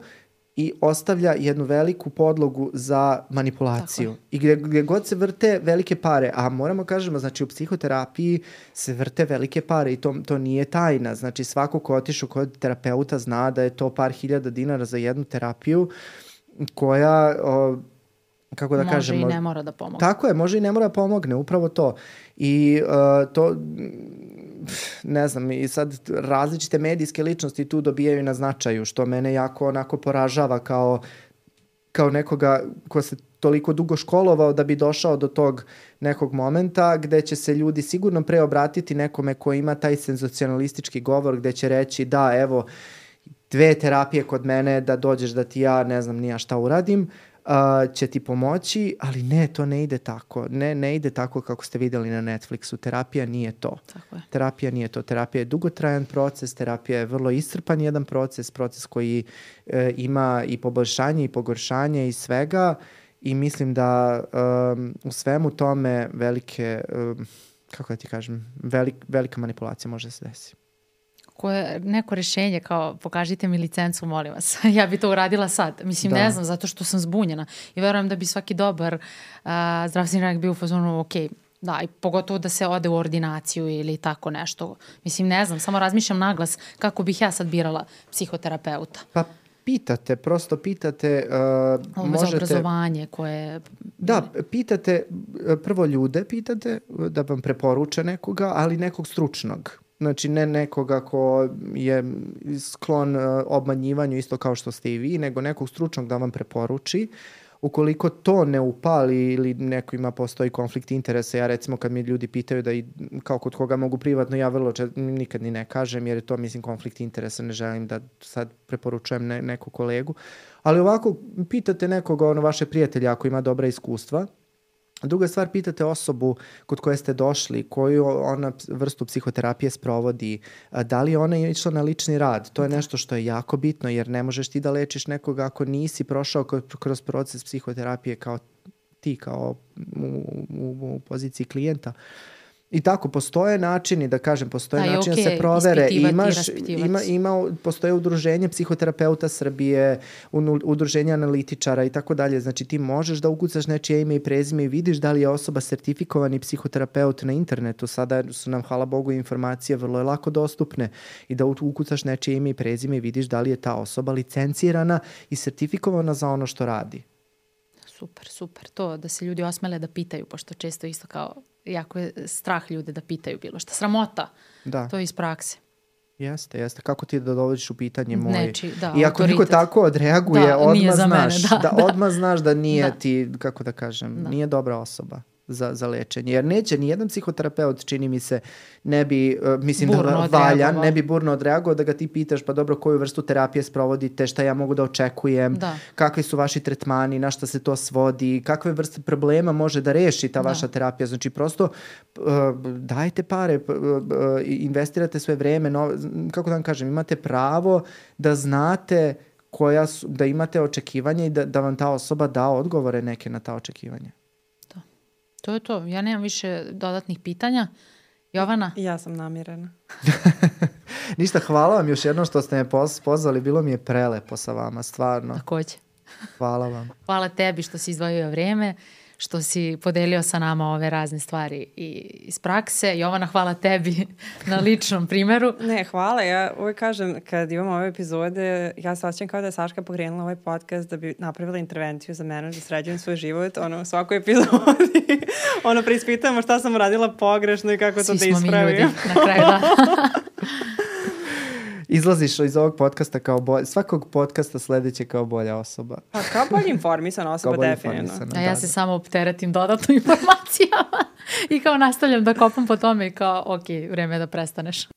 i ostavlja jednu veliku podlogu za manipulaciju. I gde, gde god se vrte velike pare, a moramo kažemo, znači u psihoterapiji se vrte velike pare i to, to nije tajna. Znači svako ko otišu kod terapeuta zna da je to par hiljada dinara za jednu terapiju koja o, kako da može kažemo... Može i ne mora da pomogne. Tako je, može i ne mora da pomogne, upravo to. I uh, to ne znam, i sad različite medijske ličnosti tu dobijaju na značaju, što mene jako onako poražava kao, kao nekoga ko se toliko dugo školovao da bi došao do tog nekog momenta gde će se ljudi sigurno preobratiti nekome ko ima taj senzacionalistički govor gde će reći da evo dve terapije kod mene da dođeš da ti ja ne znam nija šta uradim, uh, će ti pomoći, ali ne, to ne ide tako. Ne, ne ide tako kako ste videli na Netflixu. Terapija nije to. Tako je. Terapija nije to. Terapija je dugotrajan proces, terapija je vrlo iscrpan jedan proces, proces koji e, ima i poboljšanje i pogoršanje i svega i mislim da um, u svemu tome velike, um, kako da ti kažem, velik, velika manipulacija može da se desiti koje, neko rešenje kao pokažite mi licencu, molim vas. ja bi to uradila sad. Mislim, da. ne znam, zato što sam zbunjena. I verujem da bi svaki dobar uh, zdravstveni radnik bio u fazonu, ok, Da, i pogotovo da se ode u ordinaciju ili tako nešto. Mislim, ne znam, samo razmišljam naglas kako bih ja sad birala psihoterapeuta. Pa pitate, prosto pitate... Uh, Ovo možete... za obrazovanje koje... Da, pitate, prvo ljude pitate da vam preporuče nekoga, ali nekog stručnog. Znači, ne nekoga ko je sklon uh, obmanjivanju isto kao što ste i vi, nego nekog stručnog da vam preporuči. Ukoliko to ne upali ili neko ima postoji konflikt interesa, ja recimo kad mi ljudi pitaju da i kao kod koga mogu privatno, ja vrlo čet, nikad ni ne kažem jer je to mislim konflikt interesa, ne želim da sad preporučujem ne, neku kolegu. Ali ovako pitate nekoga, ono vaše prijatelja ako ima dobra iskustva, Druga stvar, pitate osobu kod koje ste došli, koju ona vrstu psihoterapije sprovodi, da li ona je išla na lični rad. To je da. nešto što je jako bitno, jer ne možeš ti da lečiš nekoga ako nisi prošao kroz proces psihoterapije kao ti, kao u, u, u poziciji klijenta. Uh, I tako, postoje načini, da kažem, postoje da, načini okay, da se provere. Imaš, ima, ima, postoje udruženje psihoterapeuta Srbije, udruženje analitičara i tako dalje. Znači ti možeš da ukucaš nečije ime i prezime i vidiš da li je osoba sertifikovani psihoterapeut na internetu. Sada su nam, hvala Bogu, informacije vrlo je lako dostupne i da ukucaš nečije ime i prezime i vidiš da li je ta osoba licencirana i sertifikovana za ono što radi. Super, super. To da se ljudi osmele da pitaju, pošto često isto kao jako je strah ljude da pitaju bilo šta. Sramota. Da. To je iz prakse. Jeste, jeste. Kako ti da dovodiš u pitanje moj... Neči, da, I ako niko tako odreaguje, da, odmah znaš. Mene, da, da, da, odmah znaš da nije da. ti, kako da kažem, da. nije dobra osoba za, za lečenje. Jer neće, ni jedan psihoterapeut, čini mi se, ne bi, uh, mislim da burno da valja, ne bi burno odreagovao da ga ti pitaš, pa dobro, koju vrstu terapije sprovodite, šta ja mogu da očekujem, da. kakvi su vaši tretmani, na šta se to svodi, kakve vrste problema može da reši ta da. vaša terapija. Znači, prosto uh, dajte pare, uh, investirate svoje vreme, no, kako da vam kažem, imate pravo da znate koja su, da imate očekivanja i da, da vam ta osoba da odgovore neke na ta očekivanja. To je to. Ja nemam više dodatnih pitanja. Jovana? Ja sam namirena. Ništa, hvala vam još jednom što ste me pozvali. Bilo mi je prelepo sa vama, stvarno. Takođe. Hvala vam. Hvala tebi što si izdvojio vreme što si podelio sa nama ove razne stvari i iz prakse. Jovana, hvala tebi na ličnom primeru. Ne, hvala. Ja uvijek kažem, kad imamo ove epizode, ja se osjećam kao da je Saška pokrenula ovaj podcast da bi napravila intervenciju za mene, da sređujem svoj život, ono, u svakoj epizodi. ono, preispitamo šta sam radila pogrešno i kako Svi to da ispravim. Svi smo mi ljudi, na kraju da. izlaziš iz ovog podcasta kao bolja, svakog podcasta sledeće kao bolja osoba. Pa kao bolje informisana osoba, bolje definitivno. A ja da, se da. samo opteretim dodatno informacijama i kao nastavljam da kopam po tome i kao, ok, vreme je da prestaneš.